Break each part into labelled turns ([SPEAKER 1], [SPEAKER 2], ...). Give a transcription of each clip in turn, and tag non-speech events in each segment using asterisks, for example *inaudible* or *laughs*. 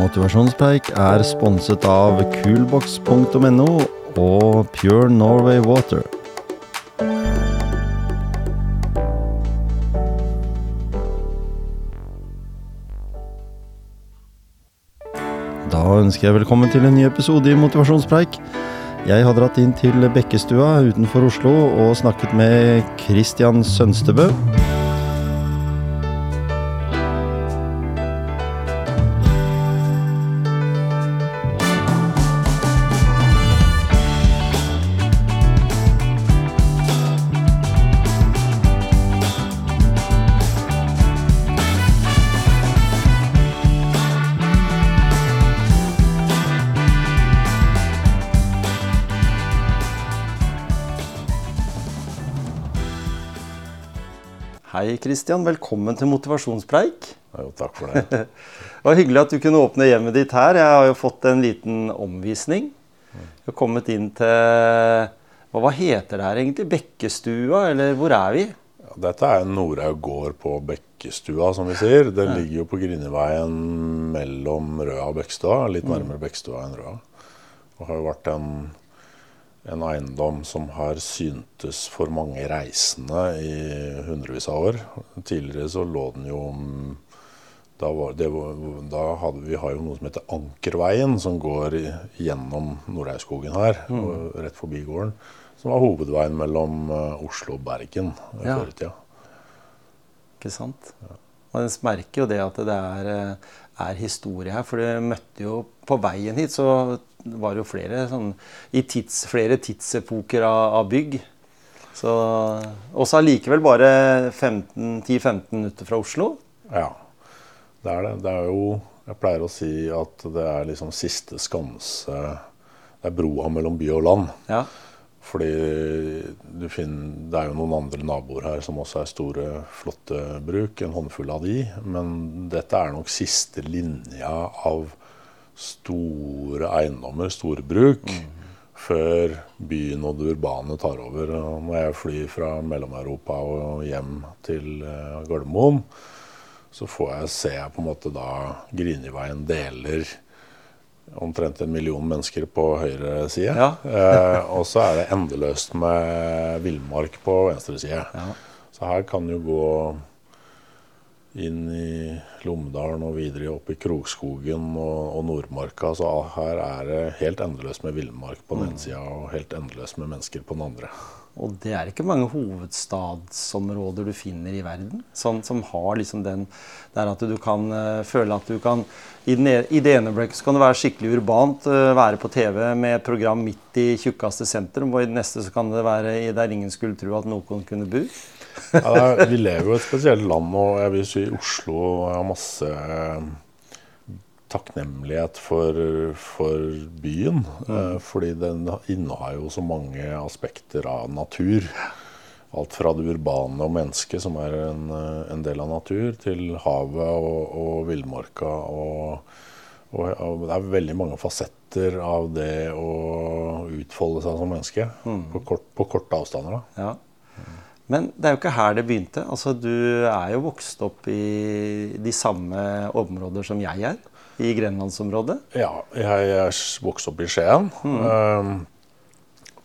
[SPEAKER 1] Motivasjonspreik er sponset av coolbox.no og Pure Norway Water. Da ønsker jeg velkommen til en ny episode i Motivasjonspreik. Jeg har dratt inn til Bekkestua utenfor Oslo og snakket med Christian Sønstebø. Hei Christian, velkommen til Motivasjonspreik.
[SPEAKER 2] Jo, takk for det. *laughs*
[SPEAKER 1] Det var hyggelig at du kunne åpne hjemmet ditt her. Jeg har jo fått en liten omvisning. Jeg har kommet inn til hva, heter det her egentlig? Bekkestua, eller hvor er vi?
[SPEAKER 2] Ja, Dette er Norhaug gård på Bekkestua, som vi sier. Det ligger jo på Grineveien mellom Røa og Bekkestua. Litt nærmere Bekkestua enn Røa. Og har jo vært en, en eiendom som har syntes for mange reisende i hundrevis av år. Tidligere så lå den jo mm, da, var det, da hadde vi har jo noe som heter Ankerveien, som går gjennom Nordhaugskogen her, og rett forbi gården. Som var hovedveien mellom eh, Oslo og Bergen i
[SPEAKER 1] Ja.
[SPEAKER 2] før i tida.
[SPEAKER 1] Ikke sant? Og Man merker jo det at det er, eh, er historie her. For du møtte jo På veien hit så var jo flere, sånn, i tids, flere tidsepoker av, av bygg. Så også allikevel bare 10-15 minutter fra Oslo.
[SPEAKER 2] Ja, det er det. Det er jo Jeg pleier å si at det er liksom siste skanse Det er broa mellom by og land.
[SPEAKER 1] Ja.
[SPEAKER 2] Fordi du finner, det er jo noen andre naboer her som også er store, flotte bruk. En håndfull av de. Men dette er nok siste linja av store eiendommer, store bruk, før byen og det urbane tar over. Og når jeg flyr fra Mellom-Europa og hjem til eh, Gardermoen, så får jeg se på en måte da Griniveien deler omtrent en million mennesker på høyre side.
[SPEAKER 1] Ja.
[SPEAKER 2] eh, og så er det endeløst med villmark på venstre side.
[SPEAKER 1] Ja.
[SPEAKER 2] Så her kan jo gå inn i Lommedalen og videre opp i Krokskogen og, og Nordmarka. Så her er det helt endeløst med villmark på den ene sida og helt endeløst med mennesker på den andre.
[SPEAKER 1] Og det er ikke mange hovedstadsområder du finner i verden som, som har liksom den der at du kan eh, føle at du kan I, den, e- i det ene øyeblikket kan det være skikkelig urbant, eh, være på TV med et program midt i tjukkeste sentrum, og i det neste så kan det være der ingen skulle tro at noen kunne bo.
[SPEAKER 2] Ja, er, vi lever jo i et spesielt land, og jeg vil si Oslo har masse eh, takknemlighet for, for byen. eh, Fordi den innehar jo så mange aspekter av natur. Alt fra det urbane og mennesket, som er en, en del av natur, til havet og, og villmarka. Og, og, og det er veldig mange fasetter av det å utfolde seg som menneske på, kort, på korte avstander. da.
[SPEAKER 1] Ja. Men det er jo ikke her det begynte. Altså, du er jo vokst opp i de samme områder som jeg er. I grenlandsområdet.
[SPEAKER 2] Ja, jeg er vokst opp i Skien. Mm.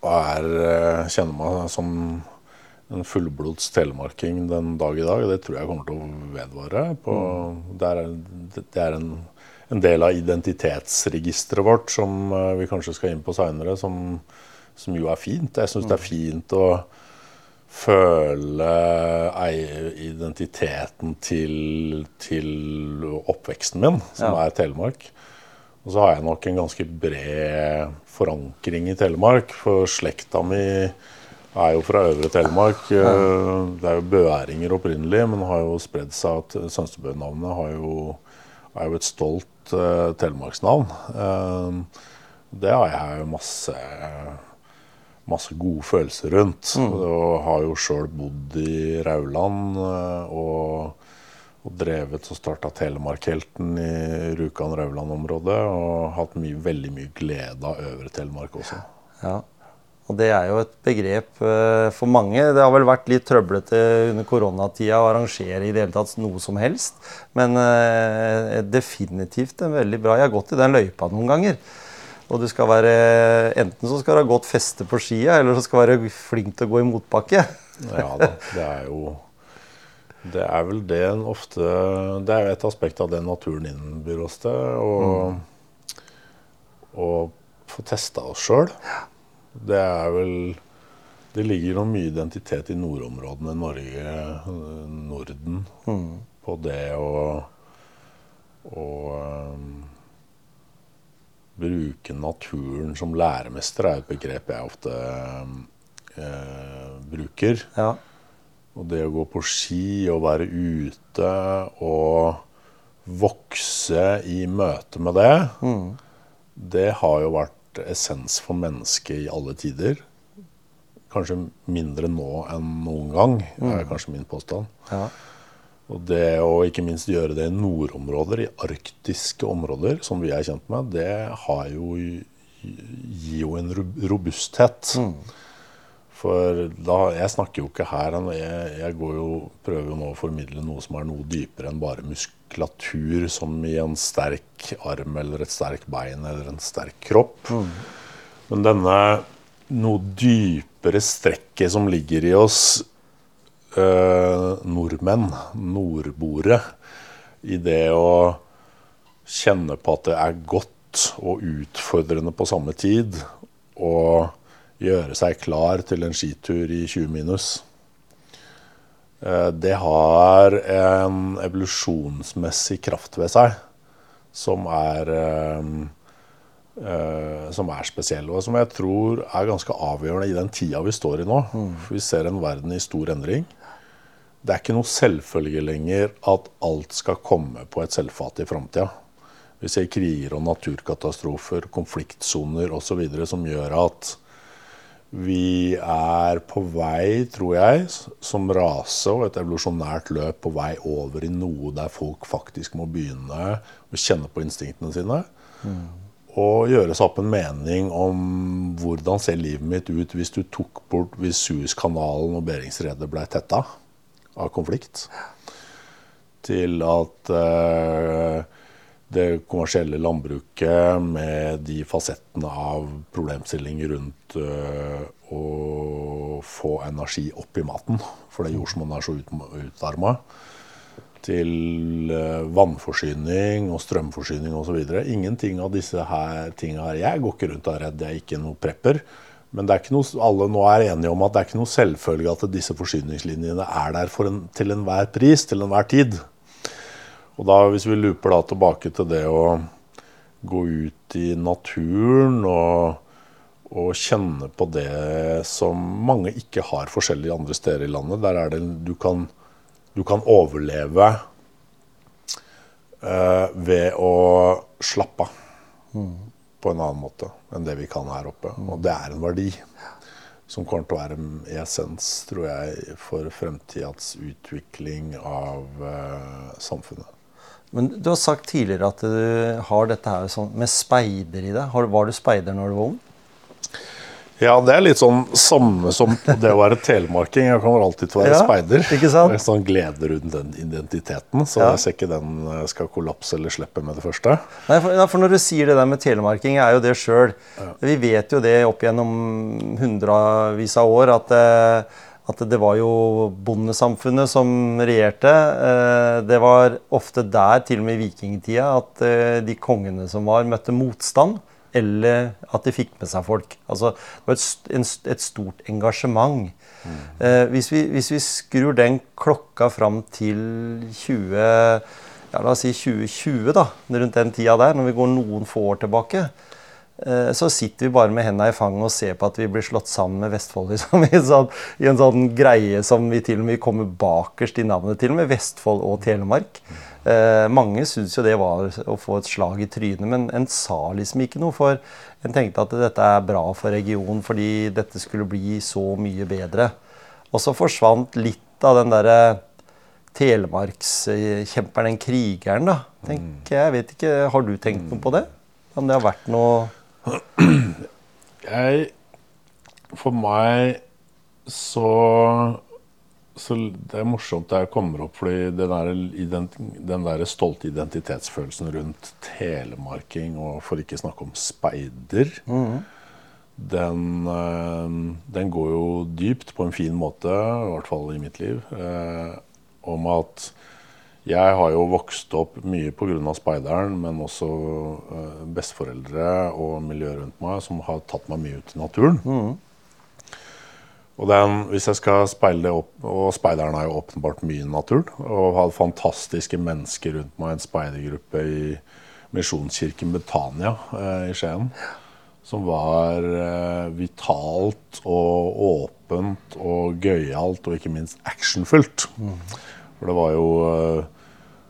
[SPEAKER 2] og er, eh, kjenner meg som en fullblods telemarking den dag i dag. Det tror jeg kommer til å vedvare. På, det er, det er en, en del av identitetsregisteret vårt som eh, vi kanskje skal inn på seinere, som, som jo er fint. Jeg syns det er fint å føle identiteten til, til oppveksten min, som
[SPEAKER 1] Ja.
[SPEAKER 2] er Telemark. Og så har jeg nok en ganske bred forankring i Telemark, for slekta mi er jo fra Øvre Telemark. Det er jo bøæringer opprinnelig, men har jo spredd seg at Sønstebø-navnet har jo, er jo et stolt uh, telemarksnavn. Uh, det har jeg jo masse masse gode følelser rundt. Og har jo sjøl bodd i Rauland eh, og, og drevet og starta Telemarkhelten i Rjukan-Rauland-området. Og hatt mye, veldig mye glede av Øvre Telemark også.
[SPEAKER 1] Ja. Og det er jo et begrep uh, for mange. Det har vel vært litt trøblete under koronatida å arrangere i det hele tatt noe som helst. Men uh, definitivt en veldig bra. Jeg har gått i den løypa noen ganger. Og du skal være, enten så skal du ha godt feste på skia, eller så skal du være flink til å gå i motbakke.
[SPEAKER 2] ja da, det er jo Det er vel det en ofte Det er jo et aspekt av det naturen innbyr oss til. Å mm. få testa oss sjøl. Det er vel Det ligger noe mye identitet i nordområdene, Norge, Norden, mm. på det å, og, um, bruke naturen som læremester er et begrep jeg ofte eh, bruker. Ja. Og det å gå på ski og være ute og vokse i møte med det, mm. det har jo vært essens for mennesket i alle tider. Kanskje mindre nå enn noen gang, er mm. kanskje min påstand. Ja. Og det å ikke minst gjøre det i nordområder, i arktiske områder, som vi er kjent med, det har jo, gir jo en robusthet. Mm. For da, jeg snakker jo ikke her jeg, jeg går jo, prøver jo nå å formidle noe som er noe dypere enn bare muskulatur, som i en sterk arm eller et sterkt bein eller en sterk kropp. Mm. Men denne noe dypere strekket som ligger i oss nordmenn, nordboere, i det å kjenne på at det er godt og utfordrende på samme tid å gjøre seg klar til en skitur i 20 minus. Uh, det har en evolusjonsmessig kraft ved seg som er Uh, som er spesiell, og som jeg tror er ganske avgjørende i den tida vi står i nå. Mm. Vi ser en verden i stor endring det er ikke noe selvfølge lenger at alt skal komme på et selvfat i framtida. Vi ser kriger og naturkatastrofer, konfliktsoner osv. som gjør at vi er på vei, tror jeg, som rase og et evolusjonært løp på vei over i noe der folk faktisk må begynne å kjenne på instinktene sine. Mm. Og gjøre seg opp en mening om hvordan ser livet mitt ut hvis du tok bort hvis Suezkanalen og Beringsredet ble tetta av konflikt. Til at uh, det kommersielle landbruket med de fasettene av problemstillinger rundt uh, å få energi opp i maten, fordi jordsmonnet er så ut, utarma, til uh, vannforsyning og strømforsyning osv. Ingenting av disse tingene her. Jeg går ikke rundt og er redd, jeg ikke noe prepper. Men noe, alle nå er enige om at det er ikke noe selvfølge at disse forsyningslinjene er der en, til enhver pris, til enhver tid. Og da, Hvis vi looper da tilbake til det å gå ut i naturen og, og kjenne på det som mange ikke har forskjellig andre steder i landet. Der er det du kan, du kan overleve uh, ved å slappe av. Mm på en annen måte enn det vi kan her oppe. Og det er en verdi som kommer til å være i essens, tror jeg, for fremtidas utvikling av eh, samfunnet.
[SPEAKER 1] Men Du har sagt tidligere at du har dette her sånn med speider i deg. Var du speider når du var ung?
[SPEAKER 2] Ja, det er litt sånn samme som det å være telemarking. Jeg kommer alltid til å være ja, speider.
[SPEAKER 1] Ikke sant?
[SPEAKER 2] Det er sånn glede rundt den identiteten. Så ja. jeg ser ikke den eh, skal kollapse eller slippe med det første.
[SPEAKER 1] Nei, for, for når du sier det der med telemarking, er jo det sjøl. Ja. Vi vet jo det opp gjennom hundrevis av år at, eh, at det var jo bondesamfunnet som regjerte. Eh, det var ofte der, til og med i vikingtida, at de kongene som var, møtte motstand eller at de fikk med seg folk. Altså, det var et, et stort engasjement. Mm. Eh, hvis, vi, hvis, vi, skrur den klokka fram til 20, ja, la oss si 2020, da, rundt den tida der, når vi går noen få år tilbake, eh, så sitter vi bare med hendene i fanget og ser på at vi blir slått sammen med Vestfold. *laughs* Liksom, i, en sånn, I en sånn greie som vi til og med kommer bakerst i navnet, til med Vestfold og Telemark. Mm. Eh, mange syntes jo det var å få et slag i trynet, men en sa liksom ikke noe. For en tenkte at dette er bra for regionen fordi dette skulle bli så mye bedre. Og så forsvant litt av den derre telemarkskjemperen, den krigeren, da. tenker jeg. vet ikke, Har du tenkt noe på det? Om det har vært noe
[SPEAKER 2] Jeg for meg så så det er morsomt det kommer opp, fordi den der, den der stolte identitetsfølelsen rundt telemarking, og for ikke snakke om speider, mm. den, eh, den, går jo dypt på en fin måte, i hvert fall i mitt liv, eh, om at jeg har jo vokst opp mye pga. speideren, men også eh, besteforeldre og miljøet rundt meg som har tatt meg mye ut i naturen. Mm. Og den, hvis jeg skal speile det opp, og Speideren er jo åpenbart mye natur. Og har fantastiske mennesker rundt meg, en speidergruppe i Misjonskirken Betania eh, i Skien. Som var eh, vitalt og åpent og gøyalt og ikke minst actionfullt. Mm. For det var jo eh,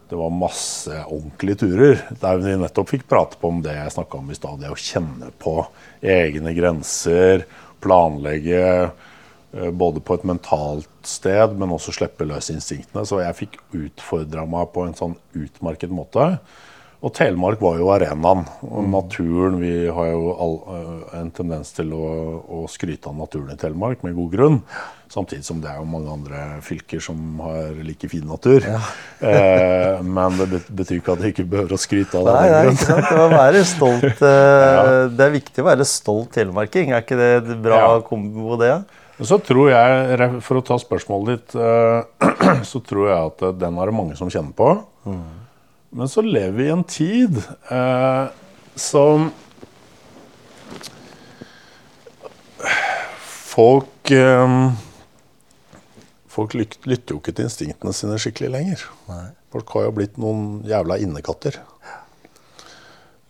[SPEAKER 2] det var masse ordentlige turer der vi nettopp fikk prate på om det jeg snakka om i stad. Det å kjenne på egne grenser, planlegge både på et mentalt sted, men også slippe løs instinktene. Så jeg fikk utfordra meg på en sånn utmerket måte. Og Telemark var jo arenaen. Og mm. naturen Vi har jo all, eh, en tendens til å, å, skryte av naturen i Telemark, med god grunn. Samtidig som det er jo mange andre fylker som har like fin natur. Ja. *laughs* eh, men det betyr ikke at de ikke behøver å skryte av det.
[SPEAKER 1] Nei, nei ikke sant? Det, være stolt, *laughs* eh, ja. det er viktig å være stolt telemarking. Er ikke det et bra ja. kombo, det?
[SPEAKER 2] Så tror jeg, For å ta spørsmålet ditt, eh, *clears throat* så tror jeg at den er det mange som kjenner på. Mm. Men så lever vi i en tid eh, som Folk eh, Folk lytter jo ikke til instinktene sine skikkelig lenger. Nei. Folk har jo blitt noen jævla innekatter.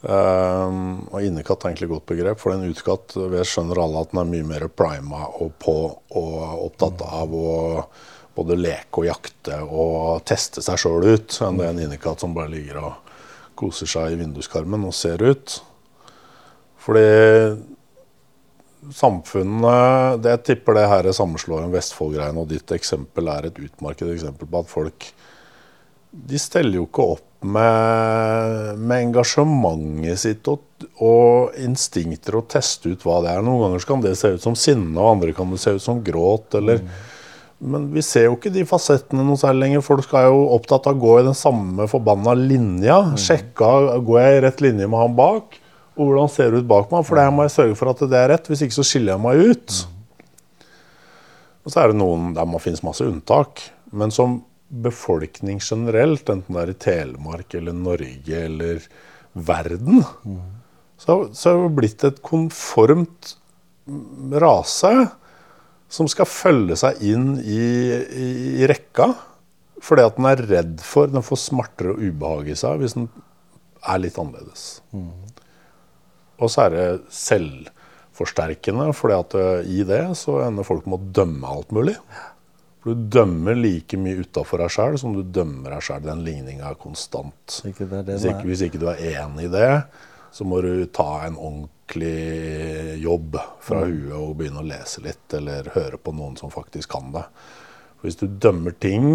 [SPEAKER 2] Um, og innekatt er egentlig et godt begrep, for en utekatt vi skjønner alle at den er mye mer prima og på og opptatt av å både leke og jakte og teste seg sjøl ut, enn det er en innekatt som bare ligger og koser seg i vinduskarmen og ser ut. Fordi samfunnet det Jeg tipper det her sammenslåingen Vestfold-greiene og ditt eksempel er et utmarket eksempel på at folk de steller jo ikke opp med, med engasjementet sitt og, og, instinkter og teste ut hva det er. Noen ganger kan det se ut som sinne, og andre kan det se ut som gråt. eller mm. Men vi ser jo ikke de fasettene noe særlig lenger. Folk er jo opptatt av å gå i den samme forbanna linja. Mm. Sjekka går jeg i rett linje med han bak, og hvordan ser det ut bak meg. For det må jeg sørge for at det er rett, hvis ikke så skiller jeg meg ut. Mm. Og så er det noen der man finnes masse unntak. Men som befolkning generelt, enten det er i Telemark eller Norge eller verden, mm. så, har det blitt et konformt rase som skal følge seg inn i, i, i rekka. Fordi at den er redd for Den får smerter og ubehag i seg hvis den er litt annerledes. Mm. Og så er det selvforsterkende, fordi at i det så ender folk med å dømme alt mulig. For du dømmer like mye utafor deg sjøl som du dømmer deg sjøl. Den ligninga er konstant. Ikke det det hvis, ikke, hvis, ikke, du er enig i det, så må du ta en ordentlig jobb fra mm. huet og begynne å lese litt, eller høre på noen som faktisk kan det. For hvis du dømmer ting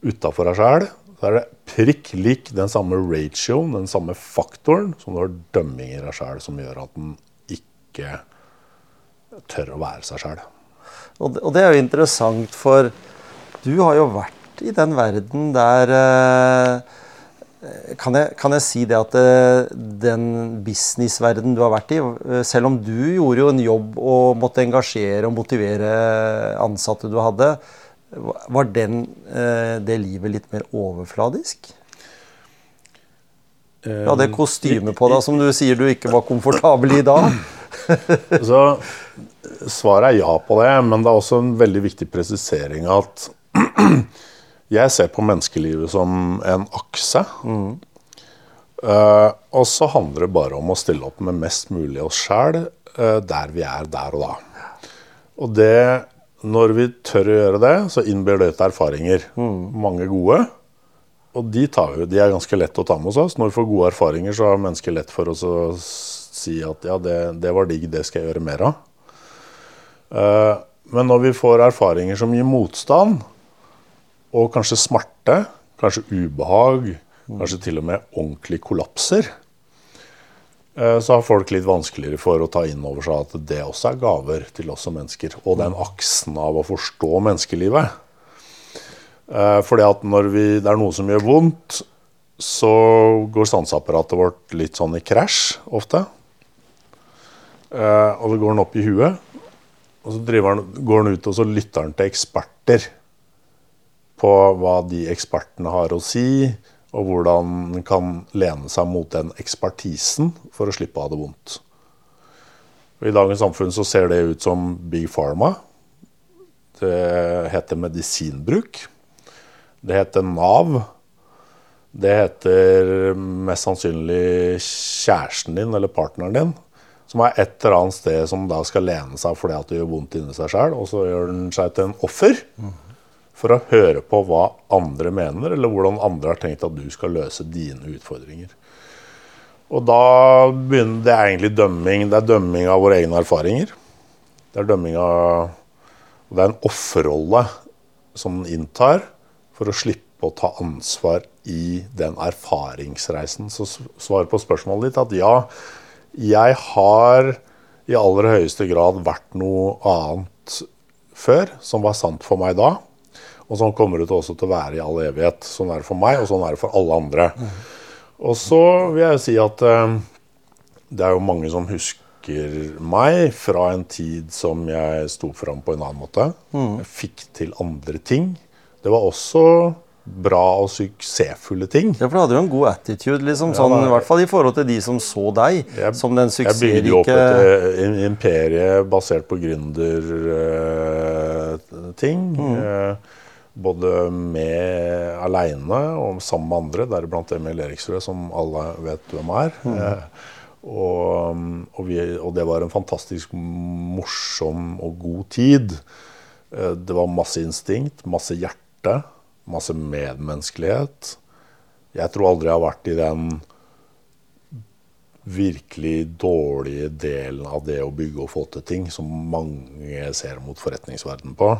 [SPEAKER 2] utafor deg sjøl, så er det prikk lik den samme ratioen, den samme faktoren, som du har dømming i deg sjøl, som gjør at den ikke tør å være seg sjøl.
[SPEAKER 1] Og det, og det, er jo interessant, for du har jo vært i den verden der eh, kan jeg, kan jeg, si det at eh, den businessverden du har vært i, eh, selv om du gjorde jo en jobb og måtte engasjere og motivere ansatte du hadde, var den, det livet litt mer overfladisk? Du hadde kostyme på deg som du sier du ikke var komfortabel i da. *laughs*
[SPEAKER 2] Så Svaret er ja på det, men det er også en veldig viktig presisering at *clears throat* jeg ser på menneskelivet som en akse. Mm. Uh, og så handler det bare om å stille opp med mest mulig oss sjæl uh, der vi er der og da. Og det, når vi tør å gjøre det, så innbyr det til erfaringer. Mm. Mange gode. Og de, vi, de, er ganske lett å ta med oss. Når vi får gode erfaringer, så har mennesker lett for oss å si at ja, det, det var digg, det skal jeg gjøre mer av. Eh, men når vi får erfaringer som gir motstand, og kanskje smerte, kanskje ubehag, kanskje til og med ordentlig kollapser, eh, så har folk litt vanskeligere for å ta inn over seg at det også er gaver til oss som mennesker. Og den aksen av å forstå menneskelivet. Eh, fordi at når vi, det er noe som gjør vondt, så går sanseapparatet vårt litt sånn i krasj ofte. Og så går han opp i huet. Og så han, går han ut og så lytter han til eksperter på hva de ekspertene har å si, og hvordan han kan lene seg mot den ekspertisen for å slippe å ha det vondt. Og I dagens samfunn så ser det ut som Big Pharma. Det heter medisinbruk. Det heter Nav. Det heter mest sannsynlig kjæresten din eller partneren din som er et eller annet sted som da skal lene seg fordi at det gjør vondt inni seg sjøl, og så gjør den seg til en offer for å høre på hva andre mener, eller hvordan andre har tenkt at du skal løse dine utfordringer. Og da begynner Det egentlig dømming. Det er dømming av våre egne erfaringer. Det er dømming av Det er en offerrolle som den inntar for å slippe å ta ansvar i den erfaringsreisen. Så svaret på spørsmålet ditt at ja, jeg har i aller høyeste grad vært noe annet før, som var sant for meg da. Og sånn kommer det også til å være i all evighet. Sånn er det for meg, og sånn er det for alle andre. Og så vil jeg jo si at uh, det er jo mange som husker meg fra en tid som jeg sto fram på en annen måte. Mm. Jeg fikk til andre ting. Det var også bra og suksessfulle ting.
[SPEAKER 1] Ja, For du hadde jo en god attitude, liksom, sånn, ja, i hvert fall i forhold til de som så deg jeg, som den suksessrike
[SPEAKER 2] Jeg bygde jo opp et uh, imperie basert på gründerting. Uh, mm. uh, både med aleine og sammen med andre, deriblant Emil Eriksrød, som alle vet hvem er. Mm. Og, og, vi, og, det var en fantastisk morsom og god tid. Det var masse instinkt, masse hjerte masse medmenneskelighet. Jeg tror aldri jeg har vært i den virkelig dårlige delen av det å bygge og få til ting som mange ser mot forretningsverdenen på.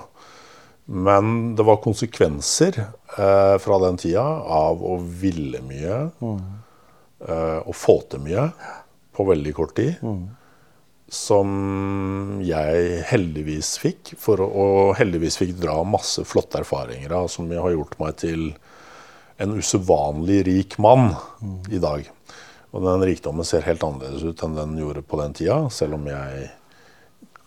[SPEAKER 2] Men det var konsekvenser eh, fra den tida av å ville mye mm. eh, og få til mye på veldig kort tid. Mm som jeg heldigvis fikk. For og heldigvis fikk dra masse flotte erfaringer av, som har gjort meg til en usedvanlig rik mann mm. i dag. Og den rikdommen ser helt annerledes ut enn den gjorde på den tida, selv om jeg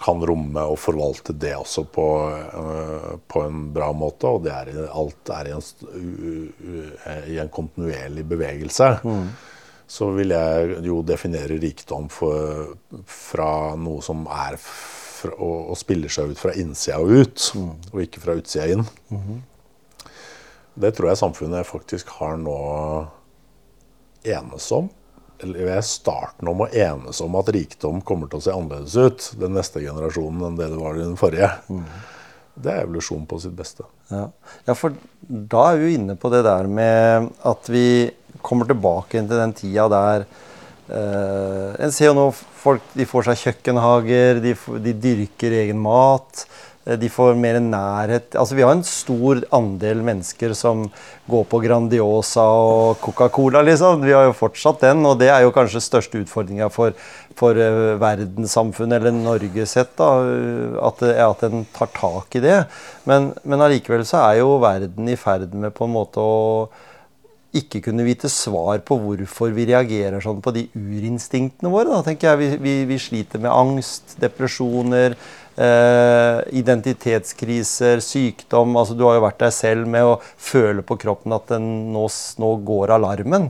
[SPEAKER 2] kan romme og forvalte det også på, uh, på en bra måte. Og er, alt er i en, i en kontinuerlig bevegelse. Mm så vil jeg jo definere rikdom for, fra noe som er fra, og, og, spiller seg ut fra innsida og ut, mm. og ikke fra utsida inn. Mm -hmm. Det tror jeg samfunnet faktisk har nå enes om. Eller ved starten om å enes om at rikdom kommer til å se annerledes ut den neste generasjonen enn det det var i den forrige. Mm. Det er evolusjon på sitt beste.
[SPEAKER 1] Ja. ja, for da er vi jo inne på det der med at vi kommer tilbake til den tida der uh, En ser jo nå folk de får seg kjøkkenhager, de, de dyrker egen mat. Eh, de får mer nærhet Altså Vi har en stor andel mennesker som går på Grandiosa og Coca-Cola, liksom. Vi har jo fortsatt den, og det er jo kanskje største utfordringa for, for uh, verdenssamfunnet, eller Norge sett, da, at, at en tar tak i det. Men allikevel så er jo verden i ferd med på en måte å ikke kunne vite svar på hvorfor vi reagerer sånn på de urinstinktene våre. Da tenker jeg Vi, vi, vi sliter med angst, depresjoner, eh, identitetskriser, sykdom. altså Du har jo vært deg selv med å føle på kroppen at den, nå, nå, går alarmen.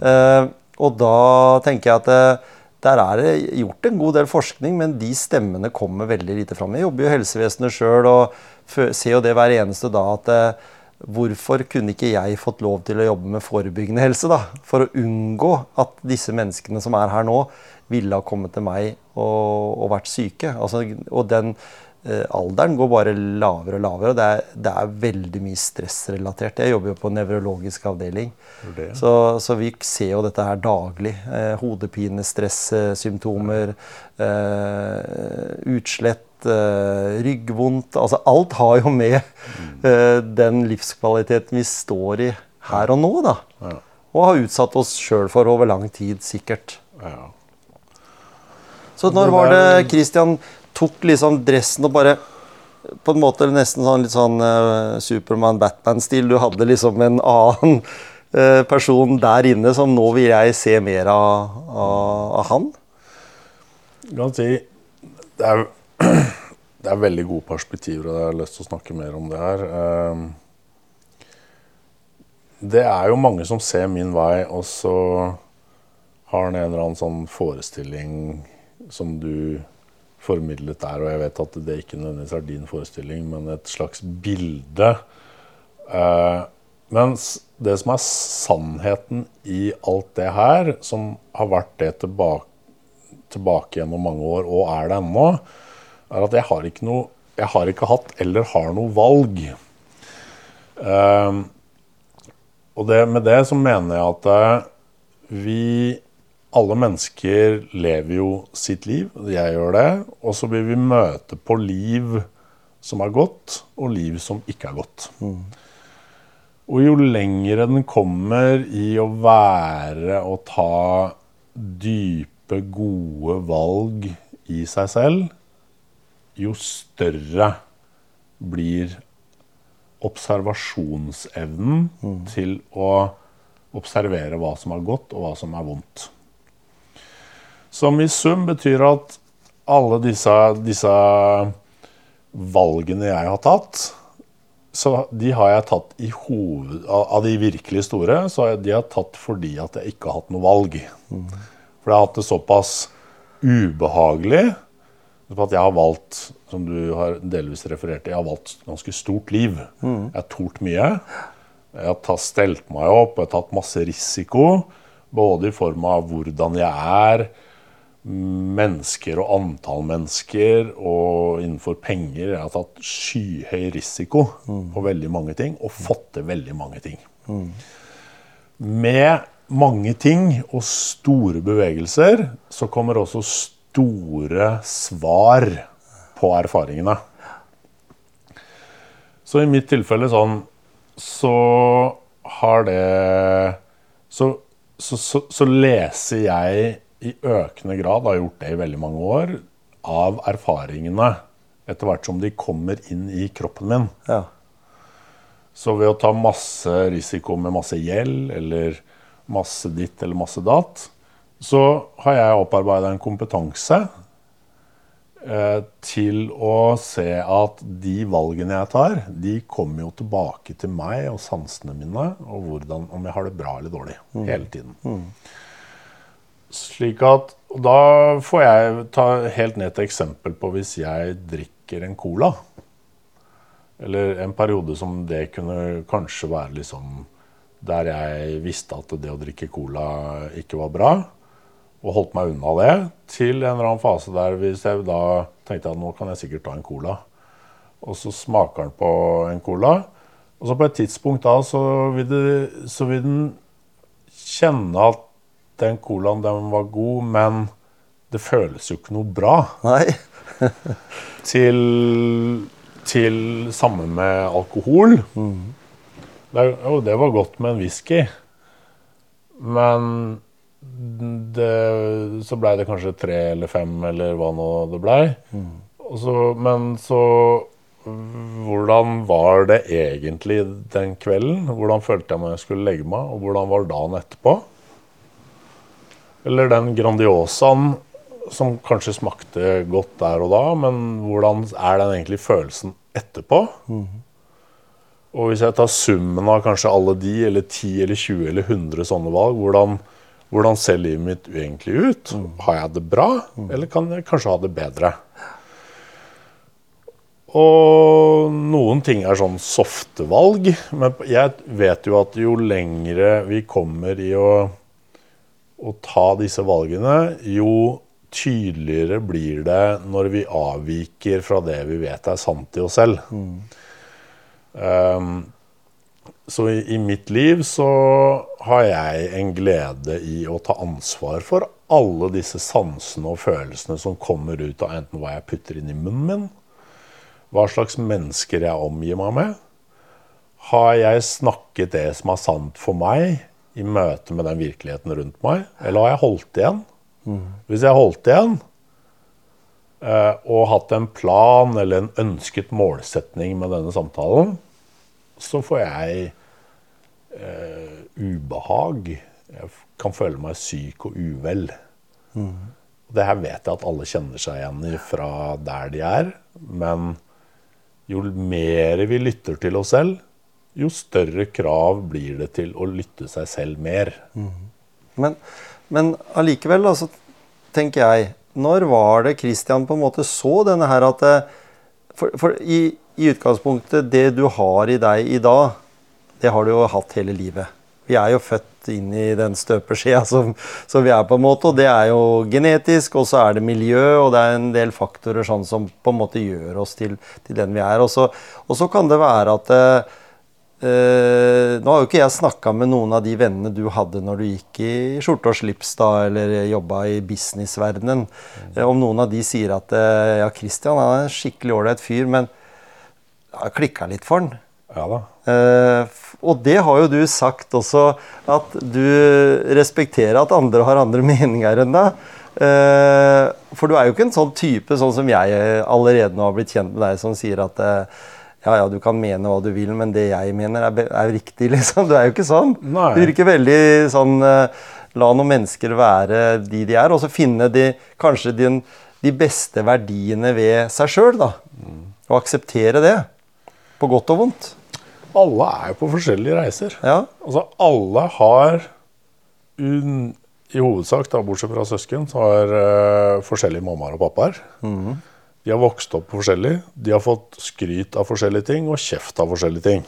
[SPEAKER 1] Eh, og da tenker jeg at det, eh, der er det gjort en god del forskning, men de stemmene kommer veldig lite fram. Jeg jobber jo i helsevesenet sjøl og ser jo det hver eneste dag at eh, Hvorfor kunne ikke jeg fått lov til å jobbe med forebyggende helse? da? For å unngå at disse menneskene som er her nå, ville ha kommet til meg og, og vært syke. Altså, og den eh, alderen går bare lavere og lavere. og det er, det er, veldig mye stressrelatert. Jeg jobber jo på nevrologisk avdeling. Så, så, vi ser jo dette her daglig. Eh, hodepine, stressymptomer, eh, utslett uh, ryggvondt altså Alt har jo med uh, den livskvaliteten vi står i her og nå, da. Ja. Og har utsatt oss sjøl for over lang tid, sikkert. Ja. Så når var det Christian tok liksom dressen og bare På en måte nesten sånn litt sånn uh, Supermann-Batman-stil. Du hadde liksom en annen uh, person der inne som nå vil jeg se mer av, av, av han?
[SPEAKER 2] Du kan si det er, det er veldig gode perspektiver, og jeg har lyst til å snakke mer om det her. Uh, det er jo mange som ser min vei, og så har han en eller annen sånn forestilling som du formidlet der, og jeg vet at det ikke nødvendigvis er din forestilling, men et slags bilde. Eh, mens det som er sannheten i alt det her, som har vært det tilbake, tilbake gjennom mange år, og er det ennå, er at jeg har ikke noe Jeg har ikke hatt eller har noe valg. Eh, og det, med det så mener jeg at eh, vi alle mennesker lever jo sitt liv, jeg gjør det. Og så vil vi møte på liv som er godt, og liv som ikke er godt. Mm. Og jo lengre den kommer i å være og ta dype, gode valg i seg selv, jo større blir observasjonsevnen mm. til å observere hva som er godt, og hva som er vondt. Som i sum betyr at alle disse, disse valgene jeg har tatt, så de har jeg tatt i hoved... Av de virkelig store, så har de jeg tatt fordi at jeg ikke har hatt noe valg. Mm. For jeg har hatt det såpass ubehagelig at jeg har valgt, som du har delvis referert til, jeg har valgt ganske stort liv. Mm. Jeg har tort mye. Jeg har tatt, stelt meg opp og jeg har tatt masse risiko. Både i form av hvordan jeg er, mennesker og antall mennesker, og innenfor penger. Jeg har tatt skyhøy risiko mm. på veldig mange ting, og fått til veldig mange ting. Mm. Med mange ting og store bevegelser så kommer også store store svar på erfaringene. Så i mitt tilfelle sånn Så har det Så, så, så, så leser jeg i økende grad, har gjort det i veldig mange år, av erfaringene etter hvert som de kommer inn i kroppen min. Ja. Så ved å ta masse risiko med masse gjeld eller masse ditt eller masse datt, så har jeg opparbeida en kompetanse eh, til å se at de valgene jeg tar, de kommer jo tilbake til meg og sansene mine, og hvordan, om jeg har det bra eller dårlig. Mm. Hele tiden. Mm. Slik at Da får jeg ta helt ned til eksempel på hvis jeg drikker en cola. Eller en periode som det kunne kanskje være liksom der jeg visste at det å drikke cola ikke var bra og holdt meg unna det, til en eller annen fase der hvis jeg da tenkte at nå kan jeg sikkert ta en cola. Og så smaker den på en cola. Og så på et tidspunkt da så vil, det, så vil den kjenne at den colaen den var god, men det føles jo ikke noe bra.
[SPEAKER 1] Nei. *laughs*
[SPEAKER 2] til, til sammen med alkohol. Mm. Det, jo, det var godt med en whisky, men det, så blei det kanskje tre eller fem, eller hva nå det blei. Mm. men så Hvordan var det egentlig den kvelden? Hvordan følte jeg meg jeg skulle legge meg, og hvordan var dagen etterpå? Eller den Grandiosaen som kanskje smakte godt der og da, men hvordan er den egentlig følelsen etterpå? Mm. Og hvis jeg tar summen av kanskje alle de, eller 10 eller 20 eller 100 sånne valg, hvordan, hvordan ser livet mitt egentlig ut? Har jeg det bra, eller kan jeg kanskje ha det bedre? Og noen ting er sånn softe valg, men jeg vet jo at jo lengre vi kommer i å, å ta disse valgene, jo tydeligere blir det når vi avviker fra det vi vet er sant i oss selv. Mm. Um, så i, i, mitt liv så har jeg en glede i å ta ansvar for alle disse sansene og følelsene som kommer ut av enten hva jeg putter inn i munnen min, hva slags mennesker jeg omgir meg med. Har jeg snakket det som er sant for meg, i møte med den virkeligheten rundt meg, eller har jeg holdt igjen? Mm. Hvis jeg har holdt igjen, eh, og hatt en plan eller en ønsket målsetning med denne samtalen, så får jeg ubehag. Jeg kan føle meg syk og uvel. Mm. Det her vet jeg at alle kjenner seg igjen i fra der de er. Men jo mer vi lytter til oss selv, jo større krav blir det til å lytte seg selv mer. Mm.
[SPEAKER 1] Men, men allikevel, altså, tenker jeg Når var det Christian på en måte så denne her at eh, For, for i, i, utgangspunktet, det du har i deg i dag, det har du jo hatt hele livet. Vi er jo født inn i den støpeskjea som, som, vi er, på en måte. Og det er jo genetisk, og så er det miljø, og det er en del faktorer sånn som på en måte gjør oss til, til den vi er. Og så, og så kan det være at eh, Uh, nå har jo ikke jeg snakka med noen av de vennene du hadde når du gikk i skjorte og slips da, eller jobba i businessverdenen. Mm. Uh, om noen av de sier at uh, ja, Christian er en skikkelig ålreit fyr, men det har klikka litt for han.
[SPEAKER 2] Ja da.
[SPEAKER 1] Og det har jo du sagt også, at du respekterer at andre har andre *laughs* meninger enn deg. for du er jo ikke en sånn type, sånn som jeg allerede nå har blitt kjent med deg, som sier at ja, ja, du kan mene hva du vil, men det jeg mener, er, er riktig, *laughs* liksom. Du er jo ikke sånn.
[SPEAKER 2] Nei.
[SPEAKER 1] Du virker veldig sånn La noen mennesker være de de er, og så finne de, kanskje de, de beste verdiene ved seg sjøl, da. Mm. Og akseptere det. På godt og vondt.
[SPEAKER 2] Alle er jo på forskjellige reiser.
[SPEAKER 1] Ja.
[SPEAKER 2] Altså, alle har un, I hovedsak, da, bortsett fra søsken, så har uh, forskjellige mammaer og pappaer. Mm. De har vokst opp forskjellig. De har fått skryt av forskjellige ting og kjeft av forskjellige ting.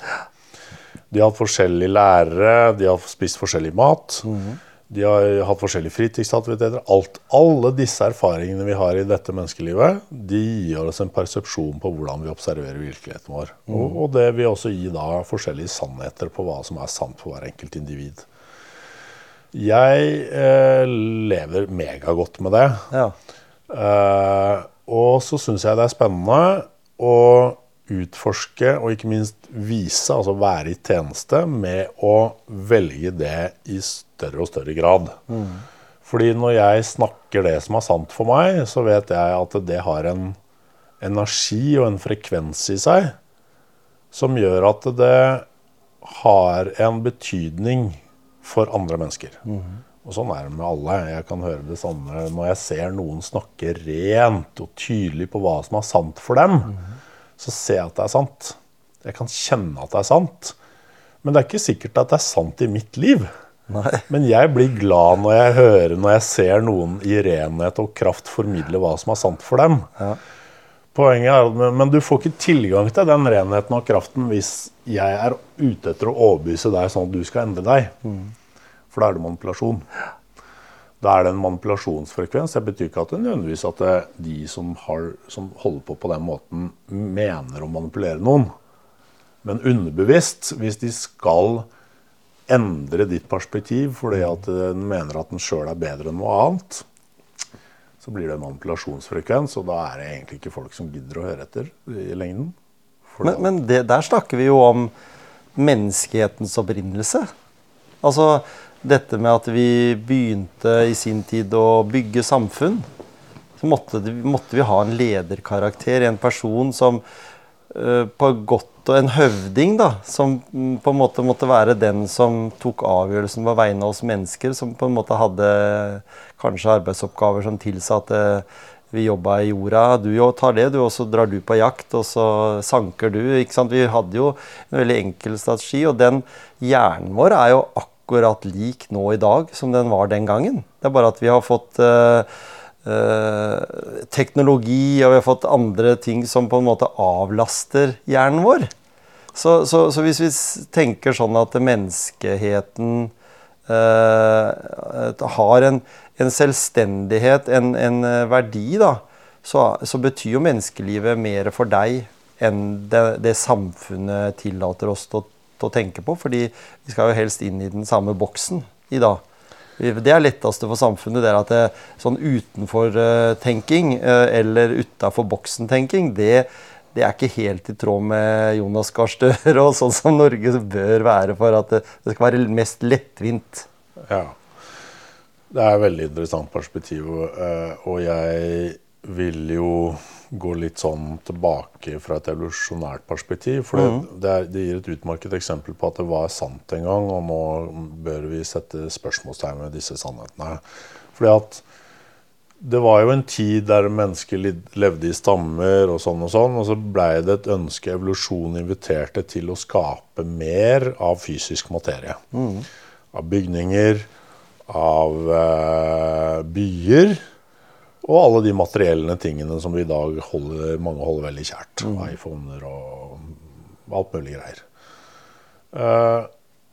[SPEAKER 2] De har hatt forskjellige lærere, de har spist forskjellig mat. Mm. De har hatt forskjellige fritidsaktiviteter. Alt, alle disse erfaringene vi har i dette menneskelivet, de gir oss en persepsjon på hvordan vi observerer virkeligheten vår. Mm. Og, og, det vil også gi da forskjellige sannheter på hva som er sant for hver enkelt individ. Jeg eh, lever megagodt med det.
[SPEAKER 1] Ja.
[SPEAKER 2] Eh, og så syns jeg det er spennende å utforske og ikke minst vise, altså være i tjeneste, med å velge det i større og større grad. Mm. Fordi når jeg snakker det som er sant for meg, så vet jeg at det har en energi og en frekvens i seg som gjør at det har en betydning for andre mennesker. Mm. Og sånn er det med alle. Jeg kan høre det samme når jeg ser noen snakke rent og tydelig på hva som er sant for dem. Mm. Så ser jeg at det er sant. Jeg kan kjenne at det er sant. Men det er ikke sikkert at det er sant i mitt liv.
[SPEAKER 1] Nei.
[SPEAKER 2] Men jeg blir glad når jeg hører, når jeg ser noen i renhet og kraft formidle hva som er sant for dem.
[SPEAKER 1] Ja.
[SPEAKER 2] Poenget er, Men du får ikke tilgang til den renheten og kraften hvis jeg er ute etter å overbevise deg sånn at du skal endre deg. Mm. For da er det manipulasjon. Da er det en manipulasjonsfrekvens. Det betyr ikke at det nødvendigvis at det, de som, har, som, holder på på den måten, mener å manipulere noen. Men underbevisst, hvis de skal endre ditt perspektiv fordi at den mener at den sjøl er bedre enn noe annet, så blir det manipulasjonsfrekvens, og da er det egentlig ikke folk som gidder å høre etter i lengden.
[SPEAKER 1] Men, men det, der snakker vi jo om menneskehetens opprinnelse. Altså, dette med at vi begynte i sin tid å bygge samfunn, så måtte, måtte vi ha en lederkarakter, en person som på godt og en høvding, da, som på en måte måtte være den som tok avgjørelsen på vegne av oss mennesker, som på en måte hadde kanskje arbeidsoppgaver som tilsa at uh, vi jobba i jorda. Du tar det, du, og så drar du på jakt, og så sanker du. ikke sant? Vi hadde jo en veldig enkel strategi, og den hjernen vår er jo akkurat lik nå i dag som den var den gangen. Det er bare at vi har fått uh, uh, teknologi og vi har fått andre ting som på en måte avlaster hjernen vår. Så, så, så hvis vi tenker sånn at menneskeheten eh, har en, en, selvstendighet, en, en verdi, da, så, så, betyr jo menneskelivet mer for deg enn det, det samfunnet tillater oss til å å tenke på, fordi vi skal jo helst inn i den samme boksen i dag. Det er letteste for samfunnet. det er at det, Sånn utenfor-tenking eh, eller utafor boksen-tenking, det, det, er ikke helt i tråd med Jonas Gahr Støre og sånn som Norge bør være for at det, det skal være mest lettvint.
[SPEAKER 2] Ja. Det er et veldig interessant perspektiv, eh, og jeg vil jo gå litt sånn tilbake fra et evolusjonært perspektiv. For det, det, det, gir et utmerket eksempel på at det var sant en gang, og nå bør vi sette spørsmålstegn ved disse sannhetene. Fordi at det var jo en tid der mennesker levde i stammer og sånn og sånn, og så blei det et ønske evolusjonen inviterte til å skape mer av fysisk materie. Mm. Av bygninger, av uh, byer og alle de materielle tingene som vi i dag holder, mange holder veldig kjært. Mm. iPhoner og alt mulig greier. Uh,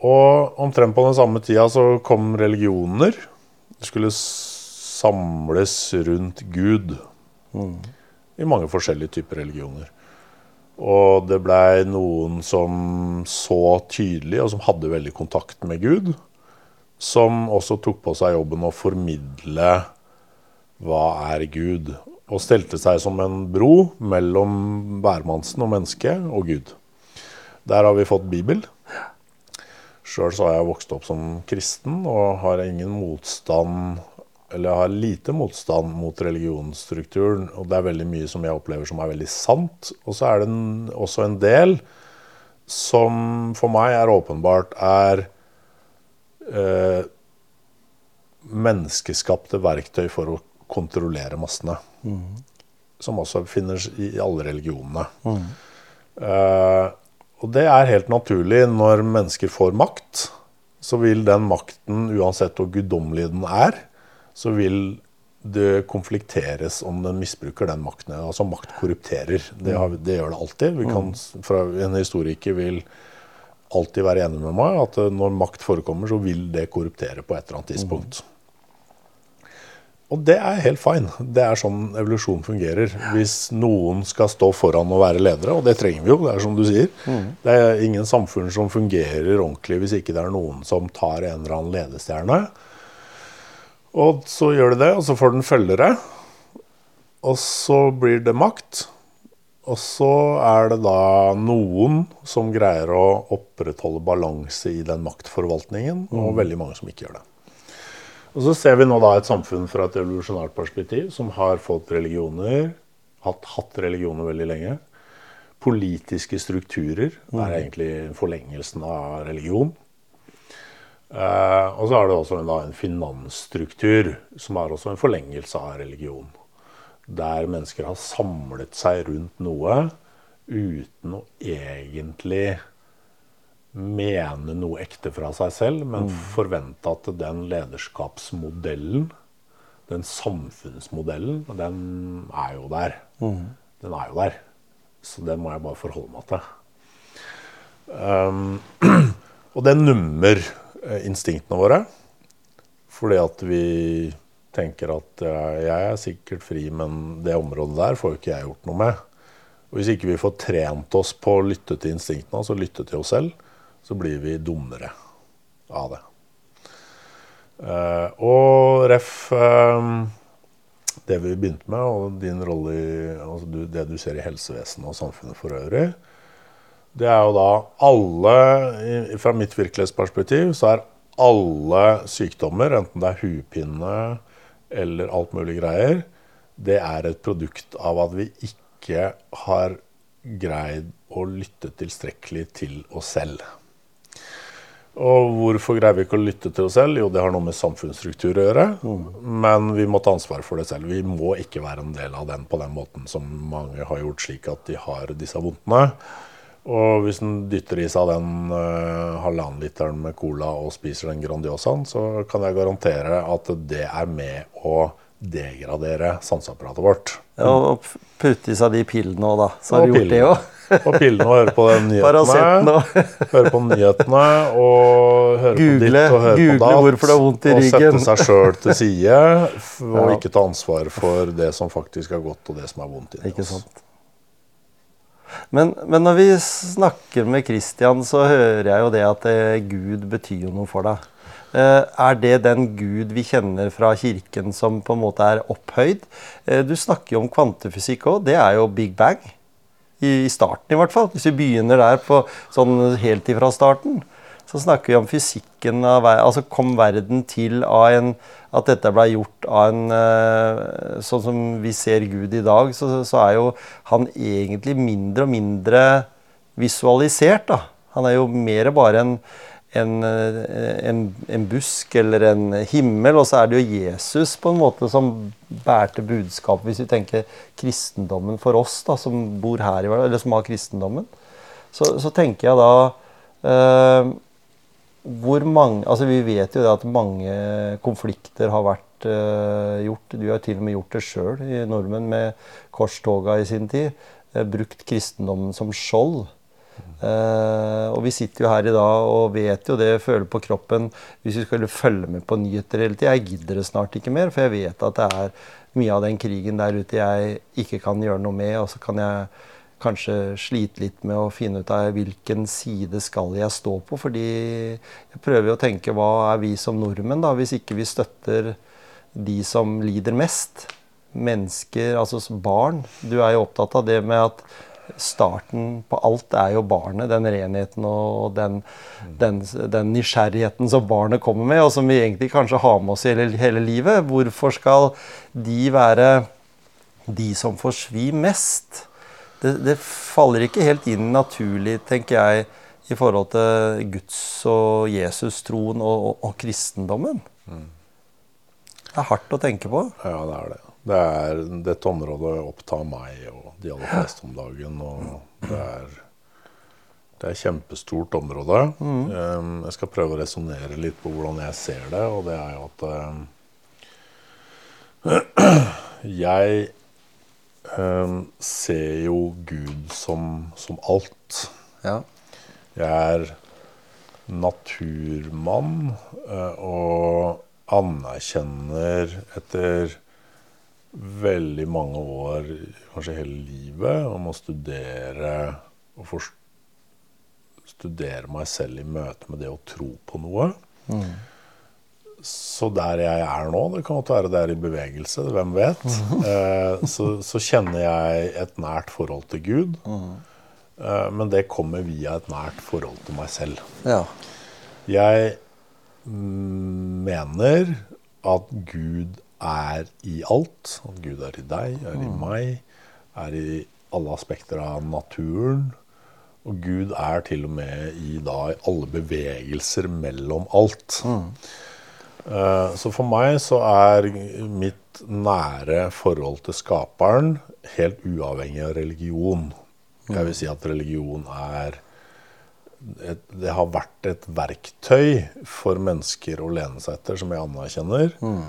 [SPEAKER 2] og omtrent på den samme tida så kom religioner. Det skulle samles rundt Gud. Mm. I mange forskjellige typer religioner. Og det blei noen som så tydelig, og som hadde veldig kontakt med Gud, som også tok på seg jobben å formidle hva er Gud? Og stelte seg som en bro mellom værmannsen og mennesket og Gud. Der har vi fått Bibel. Sjøl har jeg vokst opp som kristen og har ingen motstand eller har lite motstand mot religionsstrukturen. Og det er veldig mye som jeg opplever som er veldig sant. Og så er det en, også en del som for meg er åpenbart er eh, menneskeskapte verktøy for å kontrollere massene. Mm. Som også finnes i alle religionene. Mm. Uh, og det er helt naturlig. Når mennesker får makt, så vil den makten, uansett hvor guddommelig den er, så vil det konflikteres om den misbruker den makten. Altså makt korrupterer. Det, har, det gjør det alltid. Kan, fra, en historiker vil alltid være enig med meg at når makt forekommer, så vil det korruptere på et eller annet tidspunkt. Og det er helt fine. Det er sånn evolusjon fungerer. Hvis noen skal stå foran og være ledere, og det trenger vi jo, det er som du sier. Mm. Det er ingen samfunn som fungerer ordentlig hvis ikke det er noen som tar en eller annen ledestjerne. Og så gjør de det, og så får den følgere. Og så blir det makt. Og så er det da noen som greier å opprettholde balanse i den maktforvaltningen, og mm. veldig mange som ikke gjør det. Og så ser vi nå da et samfunn fra et evolusjonært perspektiv som har fått religioner, hatt, hatt religioner veldig lenge. Politiske strukturer mm. er egentlig forlengelsen av religion. Eh, og så er det også en, da, en finansstruktur som er også en forlengelse av religion. Der mennesker har samlet seg rundt noe uten å egentlig mene noe ekte fra seg selv, men mm. forvente at den lederskapsmodellen, den samfunnsmodellen, den er jo der. Mm. Den er jo der. Så det må jeg bare forholde meg til. Um, *clears throat* og det nummer eh, instinktene våre. Fordi at vi tenker at jeg er sikkert fri, men det området der får jo ikke jeg gjort noe med. Og hvis ikke vi får trent oss på å lytte til instinktene, altså lytte til oss selv, så blir vi dummere av det. Uh, og ref uh, det vi begynte med, og din rolle i altså du, det du ser i helsevesenet og samfunnet for øvrig, det er jo da alle Fra mitt virkelighetsperspektiv så er alle sykdommer, enten det er hupinne eller alt mulig greier, det er et produkt av at vi ikke har greid å lytte tilstrekkelig til oss selv. Og hvorfor greier vi ikke å lytte til oss selv? Jo, det har noe med samfunnsstruktur å gjøre. Mm. Men vi må ta ansvar for det selv. Vi må ikke være en del av den på den måten som mange har gjort, slik at de har disse vondtene. Og hvis en dytter i seg den uh, halvannen literen med cola og spiser den Grandiosaen, så kan jeg garantere at det er med å degradere sanseapparatet vårt.
[SPEAKER 1] Ja, og putte i seg de pillene òg, da. Så har du gjort det òg.
[SPEAKER 2] Og pillene og høre på nyhetene. høre på nyhetene og høre
[SPEAKER 1] google,
[SPEAKER 2] på ditt og høre
[SPEAKER 1] google på datt. hvorfor det er vondt i ryggen.
[SPEAKER 2] Og sette seg sjøl til side og ja. ikke ta ansvar for det som faktisk er godt, og det som er vondt inni
[SPEAKER 1] oss. Sant? Men, men, når vi snakker med Kristian, så hører jeg jo det at eh, Gud betyr jo noe for deg. Eh, er det den Gud vi kjenner fra kirken som på en måte er opphøyd? Eh, du snakker jo om kvantefysikk òg. Det er jo big bang i starten i hvert fall. Hvis vi begynner der på sånn helt ifra starten. så snakker vi om fysikken av verden. Altså kom verden til av en At dette ble gjort av en eh, Sånn som vi ser Gud i dag, så, så er jo han egentlig mindre og mindre visualisert, da. Han er jo mer bare en en, eh, en, en busk eller en himmel, og så er det jo Jesus på en måte som bærte budskapet, hvis vi tenker kristendommen for oss da, som bor her i verden, eller som har kristendommen. Så, så tenker jeg da eh, hvor mange Altså vi vet jo det at mange konflikter har vært eh, gjort. Du har til og med gjort det sjøl nordmenn med korstoga i sin tid. Eh, brukt kristendommen som skjold. Eh, og vi sitter jo her i dag og vet jo det, føler på kroppen hvis vi skulle følge med på nyheter hele tida. Jeg gidder det snart ikke mer, for jeg vet at det er mye av den krigen der ute jeg ikke kan gjøre noe med. Og så kan jeg kanskje slite litt med å finne ut av hvilken side skal jeg stå på. Fordi jeg prøver å tenke hva er vi som nordmenn, da, hvis ikke vi støtter de som lider mest. Mennesker, altså barn. Du er jo opptatt av det med at starten på alt er jo barnet. Den renheten og den, den, den, nysgjerrigheten som barnet kommer med, og som vi egentlig kanskje har med oss hele, hele livet. Hvorfor skal de være de som får svi mest? Det, det, faller ikke helt inn naturlig, tenker jeg, i forhold til Guds og Jesus-troen og, og, og, kristendommen. Mm. Det er hardt å tenke på.
[SPEAKER 2] Ja, det er det. Det er, dette området opptar meg og de aller fleste om dagen. Og det er, det er et kjempestort område. Mm. Um, jeg skal prøve å resonnere litt på hvordan jeg ser det, og det er jo at um, *clears throat* Jeg um, ser jo Gud som, som alt.
[SPEAKER 1] Ja.
[SPEAKER 2] Jeg er naturmann uh, og anerkjenner etter veldig mange år, kanskje hele livet, om å studere og forstå studere meg selv i møte med det å tro på noe. Mm. Så der jeg er nå, det kan godt være det er i bevegelse, hvem vet, mm. *laughs* eh, så, så, kjenner jeg et nært forhold til Gud. Mm. Eh, men det kommer via et nært forhold til meg selv.
[SPEAKER 1] Ja.
[SPEAKER 2] Jeg mener at Gud er i alt. At Gud er i deg, er i meg, er i alle aspekter av naturen. Og Gud er til og med i da, alle bevegelser mellom alt. Mm. Uh, så for meg så er mitt nære forhold til skaperen helt uavhengig av religion. Jeg vil si at religion er et, Det har vært et verktøy for mennesker å lene seg etter, som jeg anerkjenner. Mm.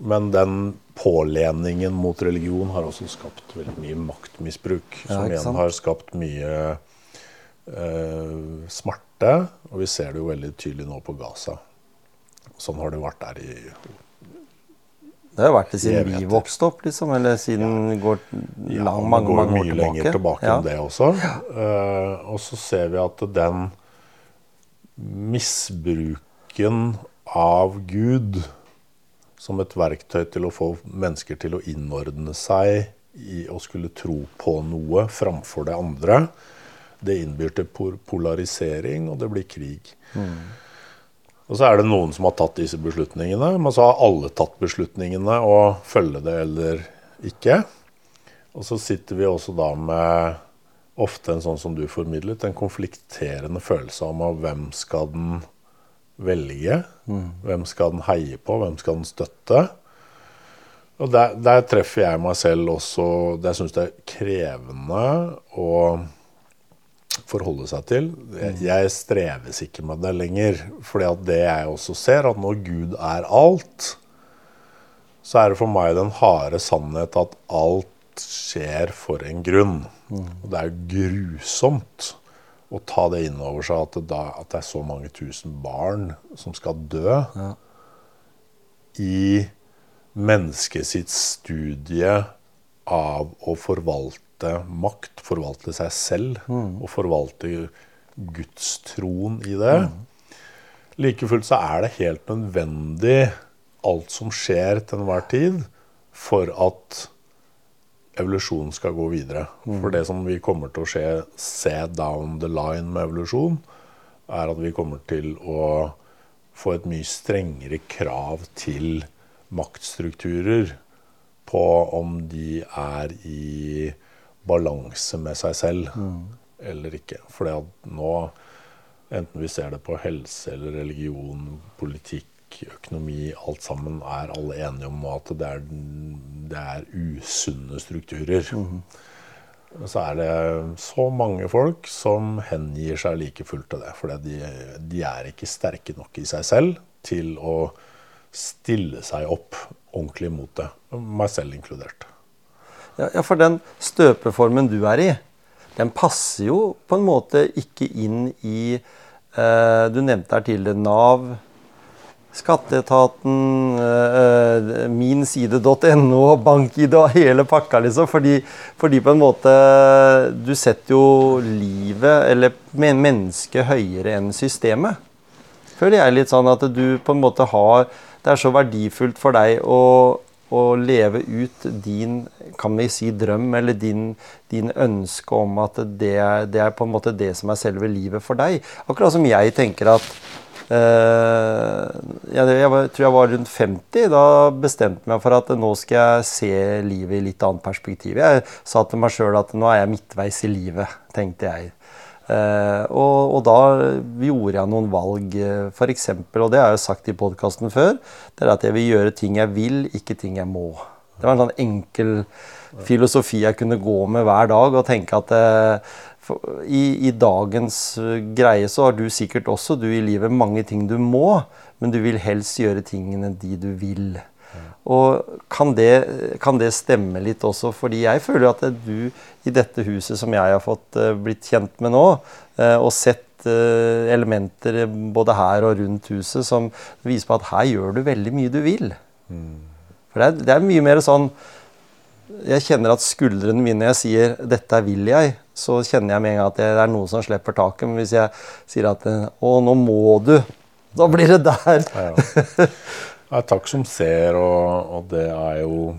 [SPEAKER 2] Men den påleningen mot religion har også skapt veldig mye maktmisbruk. Som ja, igjen har skapt mye eh, smerte. Og vi ser det jo veldig tydelig nå på Gaza. Sånn har det vært der i
[SPEAKER 1] Det har vært det siden vi vokste opp, liksom? Eller siden ja. går lang, ja, mange, går mange år
[SPEAKER 2] mye lenger tilbake ja. enn det også. Uh, og så ser vi at den misbruken av Gud som et verktøy til å få mennesker til å innordne seg i å skulle tro på noe framfor det andre. Det innbyr til polarisering, og det blir krig. Mm. Og så er det noen som har tatt disse beslutningene, men så har alle tatt beslutningene og følge det eller ikke. Og så sitter vi også da med ofte en sånn som du formidlet, en konflikterende følelse om hvem skal den velge. Mm. Hvem skal den heie på? Hvem skal den støtte? Og der, der treffer jeg meg selv også Jeg syns det er krevende å forholde seg til. Jeg, mm. jeg streves ikke med det lenger. fordi at det jeg også ser, at når Gud er alt, så er det for meg den harde sannhet at alt skjer for en grunn. Mm. Og det er grusomt å ta det inn over seg at det, da, at det, er så mange tusen barn som skal dø ja. i mennesket sitt studie av å forvalte makt, forvalte seg selv mm. og forvalte gudstroen i det. Mm. Like fullt så er det helt nødvendig, alt som skjer til enhver tid, for at evolusjonen skal gå videre. Mm. For det som vi kommer til å skje, se down the line med evolusjon, er at vi kommer til å få et mye strengere krav til maktstrukturer på om de er i balanse med seg selv eller ikke. For nå, enten vi ser det på helse eller religion, politikk, økonomi, alt sammen, er alle enige om at det er, det er usunne strukturer. Så er det så mange folk som hengir seg like fullt til det. For de, de er ikke sterke nok i seg selv til å stille seg opp ordentlig mot det. Meg selv inkludert.
[SPEAKER 1] Ja, ja, for den støpeformen du er i, den passer jo på en måte ikke inn i eh, Du nevnte her tidligere Nav, Skatteetaten, uh, minside.no, bank-ID og hele pakka, liksom. Fordi, fordi, på en måte Du setter jo livet, eller mennesket, høyere enn systemet. Føler jeg litt sånn at du på en måte har Det er så verdifullt for deg å, å leve ut din kan vi si drøm, eller din, din ønske om at det, det er på en måte det som er selve livet for deg. Akkurat som jeg tenker at jeg, jeg, tror jeg var rundt 50. Da bestemte jeg meg for at nå skal jeg se livet i litt annet perspektiv. Jeg sa til meg sjøl at nå er jeg midtveis i livet, tenkte jeg. Uh, og, og, da gjorde jeg noen valg, f.eks., og det har jeg sagt i podkasten før, det er at jeg vil gjøre ting jeg vil, ikke ting jeg må. Det var en sånn enkel filosofi jeg kunne gå med hver dag og tenke at i, i, dagens eh, greie så har du sikkert også du i livet mange ting du må, men du vil helst gjøre tingene de du vil. Og kan det, kan det stemme litt også? Fordi jeg føler at du i dette huset som jeg har fått uh, blitt kjent med nå, uh, og sett elementer både her og rundt huset som viser på at her gjør du veldig mye du vil. Mm. For det er, det er mye mer sånn Jeg kjenner at skuldrene mine når jeg sier 'dette vil jeg', så kjenner jeg med en gang at det er noen som slipper taket. Men hvis jeg sier at 'Å, nå må du', da blir det der. Ja,
[SPEAKER 2] ja. ja takk som ser, og, og, det er jo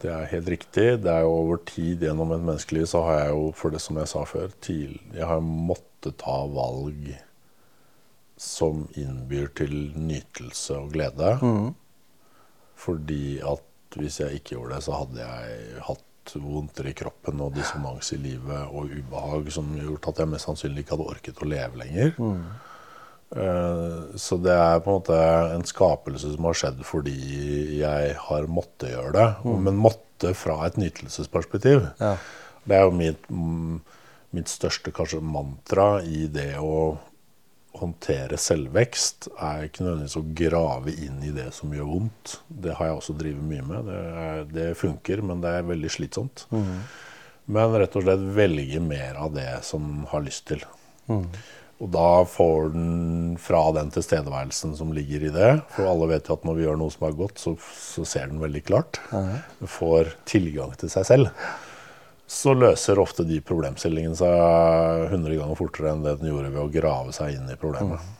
[SPEAKER 2] Det er helt riktig. Det er jo over tid gjennom et menneskeliv så har jeg jo, for det som jeg sa før, til, jeg har måttet ta valg som innbyr til nytelse og glede. Mm. Fordi at hvis jeg ikke gjorde det, så hadde jeg hatt vondter i kroppen og dissonans i livet og ubehag som gjort at jeg mest sannsynlig ikke hadde orket å leve lenger. Mm. Så det er på en måte en skapelse som har skjedd fordi jeg har måttet gjøre det. Mm. Men måtte fra et nytelsesperspektiv. Ja. Det er jo mitt, mitt største kanskje mantra i det å håndtere selvvekst er ikke nødvendigvis å grave inn i det som gjør vondt. Det har jeg også drevet mye med. Det, er, det funker, men det er veldig slitsomt. Mm. Men rett og slett velge mer av det som har lyst til. Mm. Og da får den fra den tilstedeværelsen som ligger i det For alle vet jo at når vi gjør noe som er godt, så, så ser den veldig klart. Mm. får tilgang til seg selv så løser ofte de problemstillingene seg 100 ganger fortere enn det den gjorde ved å grave seg inn i problemet. Mm.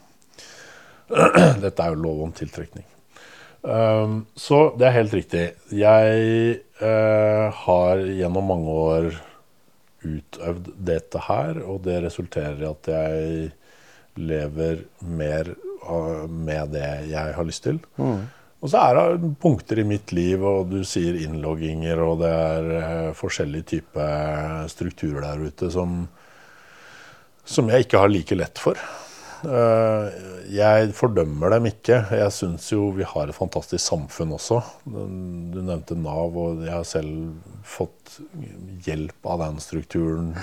[SPEAKER 2] *clears throat* Dette er jo lov om tiltrekning. Um, så det er helt riktig. Jeg uh, har gjennom mange år utøvd dette her, og det resulterer i at jeg lever mer uh, med det jeg har lyst til. Mm. Og så er det punkter i mitt liv, og du sier innlogginger, og det er uh, forskjellige typer strukturer der ute som, som jeg ikke har like lett for. Uh, jeg fordømmer dem ikke. Jeg syns jo vi har et fantastisk samfunn også. Du nevnte Nav, og jeg har selv fått hjelp av den strukturen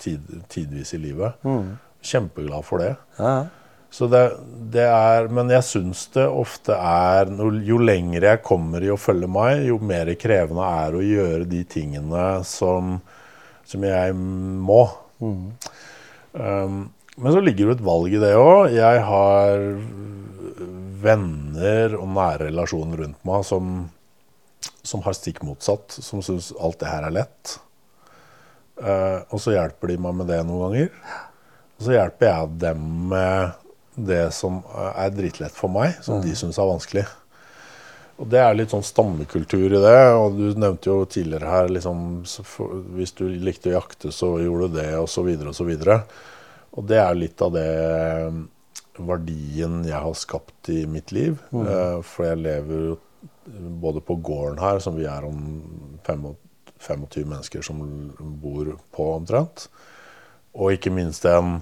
[SPEAKER 2] tid, tidvis i livet. Mm. Kjempeglad for det. Ja. Så det, det er, men jeg syns det ofte er Jo lenger jeg kommer i å følge meg, jo mer krevende er det å gjøre de tingene som, som jeg må. Mm. Um, men så ligger det et valg i det òg. Jeg har venner og nære relasjoner rundt meg som, som har stikk motsatt. Som syns alt det her er lett. Uh, og så hjelper de meg med det noen ganger. Og så hjelper jeg dem med det som er dritlett for meg, som de syns er vanskelig. Og Det er litt sånn stammekultur i det. og Du nevnte jo tidligere her liksom, Hvis du likte å jakte, så gjorde du det, osv. videre Og og det er litt av det verdien jeg har skapt i mitt liv. Mm. Eh, for jeg lever jo både på gården her, som vi er om 25 mennesker som bor på omtrent, og ikke minst en,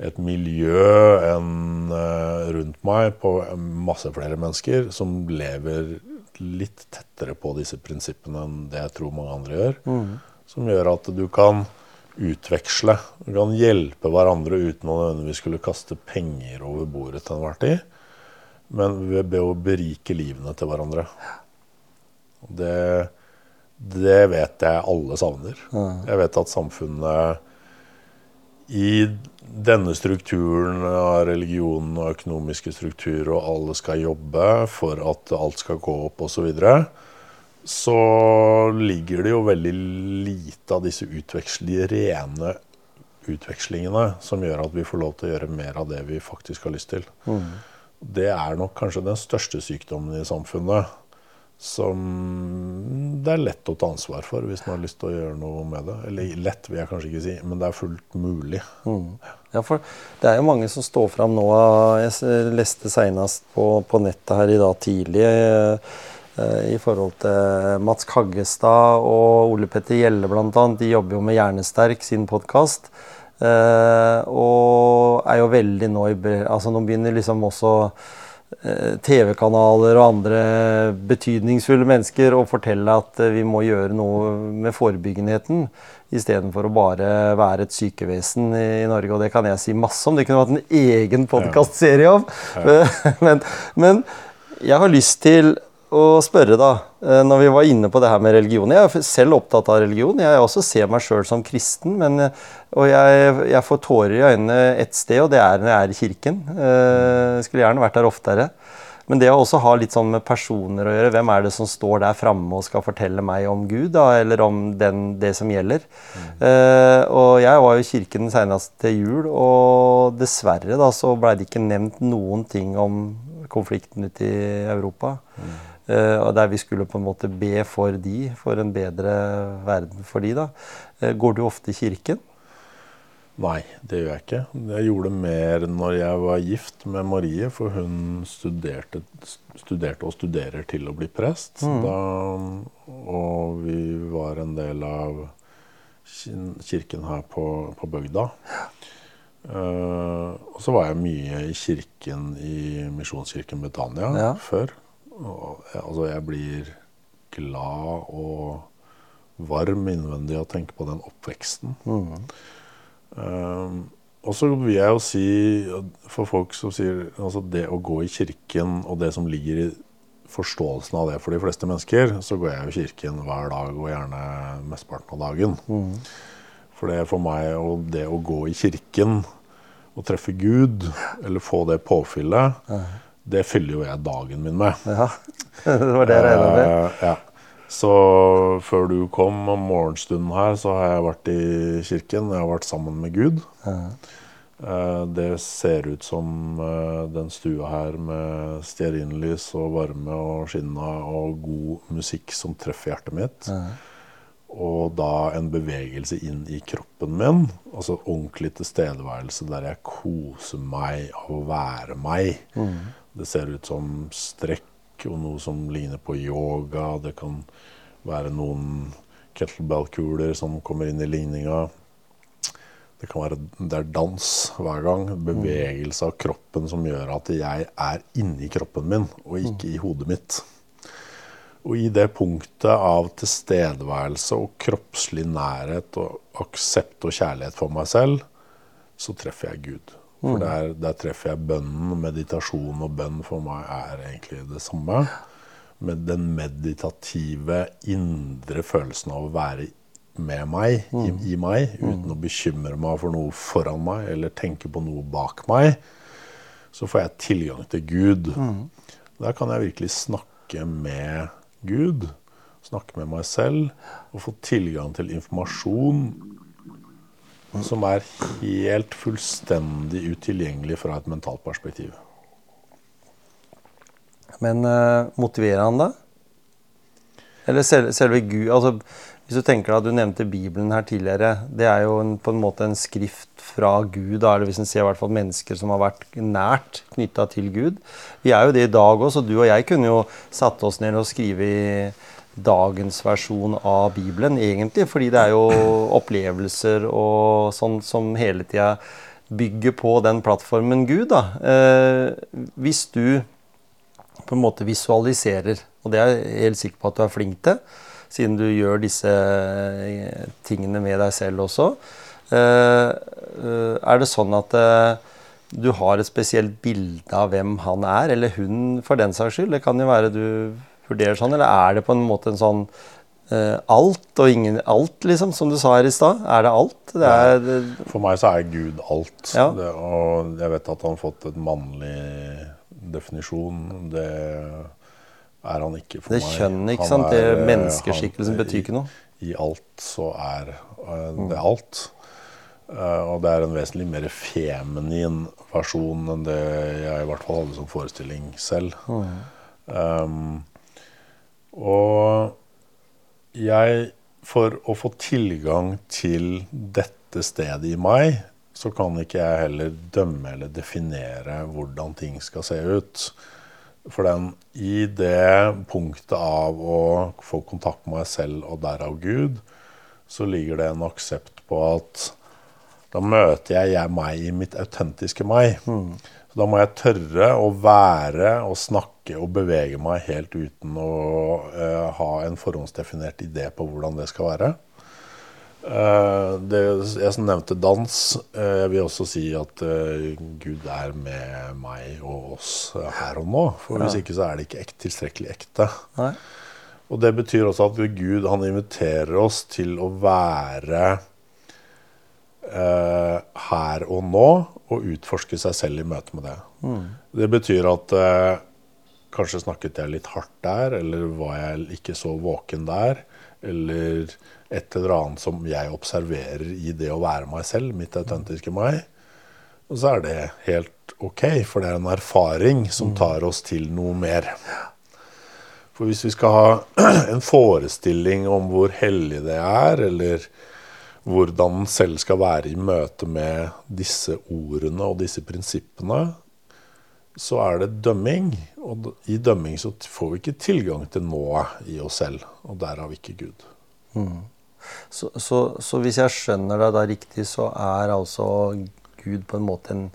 [SPEAKER 2] et miljø en, uh, rundt meg på masse flere mennesker som lever litt tettere på disse prinsippene enn det jeg tror mange andre gjør. Mm. Som gjør at du kan utveksle. Du kan hjelpe hverandre uten å nødvendigvis skulle kaste penger over bordet til enhver tid. Men ved å berike livene til hverandre. Det, det vet jeg alle savner. Jeg vet at samfunnet i denne strukturen av religionen og økonomiske strukturer, og alle skal jobbe for at alt skal gå opp osv., så, videre, så ligger det jo veldig lite av disse rene utvekslingene som gjør at vi får lov til å gjøre mer av det vi faktisk har lyst til. Mm. Det er nok kanskje den største sykdommen i samfunnet som det er lett å ta ansvar for hvis man har lyst til å gjøre noe med det. Eller lett vil jeg kanskje ikke si, men det er fullt mulig. Mm.
[SPEAKER 1] Ja, for det er jo mange som står fram nå. Jeg leste senest på, på nettet her i dag tidlig eh, i forhold til Mats Kaggestad og Ole Petter Gjelle bl.a. De jobber jo med Hjernesterk, sin podkast. Eh, og er jo veldig nå i Altså nå begynner liksom også Eh, TV-kanaler og andre betydningsfulle mennesker å fortelle at vi må gjøre noe med forebyggenheten istedenfor å bare være et sykevesen i Norge. Og det kan jeg si masse om. Det kunne vært en egen podkastserie om. Ja. Ja. *laughs* Men, men, jeg har lyst til å spørre, da, eh, når vi var inne på det her med religion Jeg er selv opptatt av religion. Jeg også ser meg sjøl som kristen. Men, eh, og jeg, jeg, får tårer i øynene ett sted, og det er når jeg er i kirken. Jeg eh, skulle gjerne vært der oftere. Men det å også ha litt sånn med personer å gjøre. Hvem er det som står der framme og skal fortelle meg om Gud, da, eller om den, det som gjelder? Mm. Uh, og jeg var jo i kirken senest til jul, og dessverre da så blei det ikke nevnt noen ting om konflikten ute i Europa. Mm. Uh, og der vi skulle på en måte be for de, for en bedre verden for de da. Uh, går du ofte i kirken?
[SPEAKER 2] Nei, det gjør jeg ikke. Jeg gjorde det mer når jeg var gift med Marie, for hun studerte, studerte og studerer til å bli prest. Mm. Da, og vi var en del av kirken her på, på bygda. Uh, og så var jeg mye i kirken i Misjonskirken Betania ja. før. Og, altså, jeg blir glad og varm innvendig av å tenke på den oppveksten. Mm. Um, og så vil jeg jo si, for folk som sier altså det å gå i kirken og det som ligger i forståelsen av det for de fleste mennesker, så går jeg i kirken hver dag og gjerne mesteparten av dagen. Mm. For det for meg og det å gå i kirken og treffe Gud, eller få det påfyllet, det fyller jo jeg dagen min med.
[SPEAKER 1] Ja, *laughs* det var det jeg regna med.
[SPEAKER 2] Uh, ja. Så før du kom om morgenstunden her, så har jeg vært i kirken. Jeg har vært sammen med Gud. Ja. Uh, det ser ut som uh, den stua her med stearinlys og varme og skinna og god musikk som treffer hjertet mitt. Ja. Og da en bevegelse inn i kroppen min. Altså ordentlig tilstedeværelse der jeg koser meg av å være meg. Mm. Det ser ut som strekk og noe som ligner på yoga. Det kan være noen kettlebell-kuler som kommer inn i ligninga. Det kan være det er dans hver gang. Bevegelse av kroppen som gjør at jeg er inni kroppen min, og ikke i hodet mitt. Og i det punktet av tilstedeværelse og kroppslig nærhet og aksept og kjærlighet for meg selv, så treffer jeg Gud. For mm. der, der, treffer jeg bønnen. Meditasjon og bønn for meg er egentlig det samme. Med den meditative, indre følelsen av å være med meg, mm. i, i, meg, uten mm. å bekymre meg for noe foran meg eller tenke på noe bak meg, så får jeg tilgang til Gud. Der kan jeg virkelig snakke med Gud, snakke med meg selv og få tilgang til informasjon som er helt fullstendig utilgjengelig fra et mentalt perspektiv.
[SPEAKER 1] Men uh, motiverer han deg? Eller selve, selve Gud altså, Hvis du tenker deg, at Du nevnte Bibelen her tidligere. Det er jo en, på en måte en skrift fra Gud. Da er det hvis en ser i hvert fall mennesker som har vært nært knytta til Gud. Vi er jo det i dag òg, så du og jeg kunne jo satt oss ned og skrive i dagens versjon av Bibelen, egentlig. Fordi det er jo *clears throat* opplevelser og sånn som hele tida bygger på den plattformen Gud. da. Eh, hvis du på en måte visualiserer, og det er jeg helt sikker på at du er flink til, siden du gjør disse eh, tingene med deg selv også. Eh, eh, er det sånn at du har et spesielt bilde av hvem han er, eller hun for den saks skyld? Det kan jo være du vurderer sånn, eller er det på en måte en sånn alt og ingen alt, liksom, som du sa her i stad? Er det alt? Det er, det...
[SPEAKER 2] For meg så er Gud alt. Ja. Det, og jeg vet at han har fått et mannlig definisjon. Det er han ikke for
[SPEAKER 1] meg. Det kjønnet, ikke sant? det eh, menneskeskikkelsen betyr ikke noe.
[SPEAKER 2] I, I alt så er uh, det alt. Uh, og det er en vesentlig mer feminin versjon enn det jeg i hvert fall hadde som forestilling selv. Mm. Um, og jeg For å få tilgang til dette stedet i meg, så kan ikke jeg heller dømme eller definere hvordan ting skal se ut. For den, i det punktet av å få kontakt med meg selv og derav Gud, så ligger det en aksept på at da møter jeg, jeg meg i mitt autentiske meg. Mm. Så da må jeg tørre å være og snakke og bevege meg helt uten å uh, ha en forhåndsdefinert idé på hvordan det skal være. Uh, det, jeg som nevnte dans. Uh, jeg vil også si at uh, Gud er med meg og oss her og nå. For hvis ikke så er det ikke ek, tilstrekkelig ekte. Nei. Og det betyr også at Gud han inviterer oss til å være her og nå og utforske seg selv i møte med det. Mm. Det betyr at kanskje snakket jeg litt hardt der, eller var jeg ikke så våken der, eller et eller annet som jeg observerer i det å være meg selv, mitt autentiske meg. Og så er det helt ok, for det er en erfaring som mm. tar oss til noe mer. For hvis vi skal ha *clears throat* en forestilling om hvor hellig det er, eller hvordan en selv skal være i møte med disse ordene og disse prinsippene, så er det dømming. Og i dømming så får vi ikke tilgang til nået i oss selv, og der har vi ikke Gud. Mm.
[SPEAKER 1] Så, så, så, hvis jeg skjønner deg da riktig, så er altså Gud på en måte en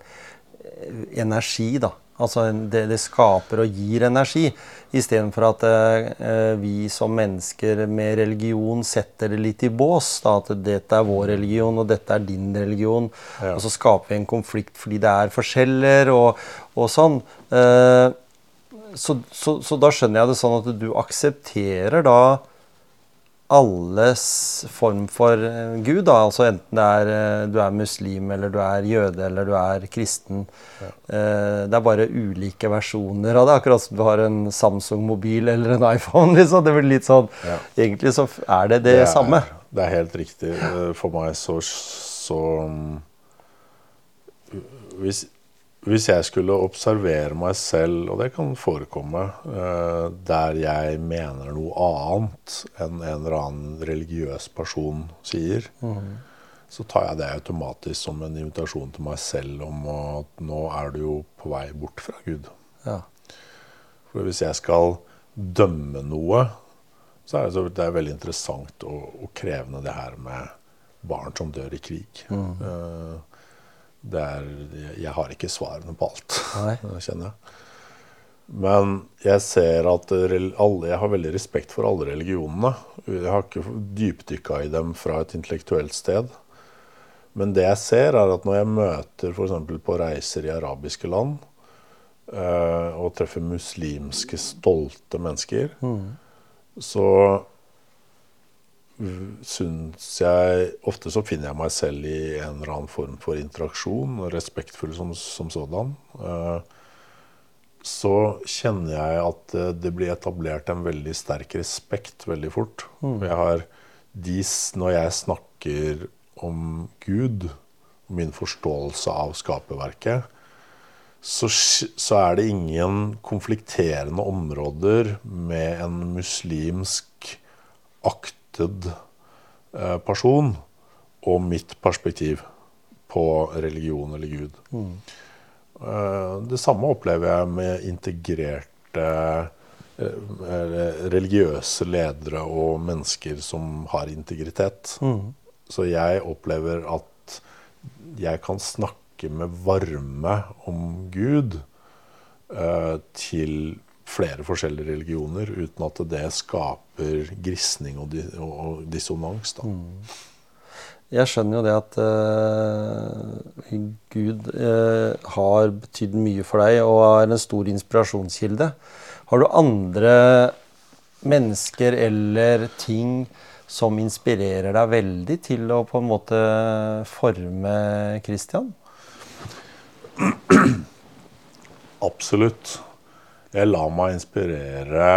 [SPEAKER 1] eh, energi, da. Altså det, det skaper og gir energi. Istedenfor at eh, vi som mennesker med religion setter det litt i bås. Da, at dette er vår religion, og dette er din religion. Ja. Og så skaper vi en konflikt fordi det er forskjeller og, og sånn. Eh, så, så, så da skjønner jeg det sånn at du aksepterer da alles form for eh, Gud. Da. Altså Enten det er, eh, du er muslim, eller du er jøde, eller du er kristen. Ja. Eh, det er bare ulike versjoner av det. Akkurat som du har en Samsung-mobil eller en iPhone. Liksom. Det blir litt sånn, ja. Egentlig så er det det, det er, samme.
[SPEAKER 2] Det er helt riktig. For meg så, så hvis, hvis jeg skulle observere meg selv, og det kan forekomme, uh, der jeg mener noe annet enn en eller annen religiøs person sier, mm. så tar jeg det automatisk som en invitasjon til meg selv om at nå er du jo på vei bort fra Gud. Ja. For hvis jeg skal dømme noe, så er det, det er veldig interessant og, og, krevende det her med barn som dør i krig. Mm. Uh, er, jeg har ikke svarene på alt, *laughs* kjenner jeg. Men jeg ser at alle, jeg har veldig respekt for alle religionene. Jeg har ikke dypdykka i dem fra et intellektuelt sted. Men det jeg ser, er at når jeg møter f.eks. på reiser i arabiske land øh, og treffer muslimske, stolte mennesker, mm. så syns jeg Ofte så finner jeg meg selv i en eller annen form for interaksjon, respektfull som, som sådan. Eh, så kjenner jeg at det blir etablert en veldig sterk respekt veldig fort. Mm. Jeg har de, når jeg snakker om Gud, min forståelse av skaperverket, så, så, er det ingen konflikterende områder med en muslimsk akt lukted eh, person og mitt perspektiv på religion eller Gud. Mm. det samme opplever jeg med integrerte eh, religiøse ledere og mennesker som har integritet. Så jeg opplever at jeg kan snakke med varme om Gud eh, til flere forskjellige religioner uten at det skaper grisning og, di og dissonans. Da.
[SPEAKER 1] Jeg skjønner jo det at uh, Gud uh, har betydd mye for deg og er en stor inspirasjonskilde. Har du andre mennesker eller ting som inspirerer deg veldig til å på en måte forme Kristian?
[SPEAKER 2] Absolutt. Jeg lar meg inspirere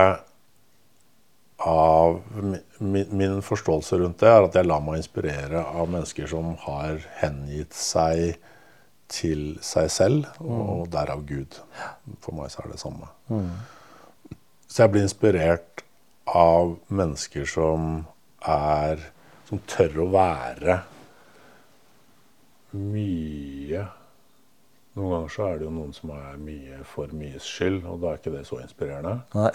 [SPEAKER 2] av min, min forståelse rundt det er at jeg lar meg inspirere av mennesker som har hengitt seg til seg selv, og derav Gud. For meg så er det samme. Så jeg blir inspirert av mennesker som er Som tør å være mye Noen ganger så er det jo noen som er mye for mye skyld, og da er ikke det så inspirerende.
[SPEAKER 1] Nei.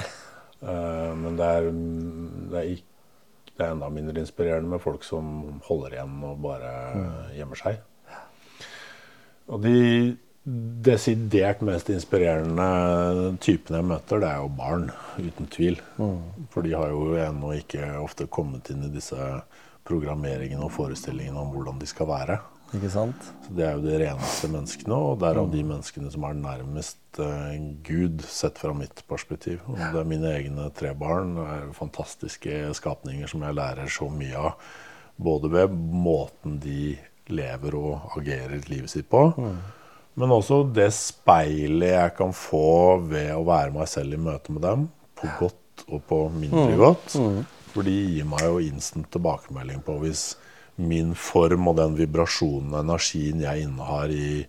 [SPEAKER 2] Uh, men det er, det, er ikke, det er enda mindre inspirerende med folk som holder igjen og bare gjemmer seg. Og de desidert mest inspirerende typene jeg møter, det er jo barn, uten tvil. For de har jo ennå ikke ofte kommet inn i disse programmeringene og forestillingene om hvordan de skal være.
[SPEAKER 1] Ikke sant?
[SPEAKER 2] Så Det er jo de reneste menneskene, og derav de menneskene som er nærmest eh, Gud, sett fra mitt perspektiv. Og det er mine egne tre barn. Er fantastiske skapninger som jeg lærer så mye av. Både ved måten de lever og agerer livet sitt på, men også det speilet jeg kan få ved å være meg selv i møte med dem, på godt og på mindre godt. For de gir meg jo instant tilbakemelding på hvis min form og den vibrasjonen og energien jeg innehar i,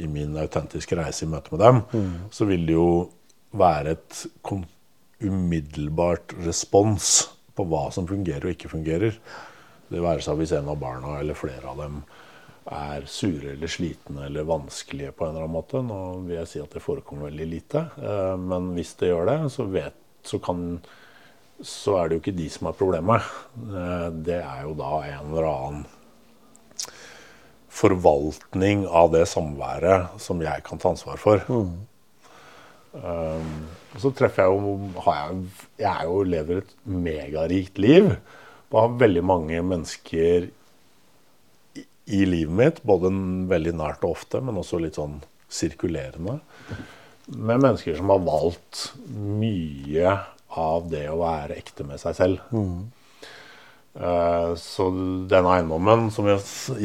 [SPEAKER 2] i min autentiske reise i møte med dem, så vil det jo være et umiddelbart respons på hva som fungerer og ikke fungerer. Det være seg hvis en av barna eller flere av dem er sure eller slitne eller vanskelige på en eller annen måte. Nå vil jeg si at det forekommer veldig lite, eh, men hvis det gjør det, så, vet, så, kan, så er det jo ikke de som er problemet. Eh, Det er jo da en eller annen forvaltning av det samværet som jeg kan ta ansvar for. Um, og så treffer jeg jo har jeg, jeg er jo lever et megarikt liv. Og har veldig mange mennesker i, i livet mitt, både veldig nært og ofte, men også litt sånn sirkulerende. Med mennesker som har valgt mye av det å være ekte med seg selv. Eh, Så denne eiendommen som vi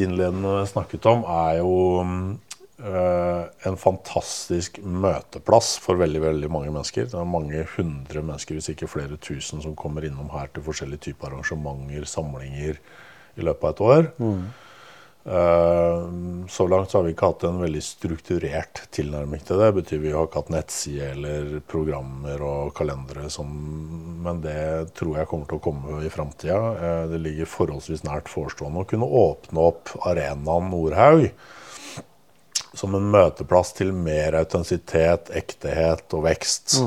[SPEAKER 2] innledende snakket om, er jo eh, en fantastisk møteplass for veldig veldig mange mennesker. Det er mange hundre mennesker, hvis ikke flere tusen, som kommer innom her til forskjellige typer arrangementer, samlinger, i løpet av et år. Eh, Så langt så har vi ikke hatt en veldig strukturert tilnærming til det. Det betyr vi har ikke hatt nettside eller programmer og kalendere som Men det tror jeg kommer til å komme i framtida. Det ligger forholdsvis nært forestående å kunne åpne opp arenaen Nordhaug som en møteplass til mer autentisitet, ektehet og vekst.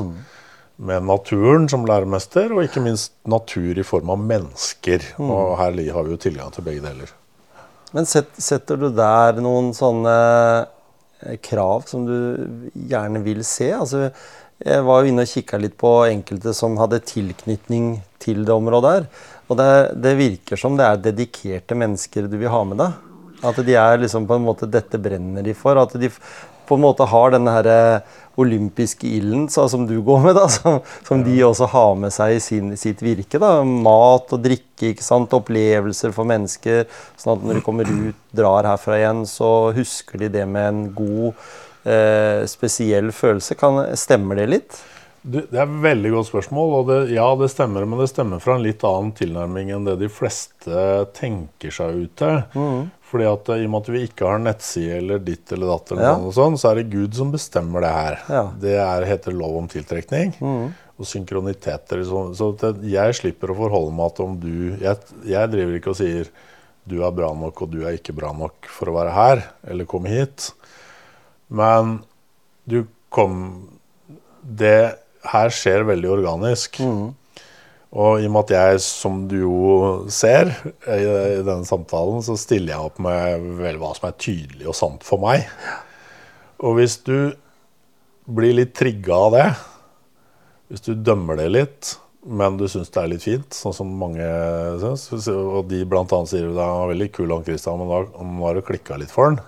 [SPEAKER 2] Med naturen som læremester, og ikke minst natur i form av mennesker. Og her har vi jo tilgang til begge deler.
[SPEAKER 1] Men set, setter du der noen sånne eh, krav som du gjerne vil se? Altså, jeg var jo inne og kikka litt på enkelte som hadde tilknytning til det området her. Og det, det virker som det er dedikerte mennesker du vil ha med deg. At de er liksom på en måte Dette brenner de for. At de på en måte har denne her eh, olympiske ilden som du går med, da, som, som de også har med seg i sin, sitt virke. da, Mat og drikke, ikke sant, opplevelser for mennesker. Sånn at når de kommer ut, drar herfra igjen, så husker de det med en god, eh, spesiell følelse. Kan, stemmer det litt?
[SPEAKER 2] Du, det er et veldig godt spørsmål. og det, Ja, det stemmer, men det stemmer fra en litt annen tilnærming enn det de fleste tenker seg ut til. Fordi at eh, I og med at vi ikke har nettside eller ditt eller datt, eller
[SPEAKER 1] Ja.
[SPEAKER 2] noe sånt, så er det Gud som bestemmer det her.
[SPEAKER 1] Ja.
[SPEAKER 2] Det er, heter lov om tiltrekning. og synkroniteter. Så, så det, jeg slipper å forholde meg til om du jeg, jeg driver ikke og sier du er bra nok og du er ikke bra nok for å være her, eller komme hit. Men du kom Det her skjer veldig organisk. Og i og med at jeg, som du jo ser i, i denne samtalen, så stiller jeg opp med vel hva som er tydelig og sant for meg. Og hvis du blir litt trigga av det, hvis du dømmer det litt, men du syns det er litt fint, sånn som mange syns, og de bl.a. sier det er veldig kul han Christian, men da nå har du klikka litt for han.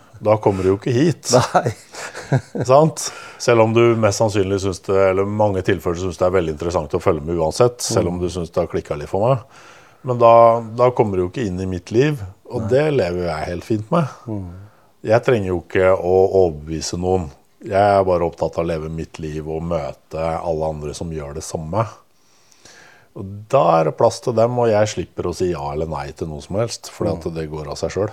[SPEAKER 2] *laughs* Da kommer du jo ikke hit.
[SPEAKER 1] Nei. *laughs*
[SPEAKER 2] sant? Selv om du mest sannsynlig syns det, eller mange tilfeller syns det er veldig interessant å følge med uansett, selv om du syns det har klikka litt for meg. Men da, da kommer du jo ikke inn i mitt liv, og det lever jeg helt fint med. Jeg trenger jo ikke å overbevise noen. Jeg er bare opptatt av å leve mitt liv og møte alle andre som gjør det samme. Og Da er det plass til dem, og jeg slipper å si ja eller nei til noe som helst. For at det går av seg sjøl.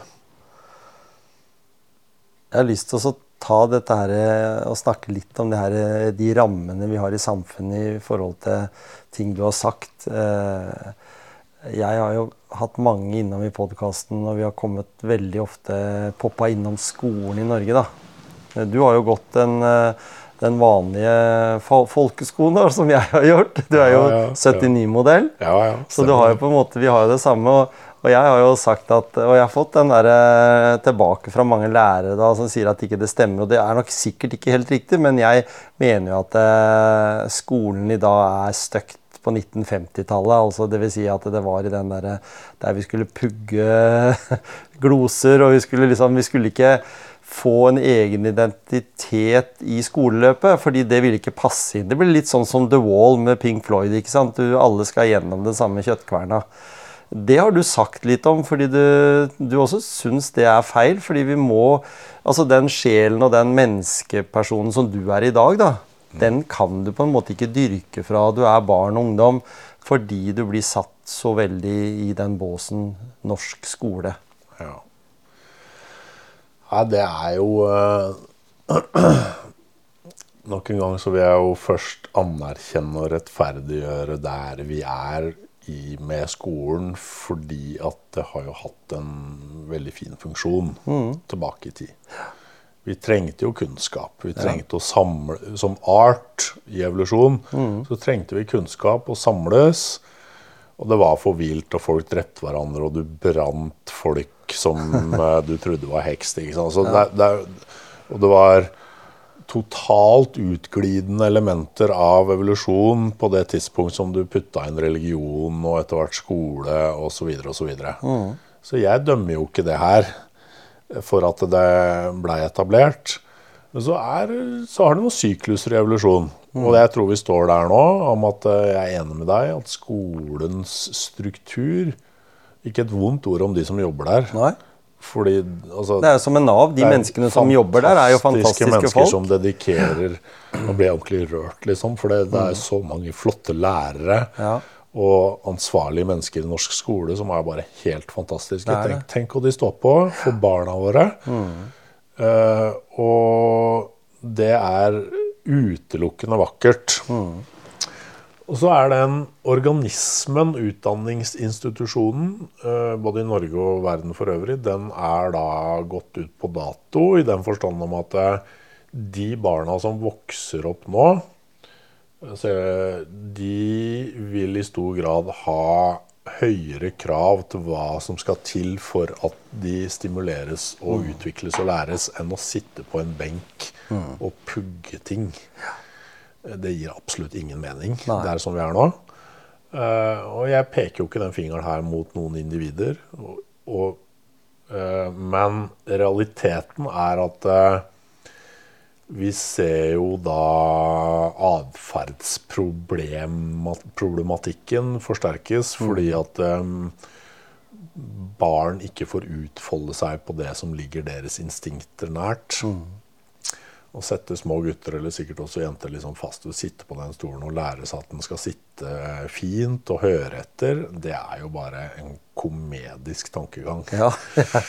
[SPEAKER 1] Jeg har lyst til å ta dette her eh, og snakke litt om det her, eh, de rammene vi har i samfunnet i forhold til ting du har sagt. Eh, Jeg har jo hatt mange innom i podkasten, og vi har kommet veldig ofte poppa innom skolen i Norge, da. Du har jo gått den, den vanlige folkeskoen da, *laughs* som jeg har gjort. Du er jo
[SPEAKER 2] Ja, ja, ja.
[SPEAKER 1] 79-modell.
[SPEAKER 2] Ja,
[SPEAKER 1] Så du har jo på en måte, vi har jo det samme. Og, og jeg har jo sagt at, og jeg har fått den der eh, tilbake fra mange lærere da, som sier at ikke det stemmer. Og det er nok sikkert ikke helt riktig, men jeg mener jo at eh, skolen i dag er støkt på 1950-tallet. altså det vil Si at det var i den der, der vi skulle pugge *laughs* gloser, og vi skulle liksom Vi skulle ikke få en egen identitet i skoleløpet, fordi det ville ikke passe inn. Det blir litt sånn som The Wall med Pink Floyd. ikke sant? Du, alle skal gjennom den samme kjøttkverna. Det har du sagt litt om, fordi du, du også syns det er feil. Fordi vi må Altså den sjelen og den menneskepersonen som du er i dag, da, den kan du på en måte ikke dyrke fra du er barn og ungdom, fordi du blir satt så veldig i den båsen norsk skole.
[SPEAKER 2] Ja. Nei, det er jo uh, *clears throat* Nok en gang så vil jeg jo først anerkjenne og rettferdiggjøre der vi er i, med skolen, fordi at det har jo hatt en veldig fin funksjon tilbake i tid. Vi trengte jo kunnskap. Vi trengte å samle Som art i evolusjon så trengte vi kunnskap og samles. Og det var for vilt, og folk drepte hverandre, og du brant folk som *laughs* eh, du trodde var heks. Ikke sant? Så det, det, og det var totalt utglidende elementer av evolusjon på det tidspunkt som du putta inn religion og etter hvert skole osv. Så, videre, og så, videre. så jeg dømmer jo ikke det her for at det blei etablert. Men så, er, så har det noen sykluser i evolusjon. Og jeg tror vi står der nå om at eh, jeg er enig med deg at skolens struktur Ikke et vondt ord om de som jobber der.
[SPEAKER 1] Nei?
[SPEAKER 2] Fordi altså,
[SPEAKER 1] Det er jo som en Nav. De menneskene som jobber der, er jo fantastiske folk.
[SPEAKER 2] mennesker som dedikerer Nå ble jeg ordentlig rørt, liksom. For det, det er så mange flotte lærere
[SPEAKER 1] Ja.
[SPEAKER 2] og ansvarlige mennesker i norsk skole som er bare helt fantastiske. Tenk, tenk hva de står på for barna våre. Eh, og det er utelukkende vakkert. Og så er den organismen, utdanningsinstitusjonen, eh, både i Norge og verden for øvrig, den er da gått ut på dato i den forstand om at eh, de barna som vokser opp nå, eh, de vil i stor grad ha høyere krav til hva som skal til for at de stimuleres og utvikles og læres, enn å sitte på en benk og pugge ting. Det gir absolutt ingen mening.
[SPEAKER 1] Nei.
[SPEAKER 2] Det er som vi er nå. Eh, og jeg peker jo ikke den fingeren her mot noen individer. Og, og, eh, men realiteten er at eh, vi ser jo da atferdsproblematikken forsterkes fordi at barn ikke får utfolde seg på det som ligger deres instinkter nært. Å sette små gutter, eller sikkert også jenter, liksom fast å sitte på den stolen og lære seg at den skal sitte fint og høre etter, det er jo bare en komedisk tankegang. *laughs*
[SPEAKER 1] Ja,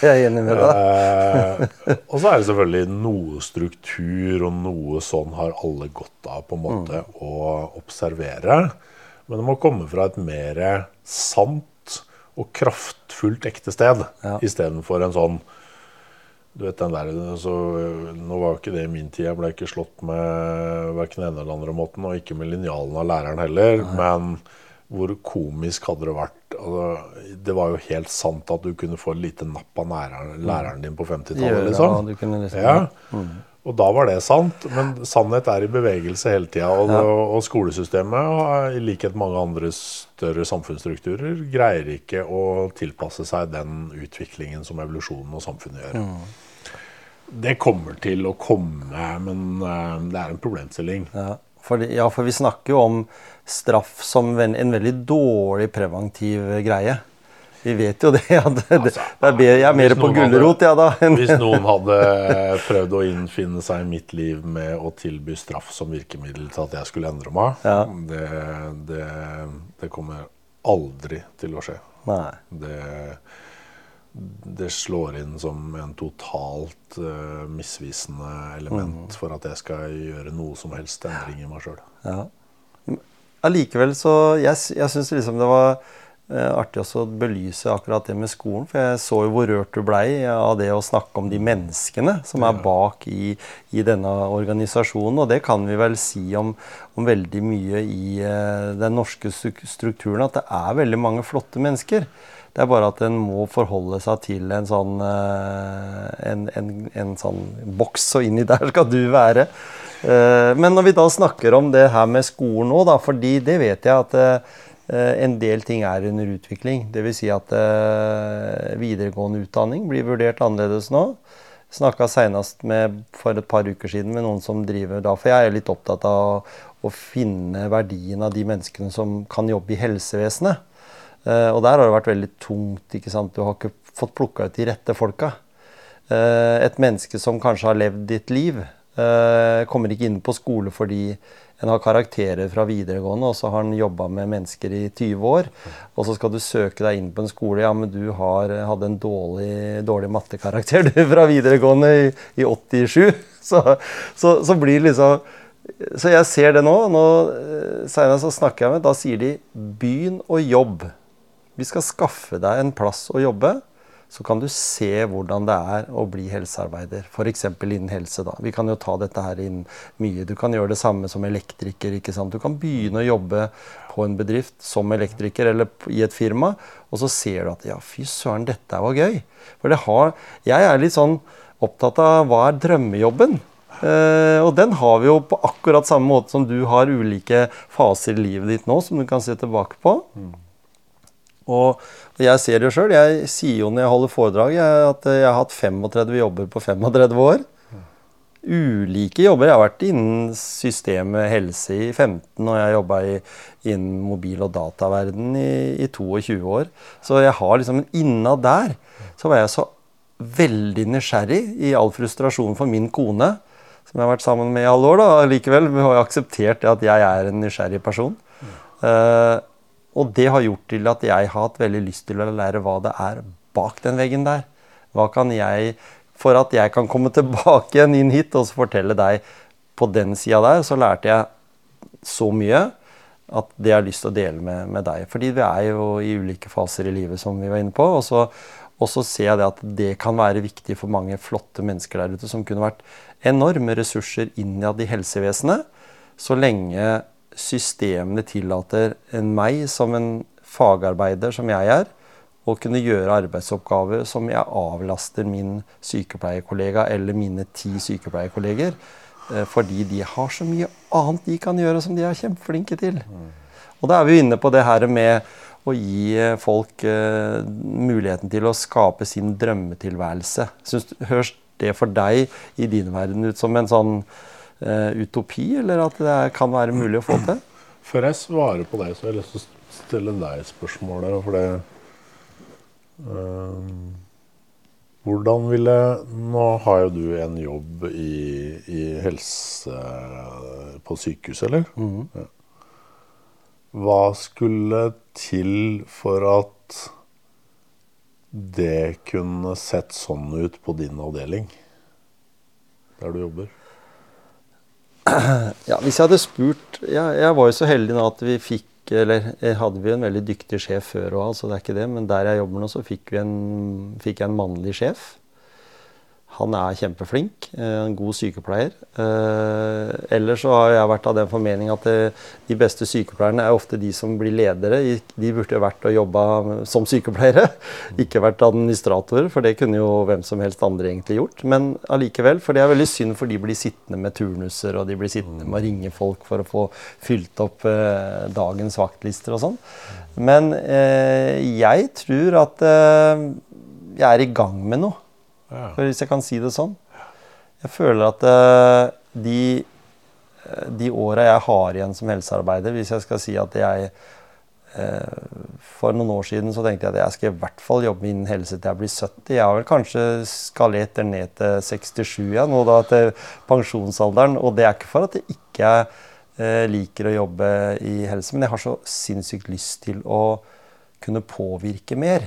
[SPEAKER 1] jeg er enig med deg.
[SPEAKER 2] eh, og så er det selvfølgelig noe struktur, og noe sånn har alle godt av på en måte
[SPEAKER 1] Mm.
[SPEAKER 2] å observere. Men det må komme fra et mer sant og kraftfullt ekte sted,
[SPEAKER 1] Ja.
[SPEAKER 2] istedenfor en sånn du vet den der, så, Nå var jo ikke det i min tid. Jeg ble ikke slått med verken den ene eller andre måten, og ikke med linjalen av læreren heller. Men hvor komisk hadde det vært? Altså, det var jo helt sant at du kunne få et lite napp av læreren, læreren din på 50-tallet. Liksom.
[SPEAKER 1] ja, du kunne liksom,
[SPEAKER 2] Ja. Og da var det sant, men sannhet er i bevegelse hele tida. Og, og skolesystemet, i likhet med mange andre større samfunnsstrukturer, greier ikke å tilpasse seg den utviklingen som evolusjonen og samfunnet gjør. Det kommer til å komme, men eh, det er en problemstilling.
[SPEAKER 1] Ja, For, ja, for vi snakker jo om straff som en veldig dårlig preventiv greie. Vi vet jo det. *laughs* Ja, det, det, det er jeg er mer på gulrot, ja da.
[SPEAKER 2] Hvis noen *laughs* hadde prøvd å innfinne seg i mitt liv med å tilby straff som virkemiddel til at jeg skulle endre meg,
[SPEAKER 1] Ja.
[SPEAKER 2] det, det, det kommer aldri til å skje.
[SPEAKER 1] Nei.
[SPEAKER 2] Det, det slår inn som en totalt uh, misvisende element for at jeg skal gjøre noe som helst endring i meg sjøl.
[SPEAKER 1] Ja. Allikevel så Jeg, jeg syns liksom det var artig også å belyse akkurat det med skolen. For jeg så jo hvor rørt du blei av det å snakke om de menneskene som er bak i, i denne organisasjonen. Og det kan vi vel si om, om veldig mye i eh, den norske strukturen, at det er veldig mange flotte mennesker. Det er bare at en må forholde seg til en sånn, eh, en, en, en sånn boks, og inni der skal du være. Eh, Men når vi da snakker om det her med skolen nå, da, fordi det vet jeg at eh, en del ting er under utvikling. Dvs. Si at eh, videregående utdanning blir vurdert annerledes nå. Snakka seinest for et par uker siden med noen som driver da, for jeg er litt opptatt av å finne verdien av de menneskene som kan jobbe i helsevesenet. Eh, og der har det vært veldig tungt. ikke sant? Du har ikke fått plukka ut de rette folka. Eh, et menneske som kanskje har levd ditt liv, eh, kommer ikke inn på skole fordi en har karakterer fra videregående, og så har en jobba med mennesker i 20 år. Og så skal du søke deg inn på en skole. Ja, men du har, hadde en dårlig, dårlig mattekarakter *laughs* du, fra videregående i, i 87. *laughs* Så, så, så blir liksom Så jeg ser det nå. nå Seinere så snakker jeg med Da sier de 'begynn å jobbe'. Vi skal skaffe deg en plass å jobbe. Så kan du se hvordan det er å bli helsearbeider. F.eks. innen helse. da. Vi kan jo ta dette her inn mye. Du kan gjøre det samme som elektriker. ikke sant? Du kan begynne å jobbe på en bedrift som elektriker eller i et firma, og så ser du at ja, fy søren, dette var gøy. For det har Jeg er litt sånn opptatt av hva er drømmejobben? Eh, og den har vi jo på akkurat samme måte som du har ulike faser i livet ditt nå, som du kan se tilbake på. Og jeg ser det sjøl. Jeg sier jo når jeg holder foredrag, at jeg har hatt 35 jobber på 35 år. Ulike jobber. Jeg har vært innen systemet helse i 15, og jeg har jobba innen mobil- og dataverden i, i 22 år. Så jeg har liksom innad der. Så var jeg så veldig nysgjerrig i all frustrasjon for min kone, som jeg har vært sammen med i alle år. da, Likevel Hun har akseptert at jeg er en nysgjerrig person. Eh, og det har gjort til at jeg har hatt veldig lyst til å lære hva det er bak den veggen der. Hva kan jeg For at jeg kan komme *laughs* tilbake igjen inn hit og fortelle deg på den sida der, så lærte jeg så mye at det jeg har lyst til å dele med, med deg. Fordi vi er jo i ulike faser i livet, som vi var inne på. Og så, og så ser jeg det at det kan være viktig for mange flotte mennesker der ute som kunne vært enorme ressurser innad i helsevesenet, så lenge systemene tillater en meg som en fagarbeider som jeg er, å kunne gjøre arbeidsoppgaver som jeg avlaster min sykepleierkollega eller mine ti sykepleierkolleger. eh, Fordi de har så mye annet de kan gjøre som de er kjempeflinke til. Og da er vi jo inne på det her med å gi eh, folk uh, muligheten til å skape sin drømmetilværelse. Syns, høres det for deg i din verden ut som en sånn utopi, eller at det kan være mulig å få til?
[SPEAKER 2] Før jeg svarer på det, så har jeg lyst til å stille deg spørsmålet. For det øhm, Hvordan ville Nå har jo du en jobb i, i helse på sykehus, eller?
[SPEAKER 1] Mhm.
[SPEAKER 2] Ja. Hva skulle til for at det kunne sett sånn ut på din avdeling? Der du jobber? *clears throat*
[SPEAKER 1] Ja, hvis jeg hadde spurt Jeg, jeg var jo så heldig nå at vi fikk Eller hadde vi en veldig dyktig sjef før òg, så det er ikke det. Men der jeg jobber nå, så fikk, en, fikk jeg en mannlig sjef. Han er kjempeflink. eh, En god sykepleier. Eh, ellers så har jeg vært av den formening at det, de beste sykepleierne er ofte de som blir ledere. De burde vært og jobba som sykepleiere, *laughs* ikke vært administratorer. For det kunne jo hvem som helst andre egentlig gjort. Men allikevel, for det er veldig synd for de blir sittende med turnuser og de blir sittende med å ringe folk for å få fylt opp eh, dagens vaktlister og sånn. Men eh, jeg tror at eh, jeg er i gang med noe. Hvis jeg kan si det sånn. Jeg føler at eh, de, eh, de åra jeg har igjen som helsearbeider Hvis jeg skal si at jeg eh, For noen år siden så tenkte jeg at jeg skal i hvert fall jobbe innen helse til jeg blir 70. Jeg har vel kanskje skalert det ned til 67 ja, nå da til pensjonsalderen. Og det er ikke for at jeg ikke liker å jobbe i helse, men jeg har så sinnssykt lyst til å kunne påvirke mer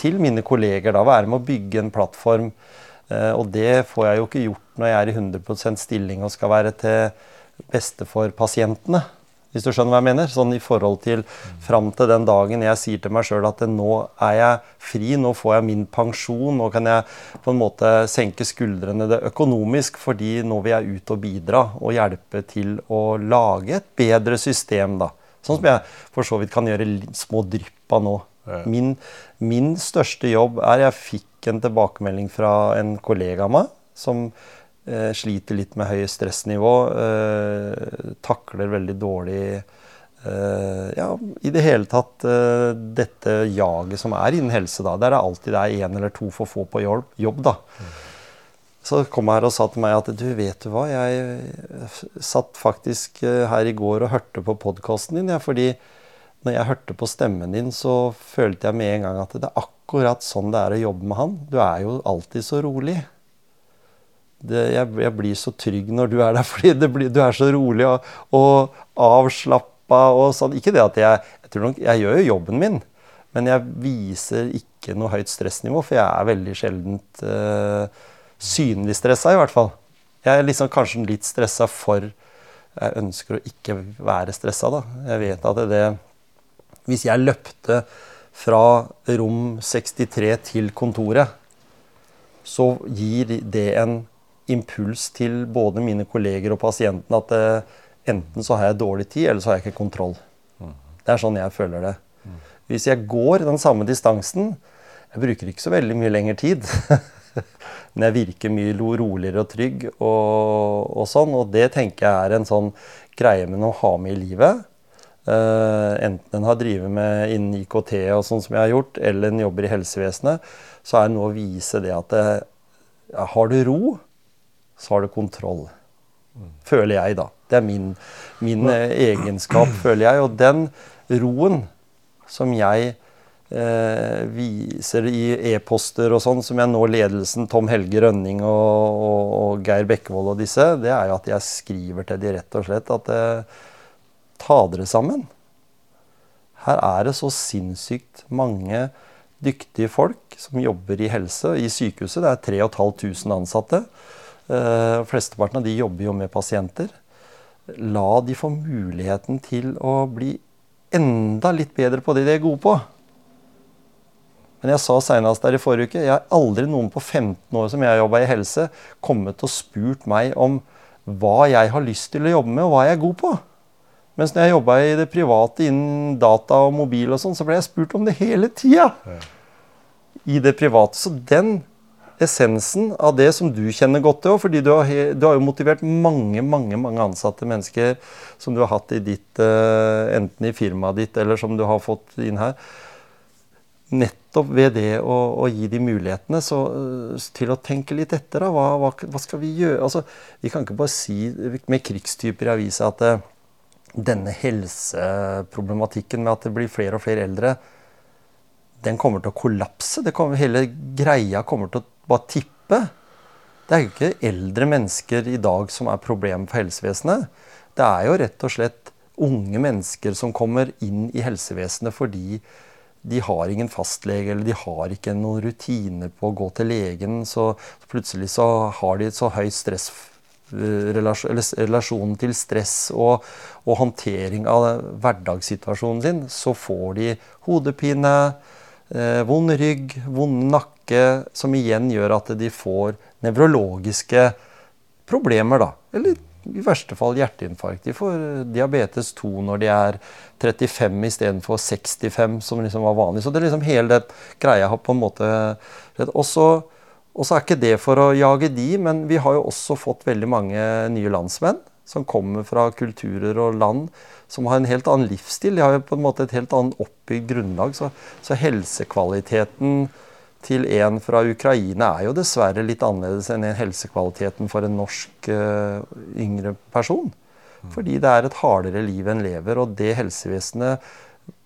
[SPEAKER 1] til mine kolleger. da, Være med å bygge en plattform. Eh, og det får jeg jo ikke gjort når jeg er i 100% stilling og skal være til beste for pasientene. Hvis du skjønner hva jeg mener? Sånn i forhold til fram til den dagen jeg sier til meg sjøl at nå er jeg fri, nå får jeg min pensjon, nå kan jeg på en måte senke skuldrene det økonomisk, fordi nå vil jeg ut og bidra og hjelpe til å lage et bedre system, da. Sånn som jeg for så vidt kan gjøre små drypp av nå. Min, min største jobb er Jeg fikk en tilbakemelding fra en kollega av meg som eh, sliter litt med høye stressnivå. Eh, takler veldig dårlig eh, Ja, i det hele tatt eh, dette jaget som er innen helse, da. Der det alltid er én eller to for få på jobb, jobb da. Så kom han her og sa til meg at du, vet du hva, jeg satt faktisk eh, her i går og hørte på podkasten din, ja, fordi når jeg hørte på stemmen din, så følte jeg med en gang at det er akkurat sånn det er å jobbe med han. Du er jo alltid så rolig. Det, jeg, jeg blir så trygg når du er der, *laughs* fordi blir, du er så rolig og, og avslappa og sånn. Ikke det at jeg jeg, nok, jeg gjør jo jobben min, men jeg viser ikke noe høyt stressnivå, for jeg er veldig sjeldent eh, synlig stressa, i hvert fall. Jeg er liksom kanskje litt stressa for Jeg ønsker å ikke være stressa, da. Jeg vet at det, det Hvis jeg løpte fra rom 63 til kontoret, så gir det en impuls til både mine kolleger og pasientene at eh, enten så har jeg dårlig tid, eller så har jeg ikke kontroll. Det er sånn jeg føler det. Hvis jeg går den samme distansen Jeg bruker ikke så veldig mye lengre tid. *laughs* Men jeg virker mye roligere og trygg og, og sånn. Og det tenker jeg er en sånn greie med å ha med i livet. Eh, enten en har drevet med innen IKT og sånn som jeg har gjort, eller en jobber i helsevesenet, så er det noe å vise det at det, ja, har du ro, så har du kontroll. Føler jeg, da. Det er min, min eh, egenskap, *clears throat* føler jeg. Og den roen som jeg eh, viser i e-poster og sånn, som jeg nå ledelsen, Tom Helge Rønning og, og, og Geir Bekkevold og disse, det er jo at jeg skriver til de rett og slett at eh, ta dere sammen. Her er det så sinnssykt mange dyktige folk som jobber i helse. I sykehuset det er 3500 ansatte. Eh, Flesteparten av de jobber jo med pasienter. La de få muligheten til å bli enda litt bedre på det de er gode på. Men jeg sa seinest der i forrige uke, jeg har aldri noen på 15 år som jeg har jobba i helse, kommet og spurt meg om hva jeg har lyst til å jobbe med, og hva jeg er god på. Mens når jeg jobba i det private innen data og mobil og sånn, så ble jeg spurt om det hele tida. I det private. Så den essensen av det som du kjenner godt til òg, fordi du har, du har jo motivert mange, mange mange ansatte mennesker som du har hatt i ditt eh, Enten i firmaet ditt eller som du har fått inn her. Nettopp ved det å, å gi de mulighetene så, eh, til å tenke litt etter. Da, hva, hva, hva skal vi gjøre? Altså, vi kan ikke bare si med krigstyper i avisa at eh, denne helseproblematikken med at det blir flere og flere eldre, den kommer til å kollapse. Kommer, hele greia kommer til å bare tippe. Det er jo ikke eldre mennesker i dag som er problemet for helsevesenet. Det er jo rett og slett unge mennesker som kommer inn i helsevesenet fordi de har ingen fastlege, eller de har ikke noen rutiner på å gå til legen. Så plutselig så har de et så høyt stress relasjonen til stress og, og, håndtering av hverdagssituasjonen sin, så får de hodepine, eh, vond rygg, vond nakke, som igjen gjør at de får nevrologiske problemer. da. Eller i verste fall hjerteinfarkt. De får diabetes 2 når de er 35 istedenfor 65, som liksom var vanlig. Så det er liksom hele det greia har på en måte Og så og så er ikke det for å jage de, men vi har jo også fått veldig mange nye landsmenn som kommer fra kulturer og land som har en helt annen livsstil. De har jo på en måte et helt annet oppbygd grunnlag. Så, så helsekvaliteten til en fra Ukraina er jo dessverre litt annerledes enn helsekvaliteten for en norsk uh, yngre person. Fordi det er et hardere liv enn lever, og det helsevesenet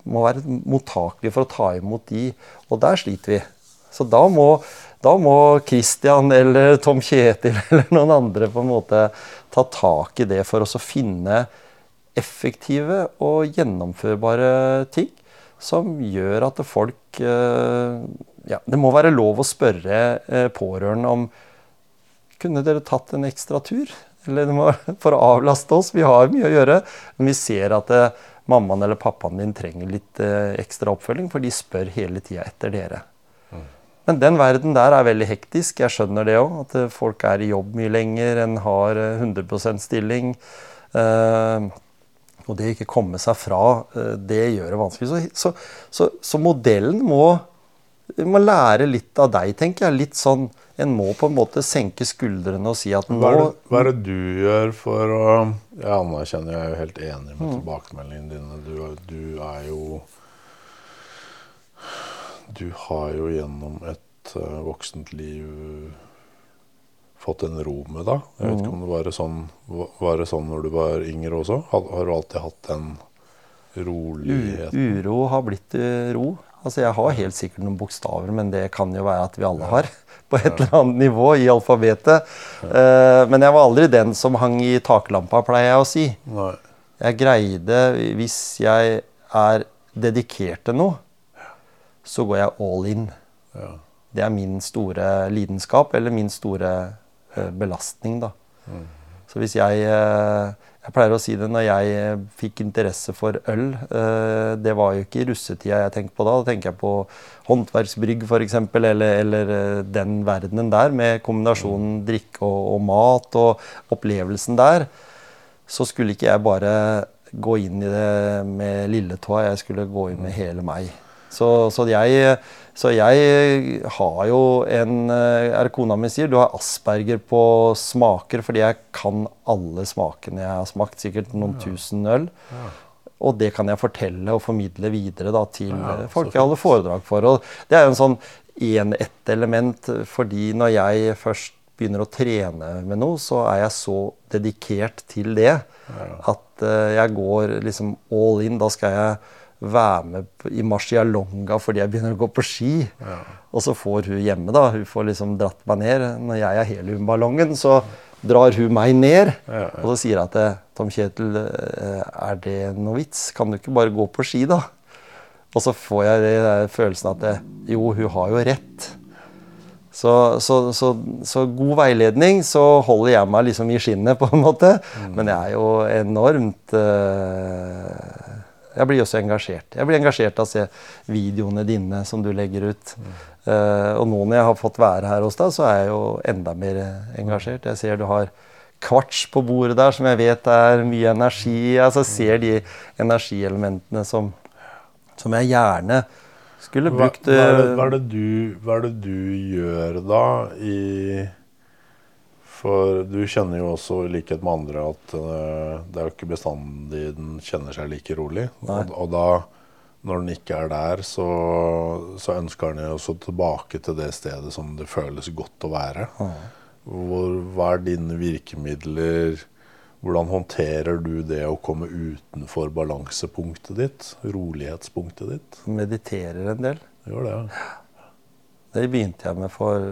[SPEAKER 1] må være mottakelig for å ta imot de. Og der sliter vi. Så da må da må Christian eller Tom Kjetil *laughs* eller noen andre på en måte ta tak i det for å finne effektive og gjennomførbare ting som gjør at folk eh, ja, Det må være lov å spørre eh, pårørende om kunne dere tatt en ekstra tur? Eller må, *laughs* for å avlaste oss. Vi har mye å gjøre. Men vi ser at eh, mammaen eller pappaen din trenger litt ekstra oppfølging, for de spør hele tida etter dere. Men den verden der er veldig hektisk. Jeg skjønner det òg. At eh, folk er i jobb mye lenger, en har 100 eh, stilling. Uh, og det ikke komme seg fra, det gjør det vanskelig. Så, så, så, så modellen må, må, lære litt av deg, tenker jeg. Litt sånn En må på en måte senke skuldrene og si at nå
[SPEAKER 2] Hva er det, hva er det du gjør for å Jeg anerkjenner, jeg er jo helt enig med mm. tilbakemeldingene dine. Du, du er jo du har jo gjennom et uh, voksent liv fått en ro med deg. Jeg vet ikke om det var sånn, var det sånn når du var yngre også? Har, har du alltid hatt den roligheten?
[SPEAKER 1] U uro har blitt uh, ro. Altså Jeg har helt sikkert noen bokstaver, men det kan jo være at vi alle har. *laughs* På et eller annet nivå i alfabetet. Ja. men jeg var aldri den som hang i taklampa, pleier jeg å si.
[SPEAKER 2] Nei.
[SPEAKER 1] Jeg greide, hvis jeg er dedikert til noe, så går jeg all in.
[SPEAKER 2] Ja.
[SPEAKER 1] Det er min store lidenskap, eller min store uh, belastning, da. Mm. Så hvis jeg uh, Jeg pleier å si det når jeg uh, fikk interesse for øl. det var jo ikke i russetida jeg tenkte på da. Da tenker jeg på håndverksbrygg f.eks., eller, eller den verdenen der, med kombinasjonen mm. drikke og, og mat og opplevelsen der. Så skulle ikke jeg bare gå inn i det med lilletåa, jeg skulle gå inn med mm. hele meg. Så, så, jeg, så, jeg, har jo en eh, Er det kona mi sier? Du har asperger på smaker, fordi jeg kan alle smakene jeg har smakt. Sikkert noen ja. tusen øl. Ja. Og det kan jeg fortelle og formidle videre da, til ja, folk jeg holder foredrag for. Og det er jo en sånn én-ett element, fordi når jeg først begynner å trene med noe, så er jeg så dedikert til det at uh, jeg går liksom all in. Da skal jeg være med i Marcialonga fordi jeg begynner å gå på ski. Ja. Og så får hun hjemme, da. Hun får liksom dratt meg ned. Når jeg er heliumballongen, så drar hun meg ned. Ja, ja. Og så sier hun til Tom Kjetil eh, Er det noe vits? Kan du ikke bare gå på ski, da? Og så får jeg det, følelsen at det, jo, hun har jo rett. Så, så, så, så, god veiledning, så holder jeg meg liksom i skinnet, på en måte. Mm. Men jeg er jo enormt uh, jeg blir også engasjert. Jeg blir engasjert av å se videoene dine som du legger ut. Mm. Uh, og nå når jeg har fått være her hos deg, så er jeg jo enda mer engasjert. Jeg ser du har kvarts på bordet der som jeg vet er mye energi. Altså, jeg ser de energielementene som, som jeg gjerne skulle brukt
[SPEAKER 2] hva, hva, er det, hva, er du, hva, er det, du, gjør da i for du kjenner jo også, i likhet med andre, at uh, det er jo ikke bestandig den kjenner seg like rolig. Og, og, da, når den ikke er der, så, så ønsker den jo også tilbake til det stedet som det føles godt å være. Hvor, hva er dine virkemidler? Hvordan håndterer du det å komme utenfor balansepunktet ditt? Rolighetspunktet ditt?
[SPEAKER 1] Mediterer en del.
[SPEAKER 2] gjør det. ja.
[SPEAKER 1] Det begynte jeg med for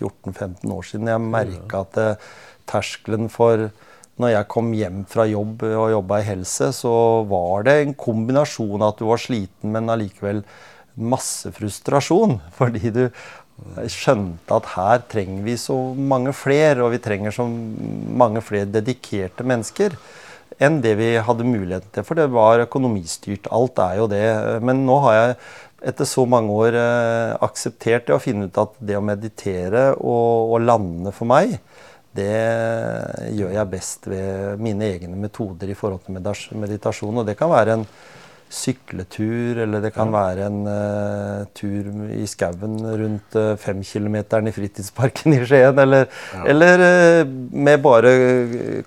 [SPEAKER 1] 14-15 år siden. Jeg merka at eh, terskelen for Når jeg kom hjem fra jobb og jobba i helse, så var det en kombinasjon av at du var sliten, men allikevel masse frustrasjon. *laughs* Fordi du skjønte at her trenger vi så mange flere, og vi trenger så mange flere dedikerte mennesker enn det vi hadde mulighet til. For det var økonomistyrt. Alt er jo det. Men nå har jeg etter så mange år eh, akseptert det og finne ut at det å meditere og, og, lande for meg, det gjør jeg best ved mine egne metoder i forhold til meditasjon. Og det kan være en sykletur, eller det kan være en uh, tur i skauen rundt uh, fem kilometeren i fritidsparken i Skien. Eller, ja. eller uh, med bare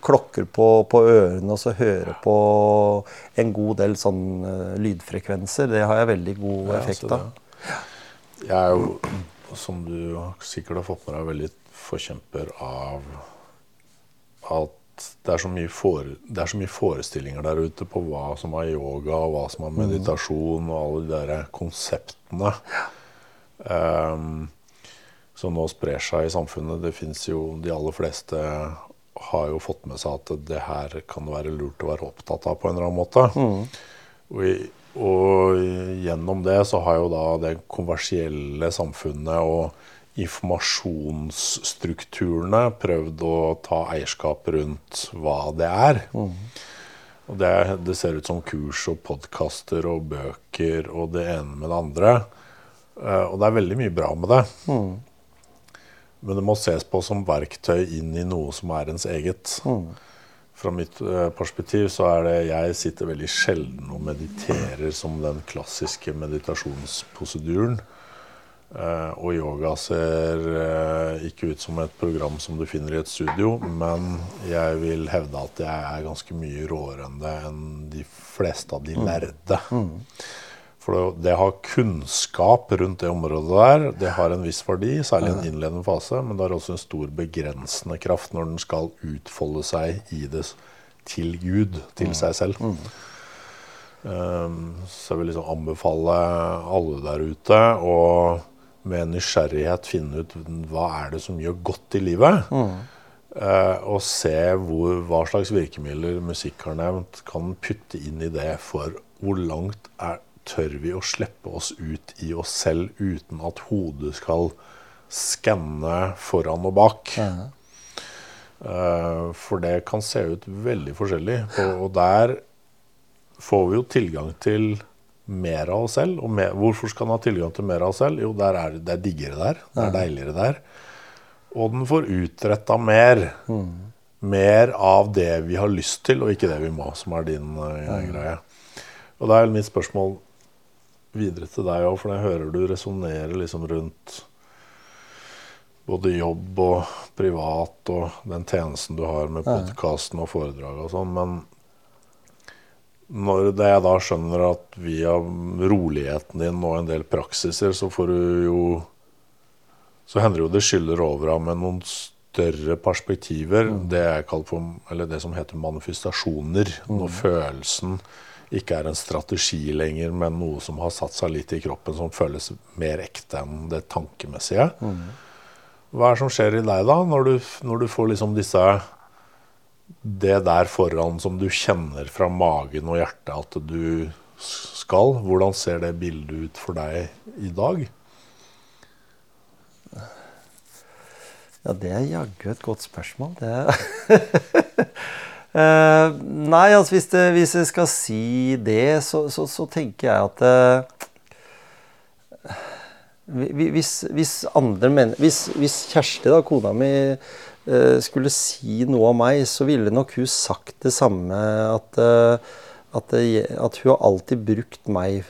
[SPEAKER 1] klokker på, på, ørene og så høre på en god del sånn lydfrekvenser. Det har jeg veldig god effekt av.
[SPEAKER 2] Jeg er jo, som du sikkert har fått med deg, veldig forkjemper av at det er, for, det er, så mye forestillinger der ute på hva som er yoga, og hva som er mm. meditasjon, og alle de der konseptene um, som nå sprer seg i samfunnet. Det fins jo De aller fleste har jo fått med seg at det her kan være lurt å være opptatt av på en eller annen måte. Mm. Og, i, og, gjennom det så har jo da det kommersielle samfunnet og informasjonsstrukturene prøvd å ta eierskap rundt hva det er. Mm. Og det, det, ser ut som kurs og podkaster og bøker og det ene med det andre. Uh, og det er veldig mye bra med det. Mm. Men det må ses på som verktøy inn i noe som er ens eget. Mm. Fra mitt uh, perspektiv så er det Jeg sitter veldig sjelden og mediterer som den klassiske meditasjonsprosedyren. Uh, og yoga ser uh, ikke ut som et program som du finner i et studio, men jeg vil hevde at jeg er ganske mye råere enn det enn de fleste av de mm. lærde. Mm. For det å ha kunnskap rundt det området der, det har en viss verdi, særlig i en innledende fase, men det har også en stor begrensende kraft når den skal utfolde seg i det til Gud, til mm. seg selv. Um, så jeg vil liksom anbefale alle der ute å med nysgjerrighet finne ut hva er det som gjør godt i livet. Mm. Uh, og se hvor, hva slags virkemidler musikk har nevnt, kan putte inn i det for hvor langt er, tør vi å slippe oss ut i oss selv uten at hodet skal skanne foran og bak. Mm. Uh, for det kan se ut veldig forskjellig. Og, og der får vi jo tilgang til mer av oss selv. Og mer, hvorfor skal den ha tilgang til mer av oss selv? Jo, er, det er diggere der. Det er deiligere der. Og den får utretta mer. Mm. Mer av det vi har lyst til, og ikke det vi må, som er din uh, greie. Og da er mitt spørsmål videre til deg òg, for jeg hører du resonnerer liksom rundt både jobb og privat og den tjenesten du har med podkasten og foredraget og sånn. Men når jeg da skjønner at via roligheten din og en del praksiser, så får du jo Så hender det jo det skyller over av med noen større perspektiver. Mm. Det, for, det, som heter manifestasjoner. Mm. Når følelsen ikke er en strategi lenger, men noe som har satt seg litt i kroppen, som føles mer ekte enn det tankemessige. Mm. Hva er det som skjer i deg da, når du, når du får liksom disse det der foran som du kjenner fra magen og hjertet at du skal, hvordan ser det bildet ut for deg i dag?
[SPEAKER 1] Ja, det er jaggu et godt spørsmål. Det uh, *laughs* Nei, altså hvis, det, hvis, jeg skal si det, så, så, så tenker jeg at uh, hvis, hvis, andre menn... hvis, hvis Kjersti, da, kona mi, Eh, skulle si noe om meg, så ville nok hun sagt det samme. At, eh, at, at hun har alltid brukt meg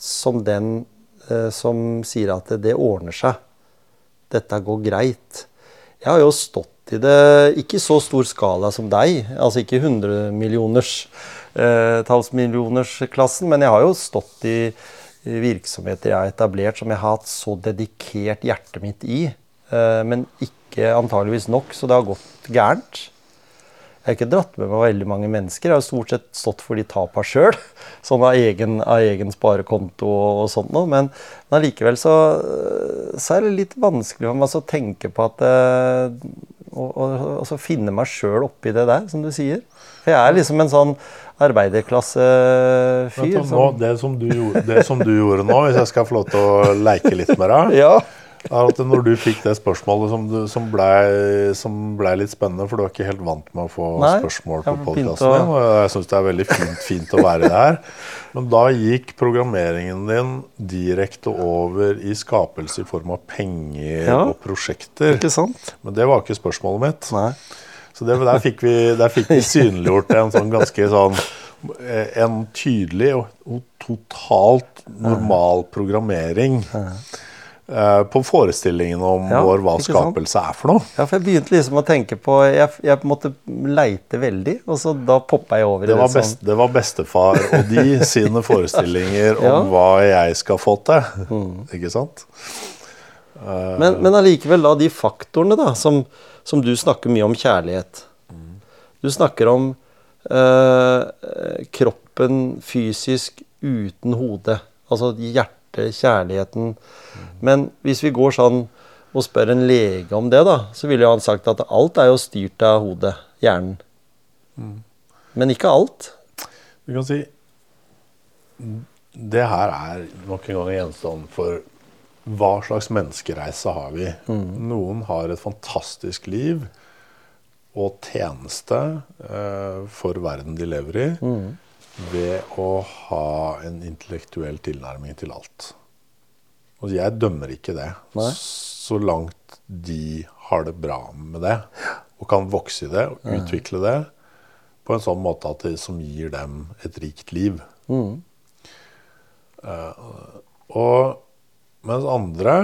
[SPEAKER 1] som den eh, som sier at det ordner seg. Dette går greit. Jeg har jo stått i det, ikke i så stor skala som deg, altså ikke 100 millioners eh, men jeg har jo stått i virksomheter jeg har etablert som jeg har hatt så dedikert hjertet mitt i, eh, men ikke ikke antageligvis nok, så det har gått gærent. Jeg har ikke dratt med meg veldig mange mennesker. Jeg har stort sett stått for de tapa sjøl. *laughs* Sånn av egen, av egen sparekonto og, og sånt noe. Men, men allikevel så, så, er det litt vanskelig for meg å tenke på at Og, og så finne meg sjøl oppi det der, som du sier. For jeg er liksom en sånn arbeiderklassefyr.
[SPEAKER 2] Som... Det, som du, det som du gjorde nå, hvis jeg skal få lov til å leke litt med deg *laughs*
[SPEAKER 1] ja
[SPEAKER 2] at når du fikk det spørsmålet som, som blei ble litt spennende, for du er ikke helt vant med å få Nei, spørsmål på podkasten din, og jeg syns det er veldig fint, fint å være der. Men da gikk programmeringen din direkte over i skapelse i form av penger ja, og prosjekter.
[SPEAKER 1] Ikke sant?
[SPEAKER 2] Men det var ikke spørsmålet mitt.
[SPEAKER 1] Nei.
[SPEAKER 2] Så det, der, fikk vi, der fikk vi *laughs* synliggjort en sånn ganske sånn En tydelig og totalt normal programmering. Ja. Eh, på forestillingen om ja, vår hva skapelse sant? er for noe.
[SPEAKER 1] Ja, for jeg begynte liksom å tenke på Jeg, jeg måtte leite veldig, og så da poppa jeg over
[SPEAKER 2] det. Var best, sånn. Det var bestefar og de *laughs* sine forestillinger ja. om hva jeg skal få til. Mm. Ikke sant?
[SPEAKER 1] Uh, men, men allikevel, da, de faktorene da, som, som, du snakker mye om kjærlighet. Mm. Du snakker om øh, kroppen fysisk uten hode. Altså hjertet, kjærligheten. Men hvis vi går sånn og spør en lege om det, da, så ville han sagt at alt er jo styrt av hodet, hjernen. Mm. Men ikke alt.
[SPEAKER 2] Du kan si Det her er nok en gang gjenstand for hva slags menneskereise har vi? Mm. Noen har et fantastisk liv og tjeneste eh, for verden de lever i. Mm ved å ha en intellektuell tilnærming til alt. Og jeg dømmer ikke det. Nei. Så langt de har det bra med det, og kan vokse i det og utvikle det på en sånn måte at det som gir dem et rikt liv. Mm. Uh, og mens andre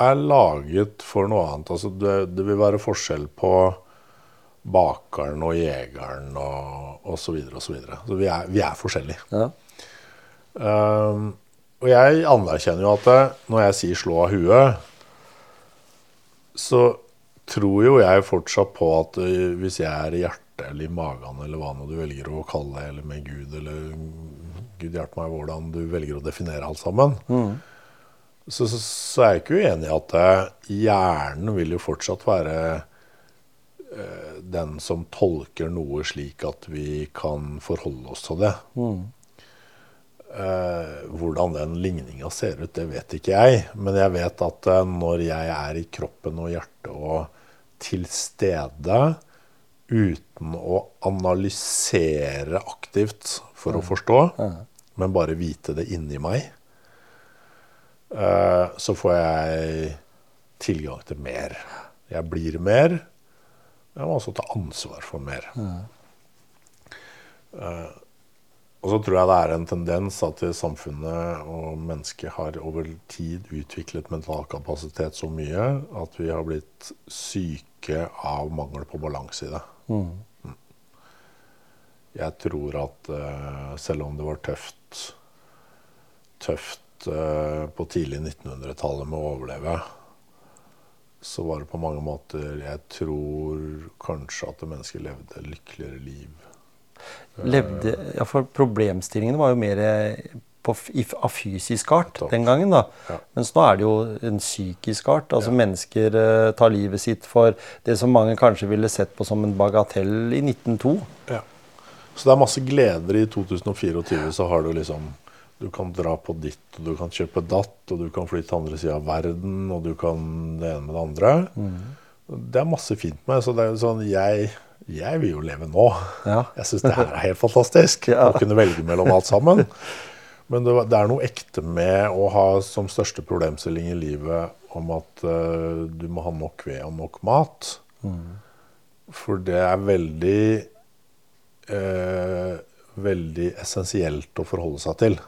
[SPEAKER 2] er laget for noe annet. Altså det, det vil være forskjell på bakeren og jegeren og osv. Så, videre, og så, videre. så vi er, vi er forskjellige. Ja. Um, og jeg anerkjenner jo at når jeg sier 'slå av huet', så tror jo jeg fortsatt på at hvis jeg er i hjertet eller i magen eller hva nå du velger å kalle det, eller med Gud eller Gud hjelpe meg hvordan du velger å definere alt sammen, mm. så, så, så, er jeg ikke uenig i at hjernen vil jo fortsatt være den som tolker noe slik at vi kan forholde oss til det. Mm. Eh, hvordan den ligninga ser ut, det vet ikke jeg. Men jeg vet at eh, når jeg er i kroppen og hjertet og til stede uten å analysere aktivt for å forstå, men bare vite det inni meg, så får jeg tilgang til mer. Jeg blir mer, jeg må også ta ansvar for mer. Uh, og så tror jeg det er en tendens at samfunnet og mennesket har over tid utviklet mental kapasitet så mye at vi har blitt syke av mangel på balanse i det. Mm. mm. Jeg tror at uh, selv om det var tøft, tøft uh, på tidlig 1900-tallet med å overleve, så var det på mange måter Jeg tror kanskje at mennesket levde lykkeligere liv.
[SPEAKER 1] Levde, ja, for Problemstillingene var jo mer på, av fysisk art den gangen. da. Ja. Mens nå er det jo en psykisk art. Altså ja. Mennesker uh, tar livet sitt for det som mange kanskje ville sett på som en bagatell i 1902.
[SPEAKER 2] Ja. Så det er masse gleder i 2024. Så har du liksom du kan dra på ditt, og du kan kjøpe datt, og du kan flytte til andre sida av verden, og du kan det ene med det andre. Mm. Det er masse fint med så det er jo sånn, jeg, jeg vil jo leve nå. Ja. Jeg syns det her er helt fantastisk. *laughs* ja. Å kunne velge mellom alt sammen. Men det, det, er noe ekte med å ha som største problemstilling i livet om at uh, du må ha nok ved og nok mat. Mm. For det er veldig uh, veldig essensielt å forholde seg til.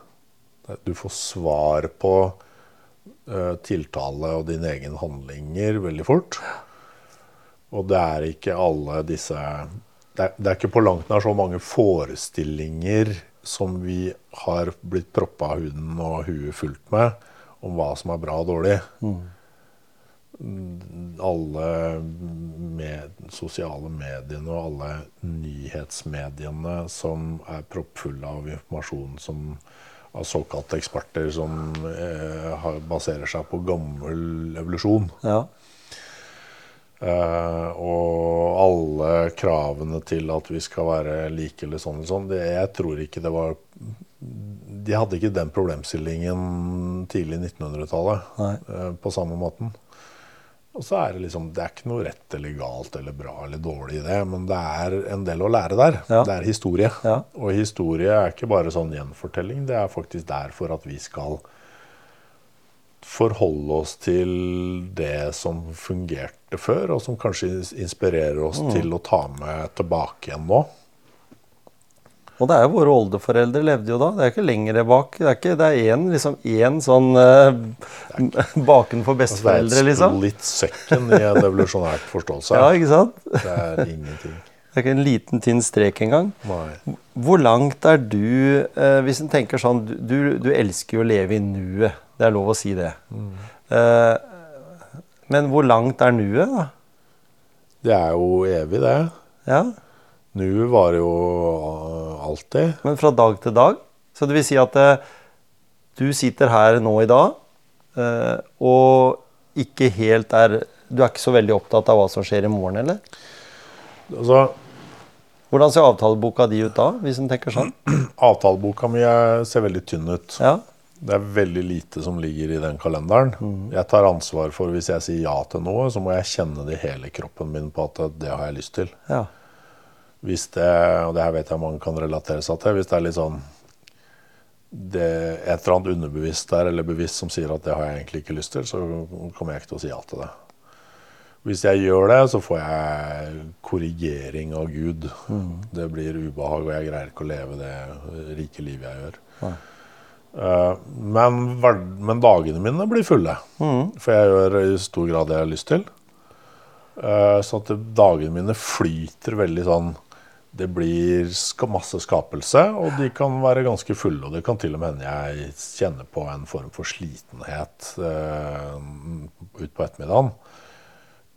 [SPEAKER 2] Du får svar på uh, tiltale og dine egne handlinger veldig fort. Og det er ikke alle disse det er, det er, ikke på langt nær så mange forestillinger som vi har blitt proppa huden og huet fullt med om hva som er bra og dårlig. Mm. Alle med, sosiale mediene og alle nyhetsmediene som er proppfulle av informasjon som, av såkalte eksperter som eh, baserer seg på gammel evolusjon.
[SPEAKER 1] Ja.
[SPEAKER 2] Eh, og alle kravene til at vi skal være like eller sånn. sånn det, jeg tror ikke det var De hadde ikke den problemstillingen tidlig 1900-tallet eh, på samme måten. Og så er det liksom Det er ikke noe rett eller galt eller bra eller dårlig i det, men det er en del å lære der.
[SPEAKER 1] Ja.
[SPEAKER 2] Det er historie.
[SPEAKER 1] Ja.
[SPEAKER 2] Og historie er ikke bare sånn gjenfortelling. Det er faktisk derfor at vi skal forholde oss til det som fungerte før, og som kanskje inspirerer oss
[SPEAKER 1] Mm.
[SPEAKER 2] til å ta med tilbake igjen nå.
[SPEAKER 1] Og det er jo våre oldeforeldre levde jo da. Det er ikke lenger bak. Det er ikke, det er én liksom, en sånn uh, *laughs* baken for
[SPEAKER 2] liksom. det er
[SPEAKER 1] litt
[SPEAKER 2] et splitt sekken i en evolusjonært forståelse. *laughs*
[SPEAKER 1] Ja, ikke sant?
[SPEAKER 2] Det er ingenting.
[SPEAKER 1] Det er ikke en liten, tynn strek engang.
[SPEAKER 2] Nei.
[SPEAKER 1] Hvor langt er du eh, Hvis en tenker sånn du, du, elsker jo å leve i nuet. Det er lov å si det. Eh, men hvor langt er nuet, da?
[SPEAKER 2] Det er jo evig, det.
[SPEAKER 1] Ja,
[SPEAKER 2] Nuet var jo uh, alltid.
[SPEAKER 1] Men fra dag til dag? Så det vil si at eh, du sitter her nå i dag eh, og ikke helt er Du er ikke så veldig opptatt av hva som skjer i morgen, eller?
[SPEAKER 2] Altså,
[SPEAKER 1] Hvordan ser avtaleboka di ut da, hvis en tenker sånn? *clears throat*
[SPEAKER 2] avtaleboka mi er- ser veldig tynn ut.
[SPEAKER 1] Ja,
[SPEAKER 2] Det er veldig lite som ligger i den kalenderen. Jeg tar ansvar for hvis jeg sier ja til noe, så må jeg kjenne det i hele kroppen min på at det har jeg lyst til.
[SPEAKER 1] ja.
[SPEAKER 2] Hvis det, og det her vet jeg mange kan relatere seg til, hvis det er litt sånn det er et eller annet underbevisst der, eller bevisst som sier at det har jeg egentlig ikke lyst til, så kommer jeg ikke til å si ja til det. Hvis jeg gjør det, så får jeg korrigering av Gud. Det blir ubehag, og jeg greier ikke å leve det rike livet jeg gjør.
[SPEAKER 1] Nei.
[SPEAKER 2] Eh, men, men dagene mine blir fulle, for jeg gjør i stor grad det jeg har lyst til. Eh, Så at dagene mine flyter veldig sånn Det blir masse skapelse, og de kan være ganske fulle. Og det kan til og med hende jeg kjenner på en form for slitenhet eh, utpå ettermiddagen.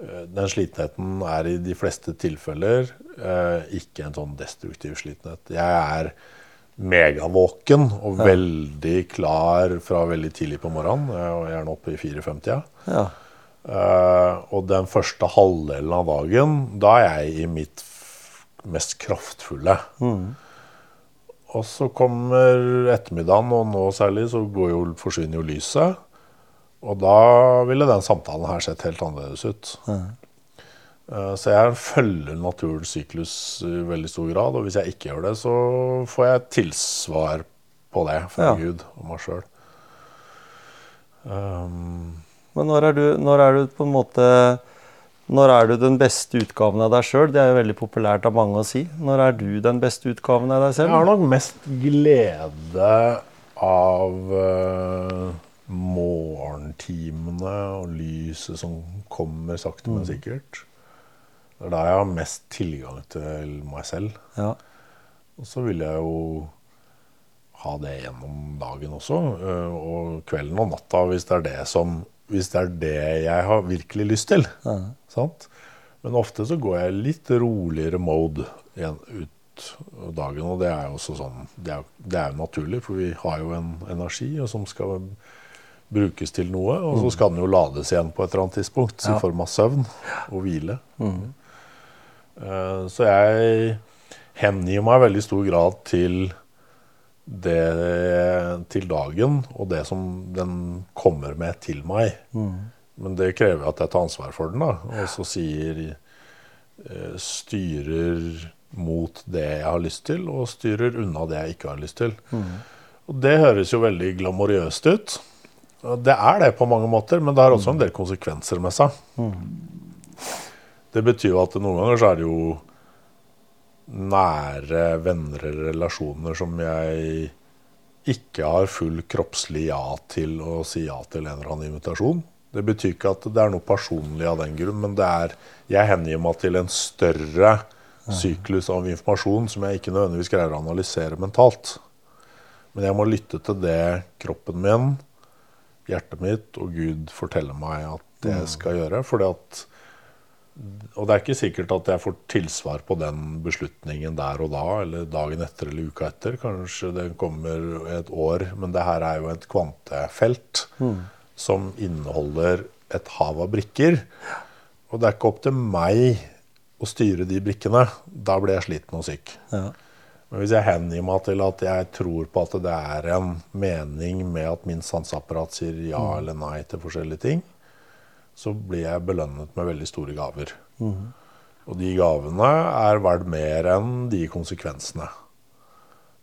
[SPEAKER 2] Eh, Den slitenheten er i de fleste tilfeller eh, ikke en sånn destruktiv slitenhet. Jeg er megavåken og veldig klar fra veldig tidlig på morgenen. Er gjerne oppe i 4-5-tida.
[SPEAKER 1] ja.
[SPEAKER 2] Eh, og den første halvdelen av dagen, da er jeg i mitt mest kraftfulle. Og så kommer ettermiddagen, og nå særlig så går jo, forsvinner jo lyset. Og da ville den samtalen her sett helt annerledes ut. Mm. Så jeg følger naturens syklus i veldig stor grad, og hvis jeg ikke gjør det, så får jeg tilsvar på det fra
[SPEAKER 1] Ja.
[SPEAKER 2] Gud og meg sjøl.
[SPEAKER 1] Men når er, du, når er du på en måte Når er du den beste utgaven av deg sjøl? Det er jo veldig populært av mange å si. Når er du den beste utgaven av deg selv?
[SPEAKER 2] Jeg har nok mest glede av uh, morgentimene og lyset som kommer sakte, men sikkert. Det er da jeg har mest tilgang til meg selv.
[SPEAKER 1] Ja.
[SPEAKER 2] Og så vil jeg jo ha det gjennom dagen også, øh, og kvelden og natta, hvis det er det som hvis det er det jeg har virkelig lyst til. Sant? Men ofte så går jeg litt roligere mode ut dagen, og det er jo også sånn Det er, det er jo naturlig, for vi har jo en energi som skal brukes til noe, og så skal den jo lades igjen på et eller annet tidspunkt
[SPEAKER 1] Ja.
[SPEAKER 2] i form av søvn og hvile. Mm. Så jeg hengir meg i veldig stor grad til det til dagen og det som den kommer med til meg. Men det krever at jeg tar ansvar for den, da. Og så sier eh, Styrer mot det jeg har lyst til, og styrer unna det jeg ikke har lyst til. Og det høres jo veldig glamorøst ut. Det er det på mange måter, men det har også en del konsekvenser med seg. Det betyr jo at noen ganger så er det jo nære venner eller relasjoner som jeg ikke har full kroppslig ja til å si ja til en eller annen invitasjon. Det betyr ikke at det er noe personlig av den grunn, men det er jeg hengir meg til en større syklus av informasjon som jeg ikke nødvendigvis greier å analysere mentalt. Men jeg må lytte til det kroppen min, hjertet mitt og Gud forteller meg at jeg skal gjøre. Fordi at og det er ikke sikkert at jeg får tilsvar på den beslutningen der og da, eller dagen etter eller uka etter. Kanskje den kommer et år. Men det her er jo et kvantefelt mm. som inneholder et hav av brikker. Og det er ikke opp til meg å styre de brikkene. Da blir jeg sliten og syk. Ja. Men hvis jeg hengir meg til at jeg tror på at det er en mening med at min sanseapparat sier ja mm. eller nei til forskjellige ting, så blir jeg belønnet med veldig store gaver. Mm. Og de gavene er verdt mer enn de konsekvensene.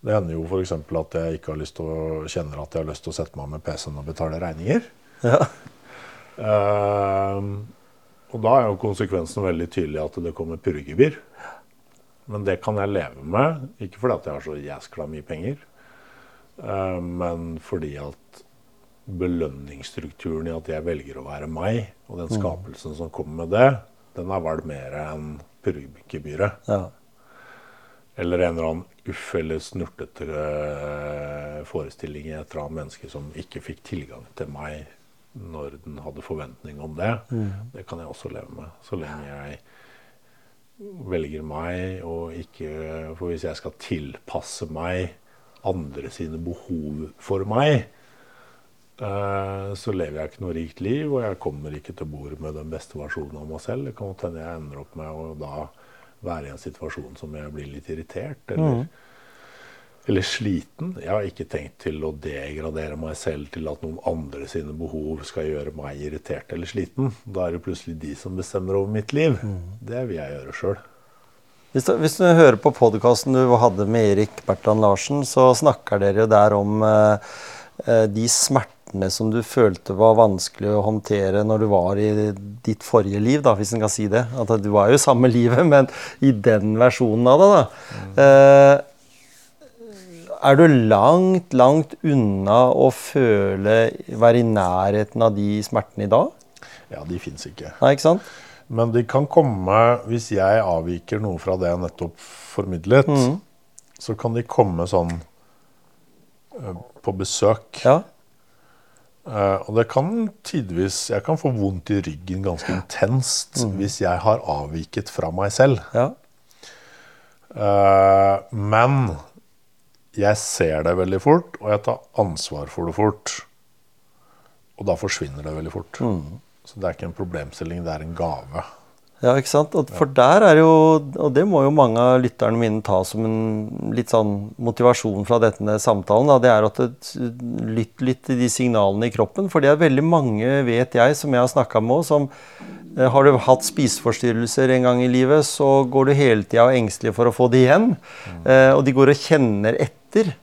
[SPEAKER 2] Det hender jo f.eks. at jeg ikke har lyst til å, kjenner at jeg har lyst til å sette meg med PC-en og betale regninger. Ja. Uh, og da er jo konsekvensen veldig tydelig at det kommer purregebyr. Men det kan jeg leve med. Ikke fordi at jeg har så jæskla mye penger, uh, men fordi at belønningsstrukturen i at jeg velger å være meg, og den mm. skapelsen som kommer med det, den er verdt mer enn purregebyret. Ja. Eller en eller annen uff eller snurtete uh, forestilling i et eller annet menneske som ikke fikk tilgang til meg når den hadde forventning om det. Mm. Det kan jeg også leve med. Så lenge jeg velger meg og ikke For hvis jeg skal tilpasse meg andre sine behov for meg, eh, så lever jeg ikke noe rikt liv, og jeg kommer ikke til bordet med den beste versjonen av meg selv. Det kan hende jeg ender opp med å da være i en situasjon som jeg blir litt irritert. eller mm eller sliten. Jeg har ikke tenkt til å degradere meg selv til at noen andre sine behov skal gjøre meg irritert eller sliten. Da er det plutselig de som bestemmer over mitt liv. Mm. Det vil jeg gjøre sjøl.
[SPEAKER 1] Hvis, hvis, du hører på podkasten du hadde med Erik Bertrand Larsen, så snakker dere jo der om eh, eh, de smertene som du følte var vanskelig å håndtere når du var i ditt forrige liv, da, hvis en kan si det. At du var jo samme *laughs* livet, men i den versjonen av det. da. Mm. Eh, er du langt, langt unna å føle Være i nærheten av de smertene i dag?
[SPEAKER 2] Ja, de fins ikke.
[SPEAKER 1] Nei, ikke sant?
[SPEAKER 2] Men de kan komme hvis jeg avviker noe fra det jeg nettopp formidlet. Mm. Så kan de komme sånn uh, på besøk. Ja. Uh, og det kan tidvis Jeg kan få vondt i ryggen ganske intenst mm. hvis jeg har avviket fra meg selv. Ja. Uh, men jeg ser det veldig fort, og jeg tar ansvar for det fort. Og da forsvinner det veldig fort. Mm. Så det er ikke en problemstilling, det er en gave.
[SPEAKER 1] Ja, ikke sant? For der er jo, og det må jo mange av lytterne mine ta som en litt sånn motivasjon fra denne samtalen, da, det er at lytt litt til de signalene i kroppen. For det er veldig mange, vet jeg, som jeg har snakka med, som eh, har du hatt spiseforstyrrelser en gang i livet, så går du hele tida og er engstelig for å få det igjen. Mm. Eh, og de går og kjenner etter.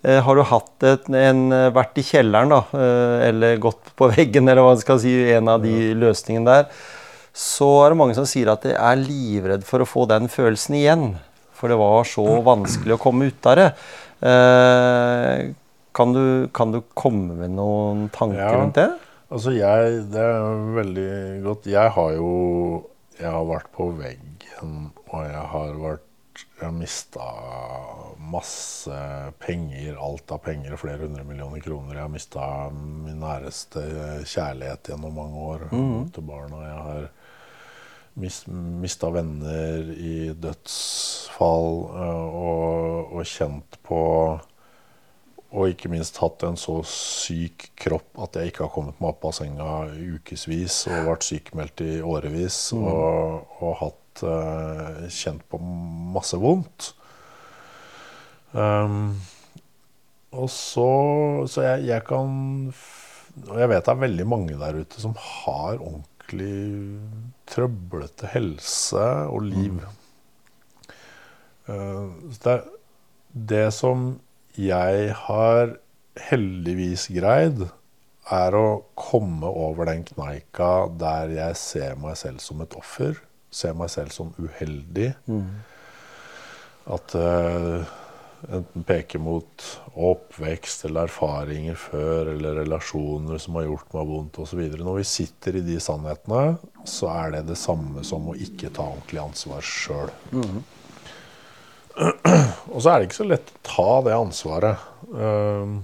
[SPEAKER 1] Eh, har du hatt et, en, vært i kjelleren, da, eh, eller gått på veggen, eller hva skal si, en av de løsningene der, så er det mange som sier at de er livredd for å få den følelsen igjen. For det var så vanskelig å komme ut av det. Kan du, kan du komme med noen tanker ja, rundt det?
[SPEAKER 2] Altså jeg, Det er veldig godt. Jeg har jo jeg har vært på veggen, og jeg har vært jeg har mista masse penger, alt av penger, flere hundre millioner kroner. Jeg har mista min næreste kjærlighet gjennom mange år mm. til barna. Jeg har mista venner i dødsfall eh, og, og, kjent på Og ikke minst hatt en så syk kropp at jeg ikke har kommet meg opp av senga ukevis og vært sykemeldt i årevis. Mm. Og, og hatt uh, kjent på masse vondt. Um, og så Så jeg, jeg, kan Og jeg vet det er veldig mange der ute som har ordentlig trøblete helse og liv. Uh, det, det som jeg har heldigvis greid, er å komme over den kneika der jeg ser meg selv som et offer ser meg selv som uheldig. Mm. At uh, enten peker mot oppvekst eller erfaringer før eller relasjoner som har gjort meg vondt osv. Når vi sitter i de sannhetene, så er det det samme som å ikke ta ordentlig ansvar sjøl. Mm. Og så er det ikke så lett å ta det ansvaret. Uh,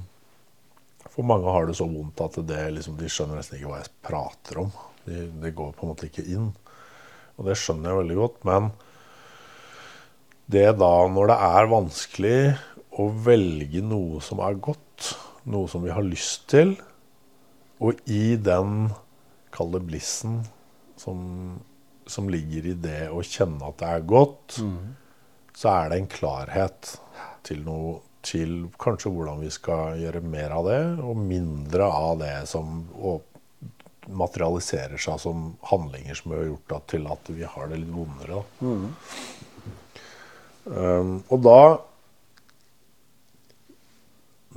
[SPEAKER 2] for mange har det så vondt at det, liksom, de skjønner nesten ikke hva jeg prater om. Det de går på en måte ikke inn. Og det skjønner jeg veldig godt. Men det da, når det er vanskelig å velge noe som er godt, noe som vi har lyst til, og i den kalde blissen som, som, ligger i det å kjenne at det er godt, mm. så er det en klarhet til noe til kanskje hvordan vi skal gjøre mer av det, og mindre av det som materialiserer seg som handlinger som har gjort at, til at vi har det litt vondere. Mm. Um, og da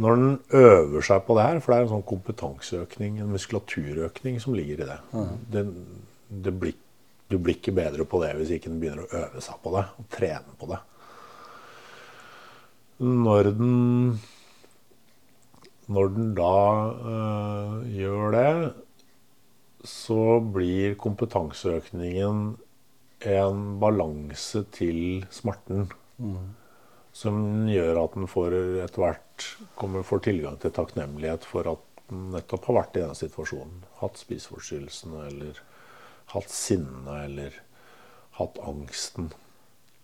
[SPEAKER 2] Når den øver seg på det her, for det er en sånn kompetanseøkning, en muskulaturøkning som ligger i det, mm. det, det blir, Du blir ikke bedre på det hvis ikke den begynner å øve seg på det og trene på det. Når den Når den da øh, gjør det, så blir kompetanseøkningen en balanse til smerten. Mm. Som gjør at den får etter hvert kommer, får tilgang til takknemlighet for at den nettopp har vært i den situasjonen. Hatt spiseforstyrrelsene eller hatt sinnet eller hatt angsten.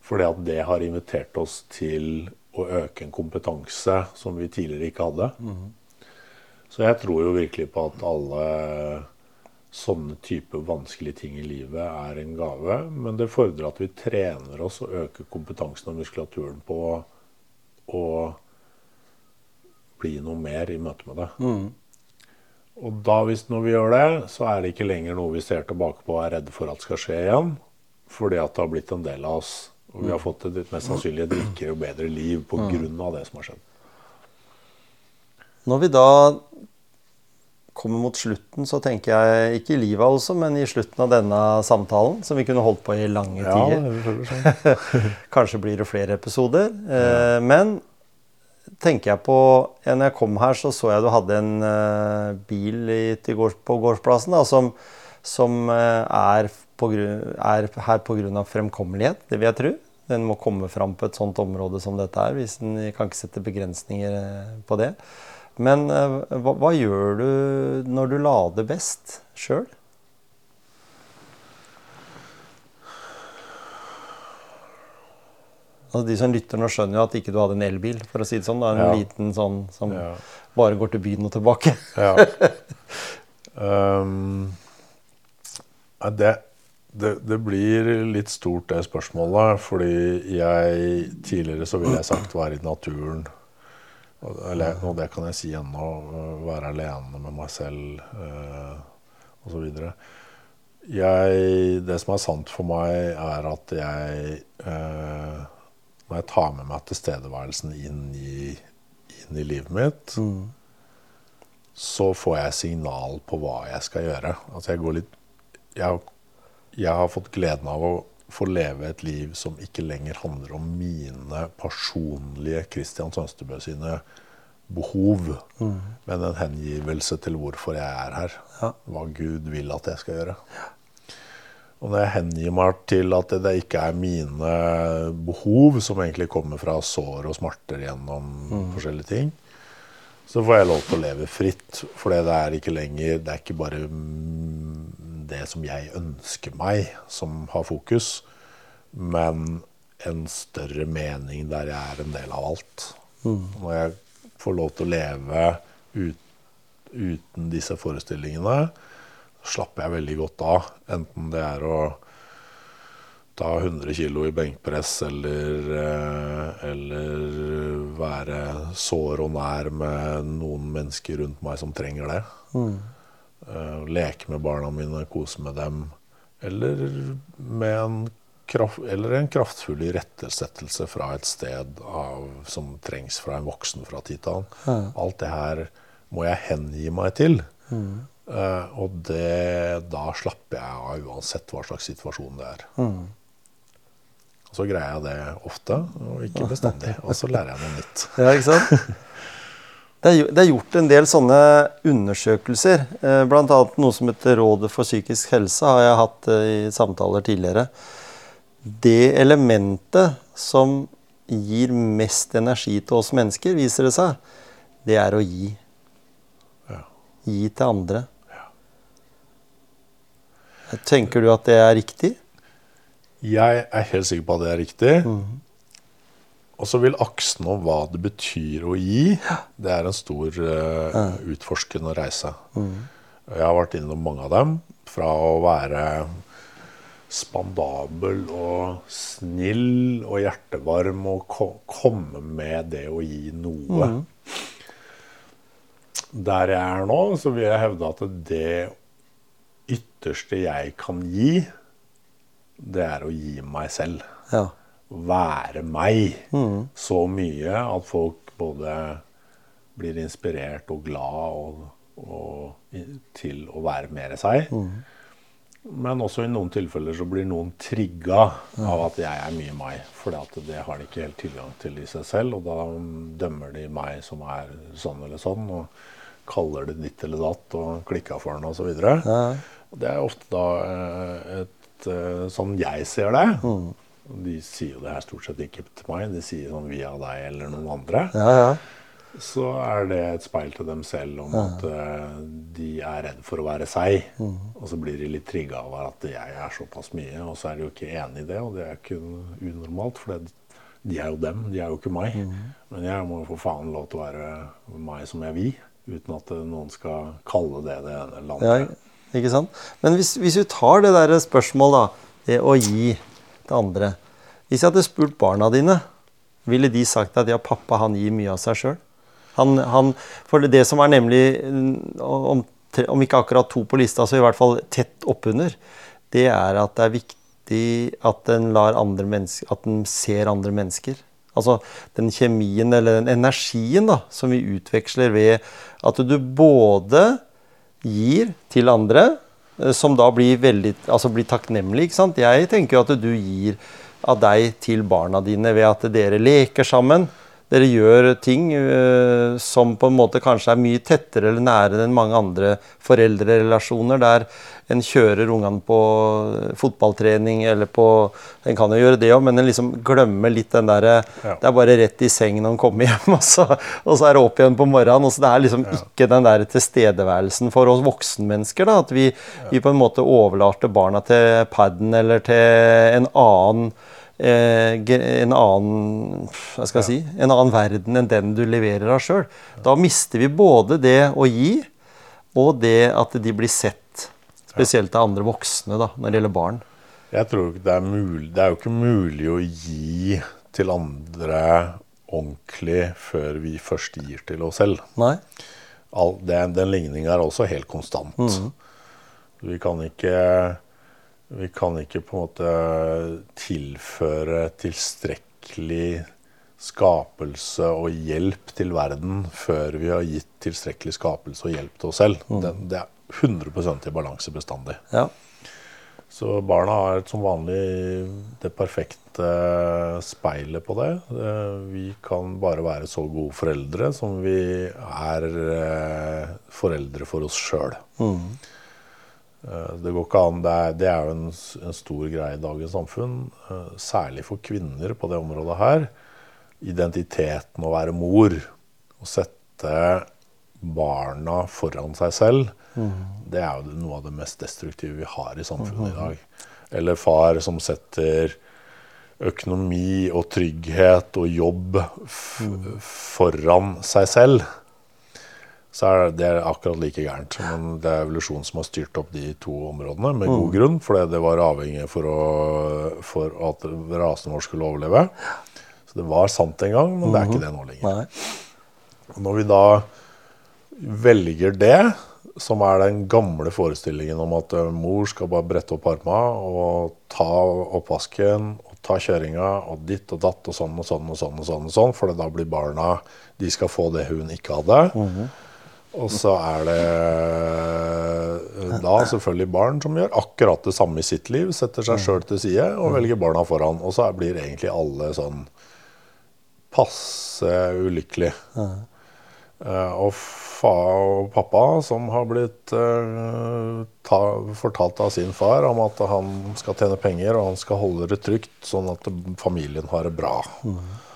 [SPEAKER 2] Fordi at det har invitert oss til å øke en kompetanse som vi tidligere ikke hadde. Mm. Så jeg tror jo virkelig på at alle sånne type vanskelige ting i livet er en gave. Men det fordrer at vi trener oss og øker kompetansen og muskulaturen på å bli noe mer i møte med det. Mm. Og da, hvis når vi gjør det, så er det ikke lenger noe vi ser tilbake på og er redde for at skal skje igjen. Fordi at det har blitt en del av oss. Og vi har fått et mest sannsynlig et rikere og bedre liv pga. Mm. det som har skjedd.
[SPEAKER 1] Når vi da kommer mot slutten, så tenker jeg ikke i livet altså, men i slutten av denne samtalen, som vi kunne holdt på i lange ja, tider. Sånn. *laughs* Kanskje blir det flere episoder. Ja. Eh, men tenker jeg på Når jeg kom her, så så jeg du hadde en uh, bil i, gårds, på gårdsplassen da, som, som uh, er, på, er, her pga. fremkommelighet, det vil jeg tro. Den må komme fram på et sånt område som dette er. hvis den kan ikke sette begrensninger på det. Men eh, hva, hva, gjør du når du lader best sjøl? Altså, de som lytter nå, skjønner jo at ikke du hadde en elbil, for å si det sånn. Da. En ja. liten sånn som ja. bare går til byen og tilbake. ja. *laughs*
[SPEAKER 2] Um, det, det, det, blir litt stort, det spørsmålet. Fordi jeg tidligere så ville jeg sagt være i naturen eller, og det kan jeg si ennå. Være alene med meg selv eh, osv. Det som er sant for meg, er at jeg eh, Når jeg tar med meg tilstedeværelsen inn i, inn i livet mitt, mm. så får jeg signal på hva jeg skal gjøre. Altså jeg går litt jeg, jeg har fått gleden av å få leve et liv som ikke lenger handler om mine personlige Christian Sønstebø sine behov, mm. men en hengivelse til hvorfor jeg er her. Ja. Hva Gud vil at jeg skal gjøre. Ja. Og når jeg hengir meg til at det ikke er mine behov, som egentlig kommer fra sår og smerter gjennom mm. forskjellige ting, så får jeg lov til å leve fritt. For det er ikke lenger Det er ikke bare det som jeg ønsker meg, som har fokus, men en større mening der jeg er en del av alt. Mm. Når jeg får lov til å leve ut, uten disse forestillingene, slapper jeg veldig godt av. Enten det er å ta 100 kg i benkpress eller, eh, eller være sår og nær med noen mennesker rundt meg som trenger det. Mm. Uh, leke med barna mine, kose med dem. Eller med en kraft, eller en kraftfull irettesettelse fra et sted av, som trengs fra en voksen fra tid til annen. Alt det her må jeg hengi meg til. Mm. Uh, og det, da slapper jeg av uansett hva slags situasjon det er. Mm. Og så greier jeg det ofte, og ikke bestandig. Og så lærer jeg noe nytt. *laughs*
[SPEAKER 1] ja, ikke sant? *laughs* Det er, gjort en del sånne undersøkelser. Eh, Bl.a. noe som heter Rådet for psykisk helse, har jeg hatt eh, i samtaler tidligere det elementet som gir mest energi til oss mennesker, viser det seg, det er å gi. Ja. Gi til andre. Ja. Tenker du at det er riktig?
[SPEAKER 2] Jeg er helt sikker på at det er riktig. Og så vil aksen om hva det betyr å gi, det er en stor uh, utforskende reise. Jeg har vært innom mange av dem. Fra å være spandabel og snill og hjertevarm og ko komme med det å gi noe. Der jeg er nå, så vil jeg hevde at det ytterste jeg kan gi, det er å gi meg selv.
[SPEAKER 1] Ja.
[SPEAKER 2] Være meg så mye at folk både blir inspirert og glad og, og til å være mer seg. Men også i noen tilfeller så blir noen trigga av at jeg er mye meg. For det har de ikke helt tilgang til i seg selv, og da dømmer de meg som er sånn eller sånn, og kaller det ditt eller datt og klikka for den osv.
[SPEAKER 1] Ja.
[SPEAKER 2] Det er ofte da eh, et eh, Sånn jeg ser det. De sier jo det her stort sett ikke til meg, de sier sånn via deg eller noen andre.
[SPEAKER 1] Ja, ja.
[SPEAKER 2] Så er det et speil til dem selv om at uh, de er redd for å være seg. Og så blir de litt trigga av at jeg er såpass mye, og så er de jo ikke enig i det. Og det er ikke unormalt, for det, de er jo dem, de er jo ikke meg. Men jeg må jo for faen lov til å være meg som jeg vil, uten at eh, noen skal kalle det det ene eller
[SPEAKER 1] Ja, ikke sant? Men hvis, hvis du tar det der spørsmålet, da, det å gi til andre Hvis jeg hadde spurt barna dine, ville de sagt at ja, pappa han gir mye av seg sjøl? Han, han, for det som er nemlig, mm, om, om ikke akkurat to på lista, så i hvert fall tett oppunder, det er at det er viktig at en at en ser andre mennesker. Altså den kjemien eller den energien da, som vi utveksler ved at du både gir til andre, som da blir veldig altså blir takknemlig. ikke sant? Jeg tenker jo at du gir av deg til barna dine ved at dere leker sammen. Dere gjør ting uh, som på en måte kanskje er mye tettere eller nære enn mange andre foreldrerelasjoner, der en kjører ungene på fotballtrening eller på En kan jo gjøre det òg, men en liksom glemmer litt den derre
[SPEAKER 2] Ja.
[SPEAKER 1] Det er bare rett i seng når en kommer hjem, *laughs* og så, og så er det opp igjen på morgenen. og så Det er liksom ikke den der tilstedeværelsen for oss voksenmennesker. da, At vi, vi på en måte overlater barna til paden eller til en annen eh, en annen hva skal jeg si, en annen verden enn den du leverer av sjøl. Da mister vi både det å gi, og det at de blir sett. Spesielt av andre voksne da, når det gjelder barn.
[SPEAKER 2] Jeg tror ikke det er mulig Det er jo ikke mulig å gi til andre ordentlig før vi først gir til oss selv.
[SPEAKER 1] Nei?
[SPEAKER 2] All, det, den ligninga er også helt konstant. Vi kan ikke Vi kan ikke på en måte tilføre tilstrekkelig skapelse og hjelp til verden før vi har gitt tilstrekkelig skapelse og hjelp til oss selv. Det, det er 100% i balanse bestandig.
[SPEAKER 1] Ja.
[SPEAKER 2] Så barna har som vanlig det perfekte speilet på det. Eh, Vi kan bare være så gode foreldre som vi er eh, foreldre for oss sjøl. Det går ikke an. Det er, det er jo en, en stor greie i dagens samfunn, eh, særlig for kvinner på det området her. Identiteten å være mor. Å sette barna foran seg selv. Det er jo noe av det mest destruktive vi har i samfunnet i dag. Eller far som setter økonomi og trygghet og jobb f foran seg selv. Så er det akkurat like gærent. Men det er evolusjonen som har styrt opp de to områdene, med god grunn. fordi det var avhengig for, å, for at rasen vår skulle overleve. Så det var sant en gang, men det er ikke det nå lenger. Og Når vi da velger det, som er den gamle forestillingen om at eh, mor skal bare brette opp arma og ta oppvasken og ta kjøringa og ditt og datt og sånn og sånn og sånn, og sånn, og sånn for da blir barna De skal få det hun ikke hadde. Og så er det eh, da selvfølgelig barn som gjør akkurat det samme i sitt liv. Setter seg sjøl til side og velger barna foran. Og så blir egentlig alle sånn passe ulykkelig. Eh, og fa og pappa som har blitt eh, ta, fortalt av sin far om at han skal tjene penger og han skal holde det trygt, sånn at familien har det bra. Eh,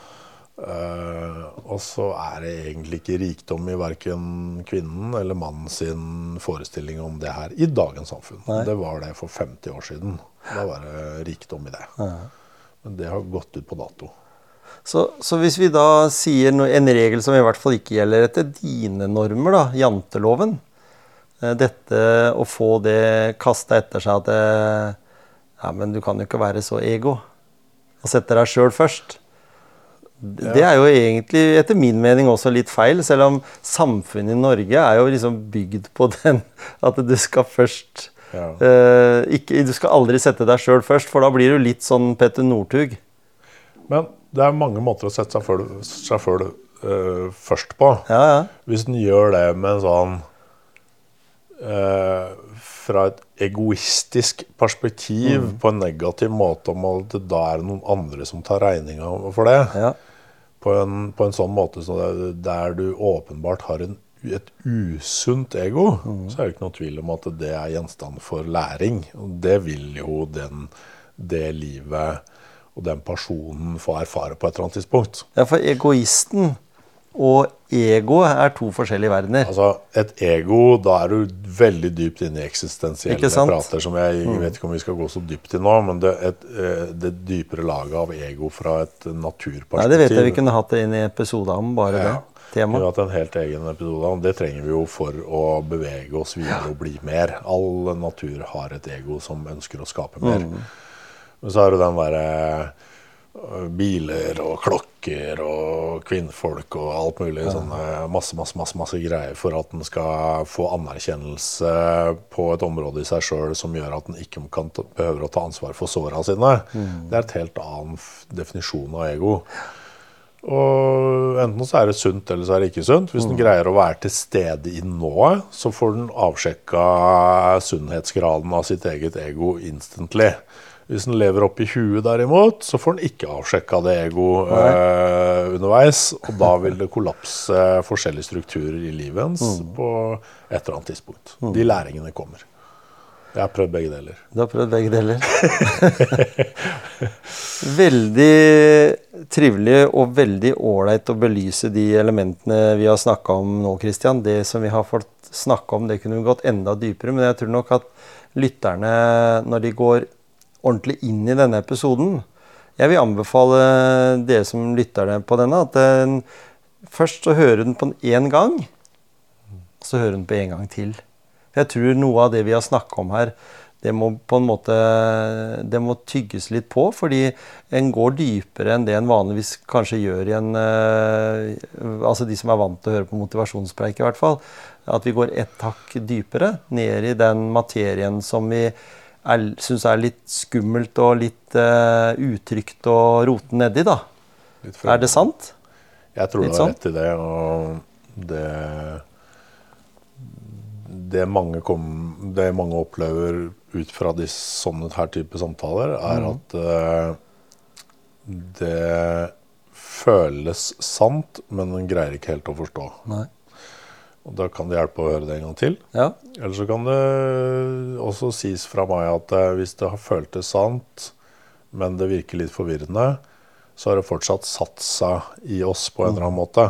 [SPEAKER 2] og så er det egentlig ikke rikdom i verken kvinnen eller mannen sin forestilling om det her i dagens samfunn.
[SPEAKER 1] Nei.
[SPEAKER 2] Det var det for 50 år siden. Da var det rikdom i det. Men det har gått ut på dato.
[SPEAKER 1] Så, så hvis vi da sier en regel som i hvert fall ikke gjelder etter dine normer, da, janteloven eh, Dette å få det kasta etter seg at det, Ja, men du kan jo ikke være så ego. Og sette deg sjøl først. Det er jo egentlig, etter min mening, også litt feil. Selv om samfunnet i Norge er jo liksom bygd på den *laughs* at du skal først
[SPEAKER 2] Ja.
[SPEAKER 1] uh, ikke, Du skal aldri sette deg sjøl først, for da blir du litt sånn Petter Northug.
[SPEAKER 2] Men det er mange måter å sette seg, sjøl uh, øh, først på.
[SPEAKER 1] Ja, ja.
[SPEAKER 2] Hvis en gjør det med en sånn uh, Fra et egoistisk perspektiv
[SPEAKER 1] Mm.
[SPEAKER 2] på en negativ måte om at det da er noen andre som tar regninga for det.
[SPEAKER 1] ja.
[SPEAKER 2] På, en, på en sånn måte så der du åpenbart har en, et usunt ego,
[SPEAKER 1] Mm.
[SPEAKER 2] så er det ikke noe tvil om at det er gjenstand for læring. Og det vil jo den, det livet og den personen få erfare på et eller annet tidspunkt.
[SPEAKER 1] Ja, for egoisten og ego er to forskjellige verdener.
[SPEAKER 2] Altså, Et ego, da er du veldig dypt inne i eksistensielle?
[SPEAKER 1] Mm.
[SPEAKER 2] prater som jeg vet ikke om vi skal gå så dypt i nå, men det, et, eh, det dypere laget av ego fra et naturperspektiv
[SPEAKER 1] Nei, det vet jeg vi kunne hatt det inn i episoden om, bare
[SPEAKER 2] Ja.
[SPEAKER 1] det
[SPEAKER 2] Vi har hatt en helt egen episode om det. trenger vi jo for å bevege oss videre og bli mer. All natur har et ego som ønsker å skape mer.
[SPEAKER 1] Mm.
[SPEAKER 2] Men så er det den derre biler og klokker og kvinnfolk og alt mulig. Sånne masse, masse, masse, masse greier for at den skal få anerkjennelse på et område i seg sjøl som gjør at den ikke kan ta, behøver å ta ansvar for såra sine.
[SPEAKER 1] Mm.
[SPEAKER 2] Det er et helt annen definisjon av ego. Og enten så er det sunt, eller så er det ikke sunt. Hvis den greier å være til stede i nået, så får den avsjekka sunnhetsgraden av sitt eget ego instantly. Hvis den lever oppi huet derimot, så får den ikke avsjekka det ego eh, underveis. Og da vil det kollapse forskjellige strukturer i livet ens på et eller annet tidspunkt. De læringene kommer. Jeg har prøvd begge deler.
[SPEAKER 1] Du har prøvd begge deler. *laughs* veldig trivelig og veldig ålreit å belyse de elementene vi har snakka om nå, Christian. Det som vi har fått snakke om, det kunne vi gått enda dypere. Men jeg tror nok at lytterne, når de går ordentlig inn i denne episoden Jeg vil anbefale dere som lytter på denne, at den, først så hører den på den én gang. Så hører den på en gang til. Jeg tror noe av det vi har snakka om her, det må på en måte det må tygges litt på, fordi en går dypere enn det en vanligvis kanskje gjør i en eh, Altså de som er vant til å høre på motivasjonspreik, i hvert fall. At vi går ett hakk dypere ned i den materien som vi syns er litt skummelt og litt uh, utrygt å rote nedi, da. Er det sant?
[SPEAKER 2] Jeg tror
[SPEAKER 1] Litt
[SPEAKER 2] du har
[SPEAKER 1] sånn?
[SPEAKER 2] rett i det. Og det det mange, kom, det mange opplever ut fra de, sånne her type samtaler, er
[SPEAKER 1] mm.
[SPEAKER 2] at uh, det føles sant, men en greier ikke helt å forstå.
[SPEAKER 1] Nei.
[SPEAKER 2] Og Da kan det hjelpe å høre det en gang til.
[SPEAKER 1] Ja.
[SPEAKER 2] Eller så kan det også sies fra meg at eh, hvis det har føltes sant, men det virker litt forvirrende, så har det fortsatt satt seg i oss på en eller annen måte.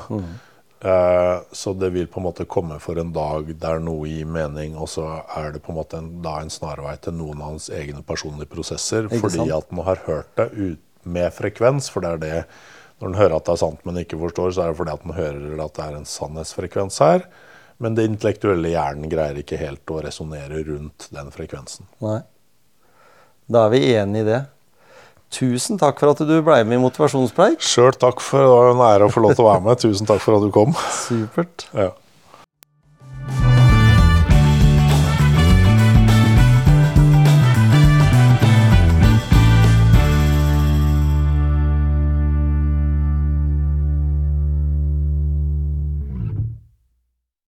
[SPEAKER 2] Eh, så det vil på en måte komme for en dag der noe gir mening, og så er det på en måte en, da en snarvei til noen av hans egne personlige prosesser. Fordi at man har hørt det ut med frekvens. For det er det Når en hører at det er sant, men ikke forstår, så er det fordi at en hører at det er en sannhetsfrekvens her. Men det intellektuelle hjernen greier ikke helt å resonnere rundt den frekvensen.
[SPEAKER 1] Nei. Da er vi enige i det. Tusen takk for at du ble med i Motivasjonspreik.
[SPEAKER 2] Sjøl takk for det var en ære å få lov til å være med. Tusen takk for at du kom.
[SPEAKER 1] Supert.
[SPEAKER 2] Ja.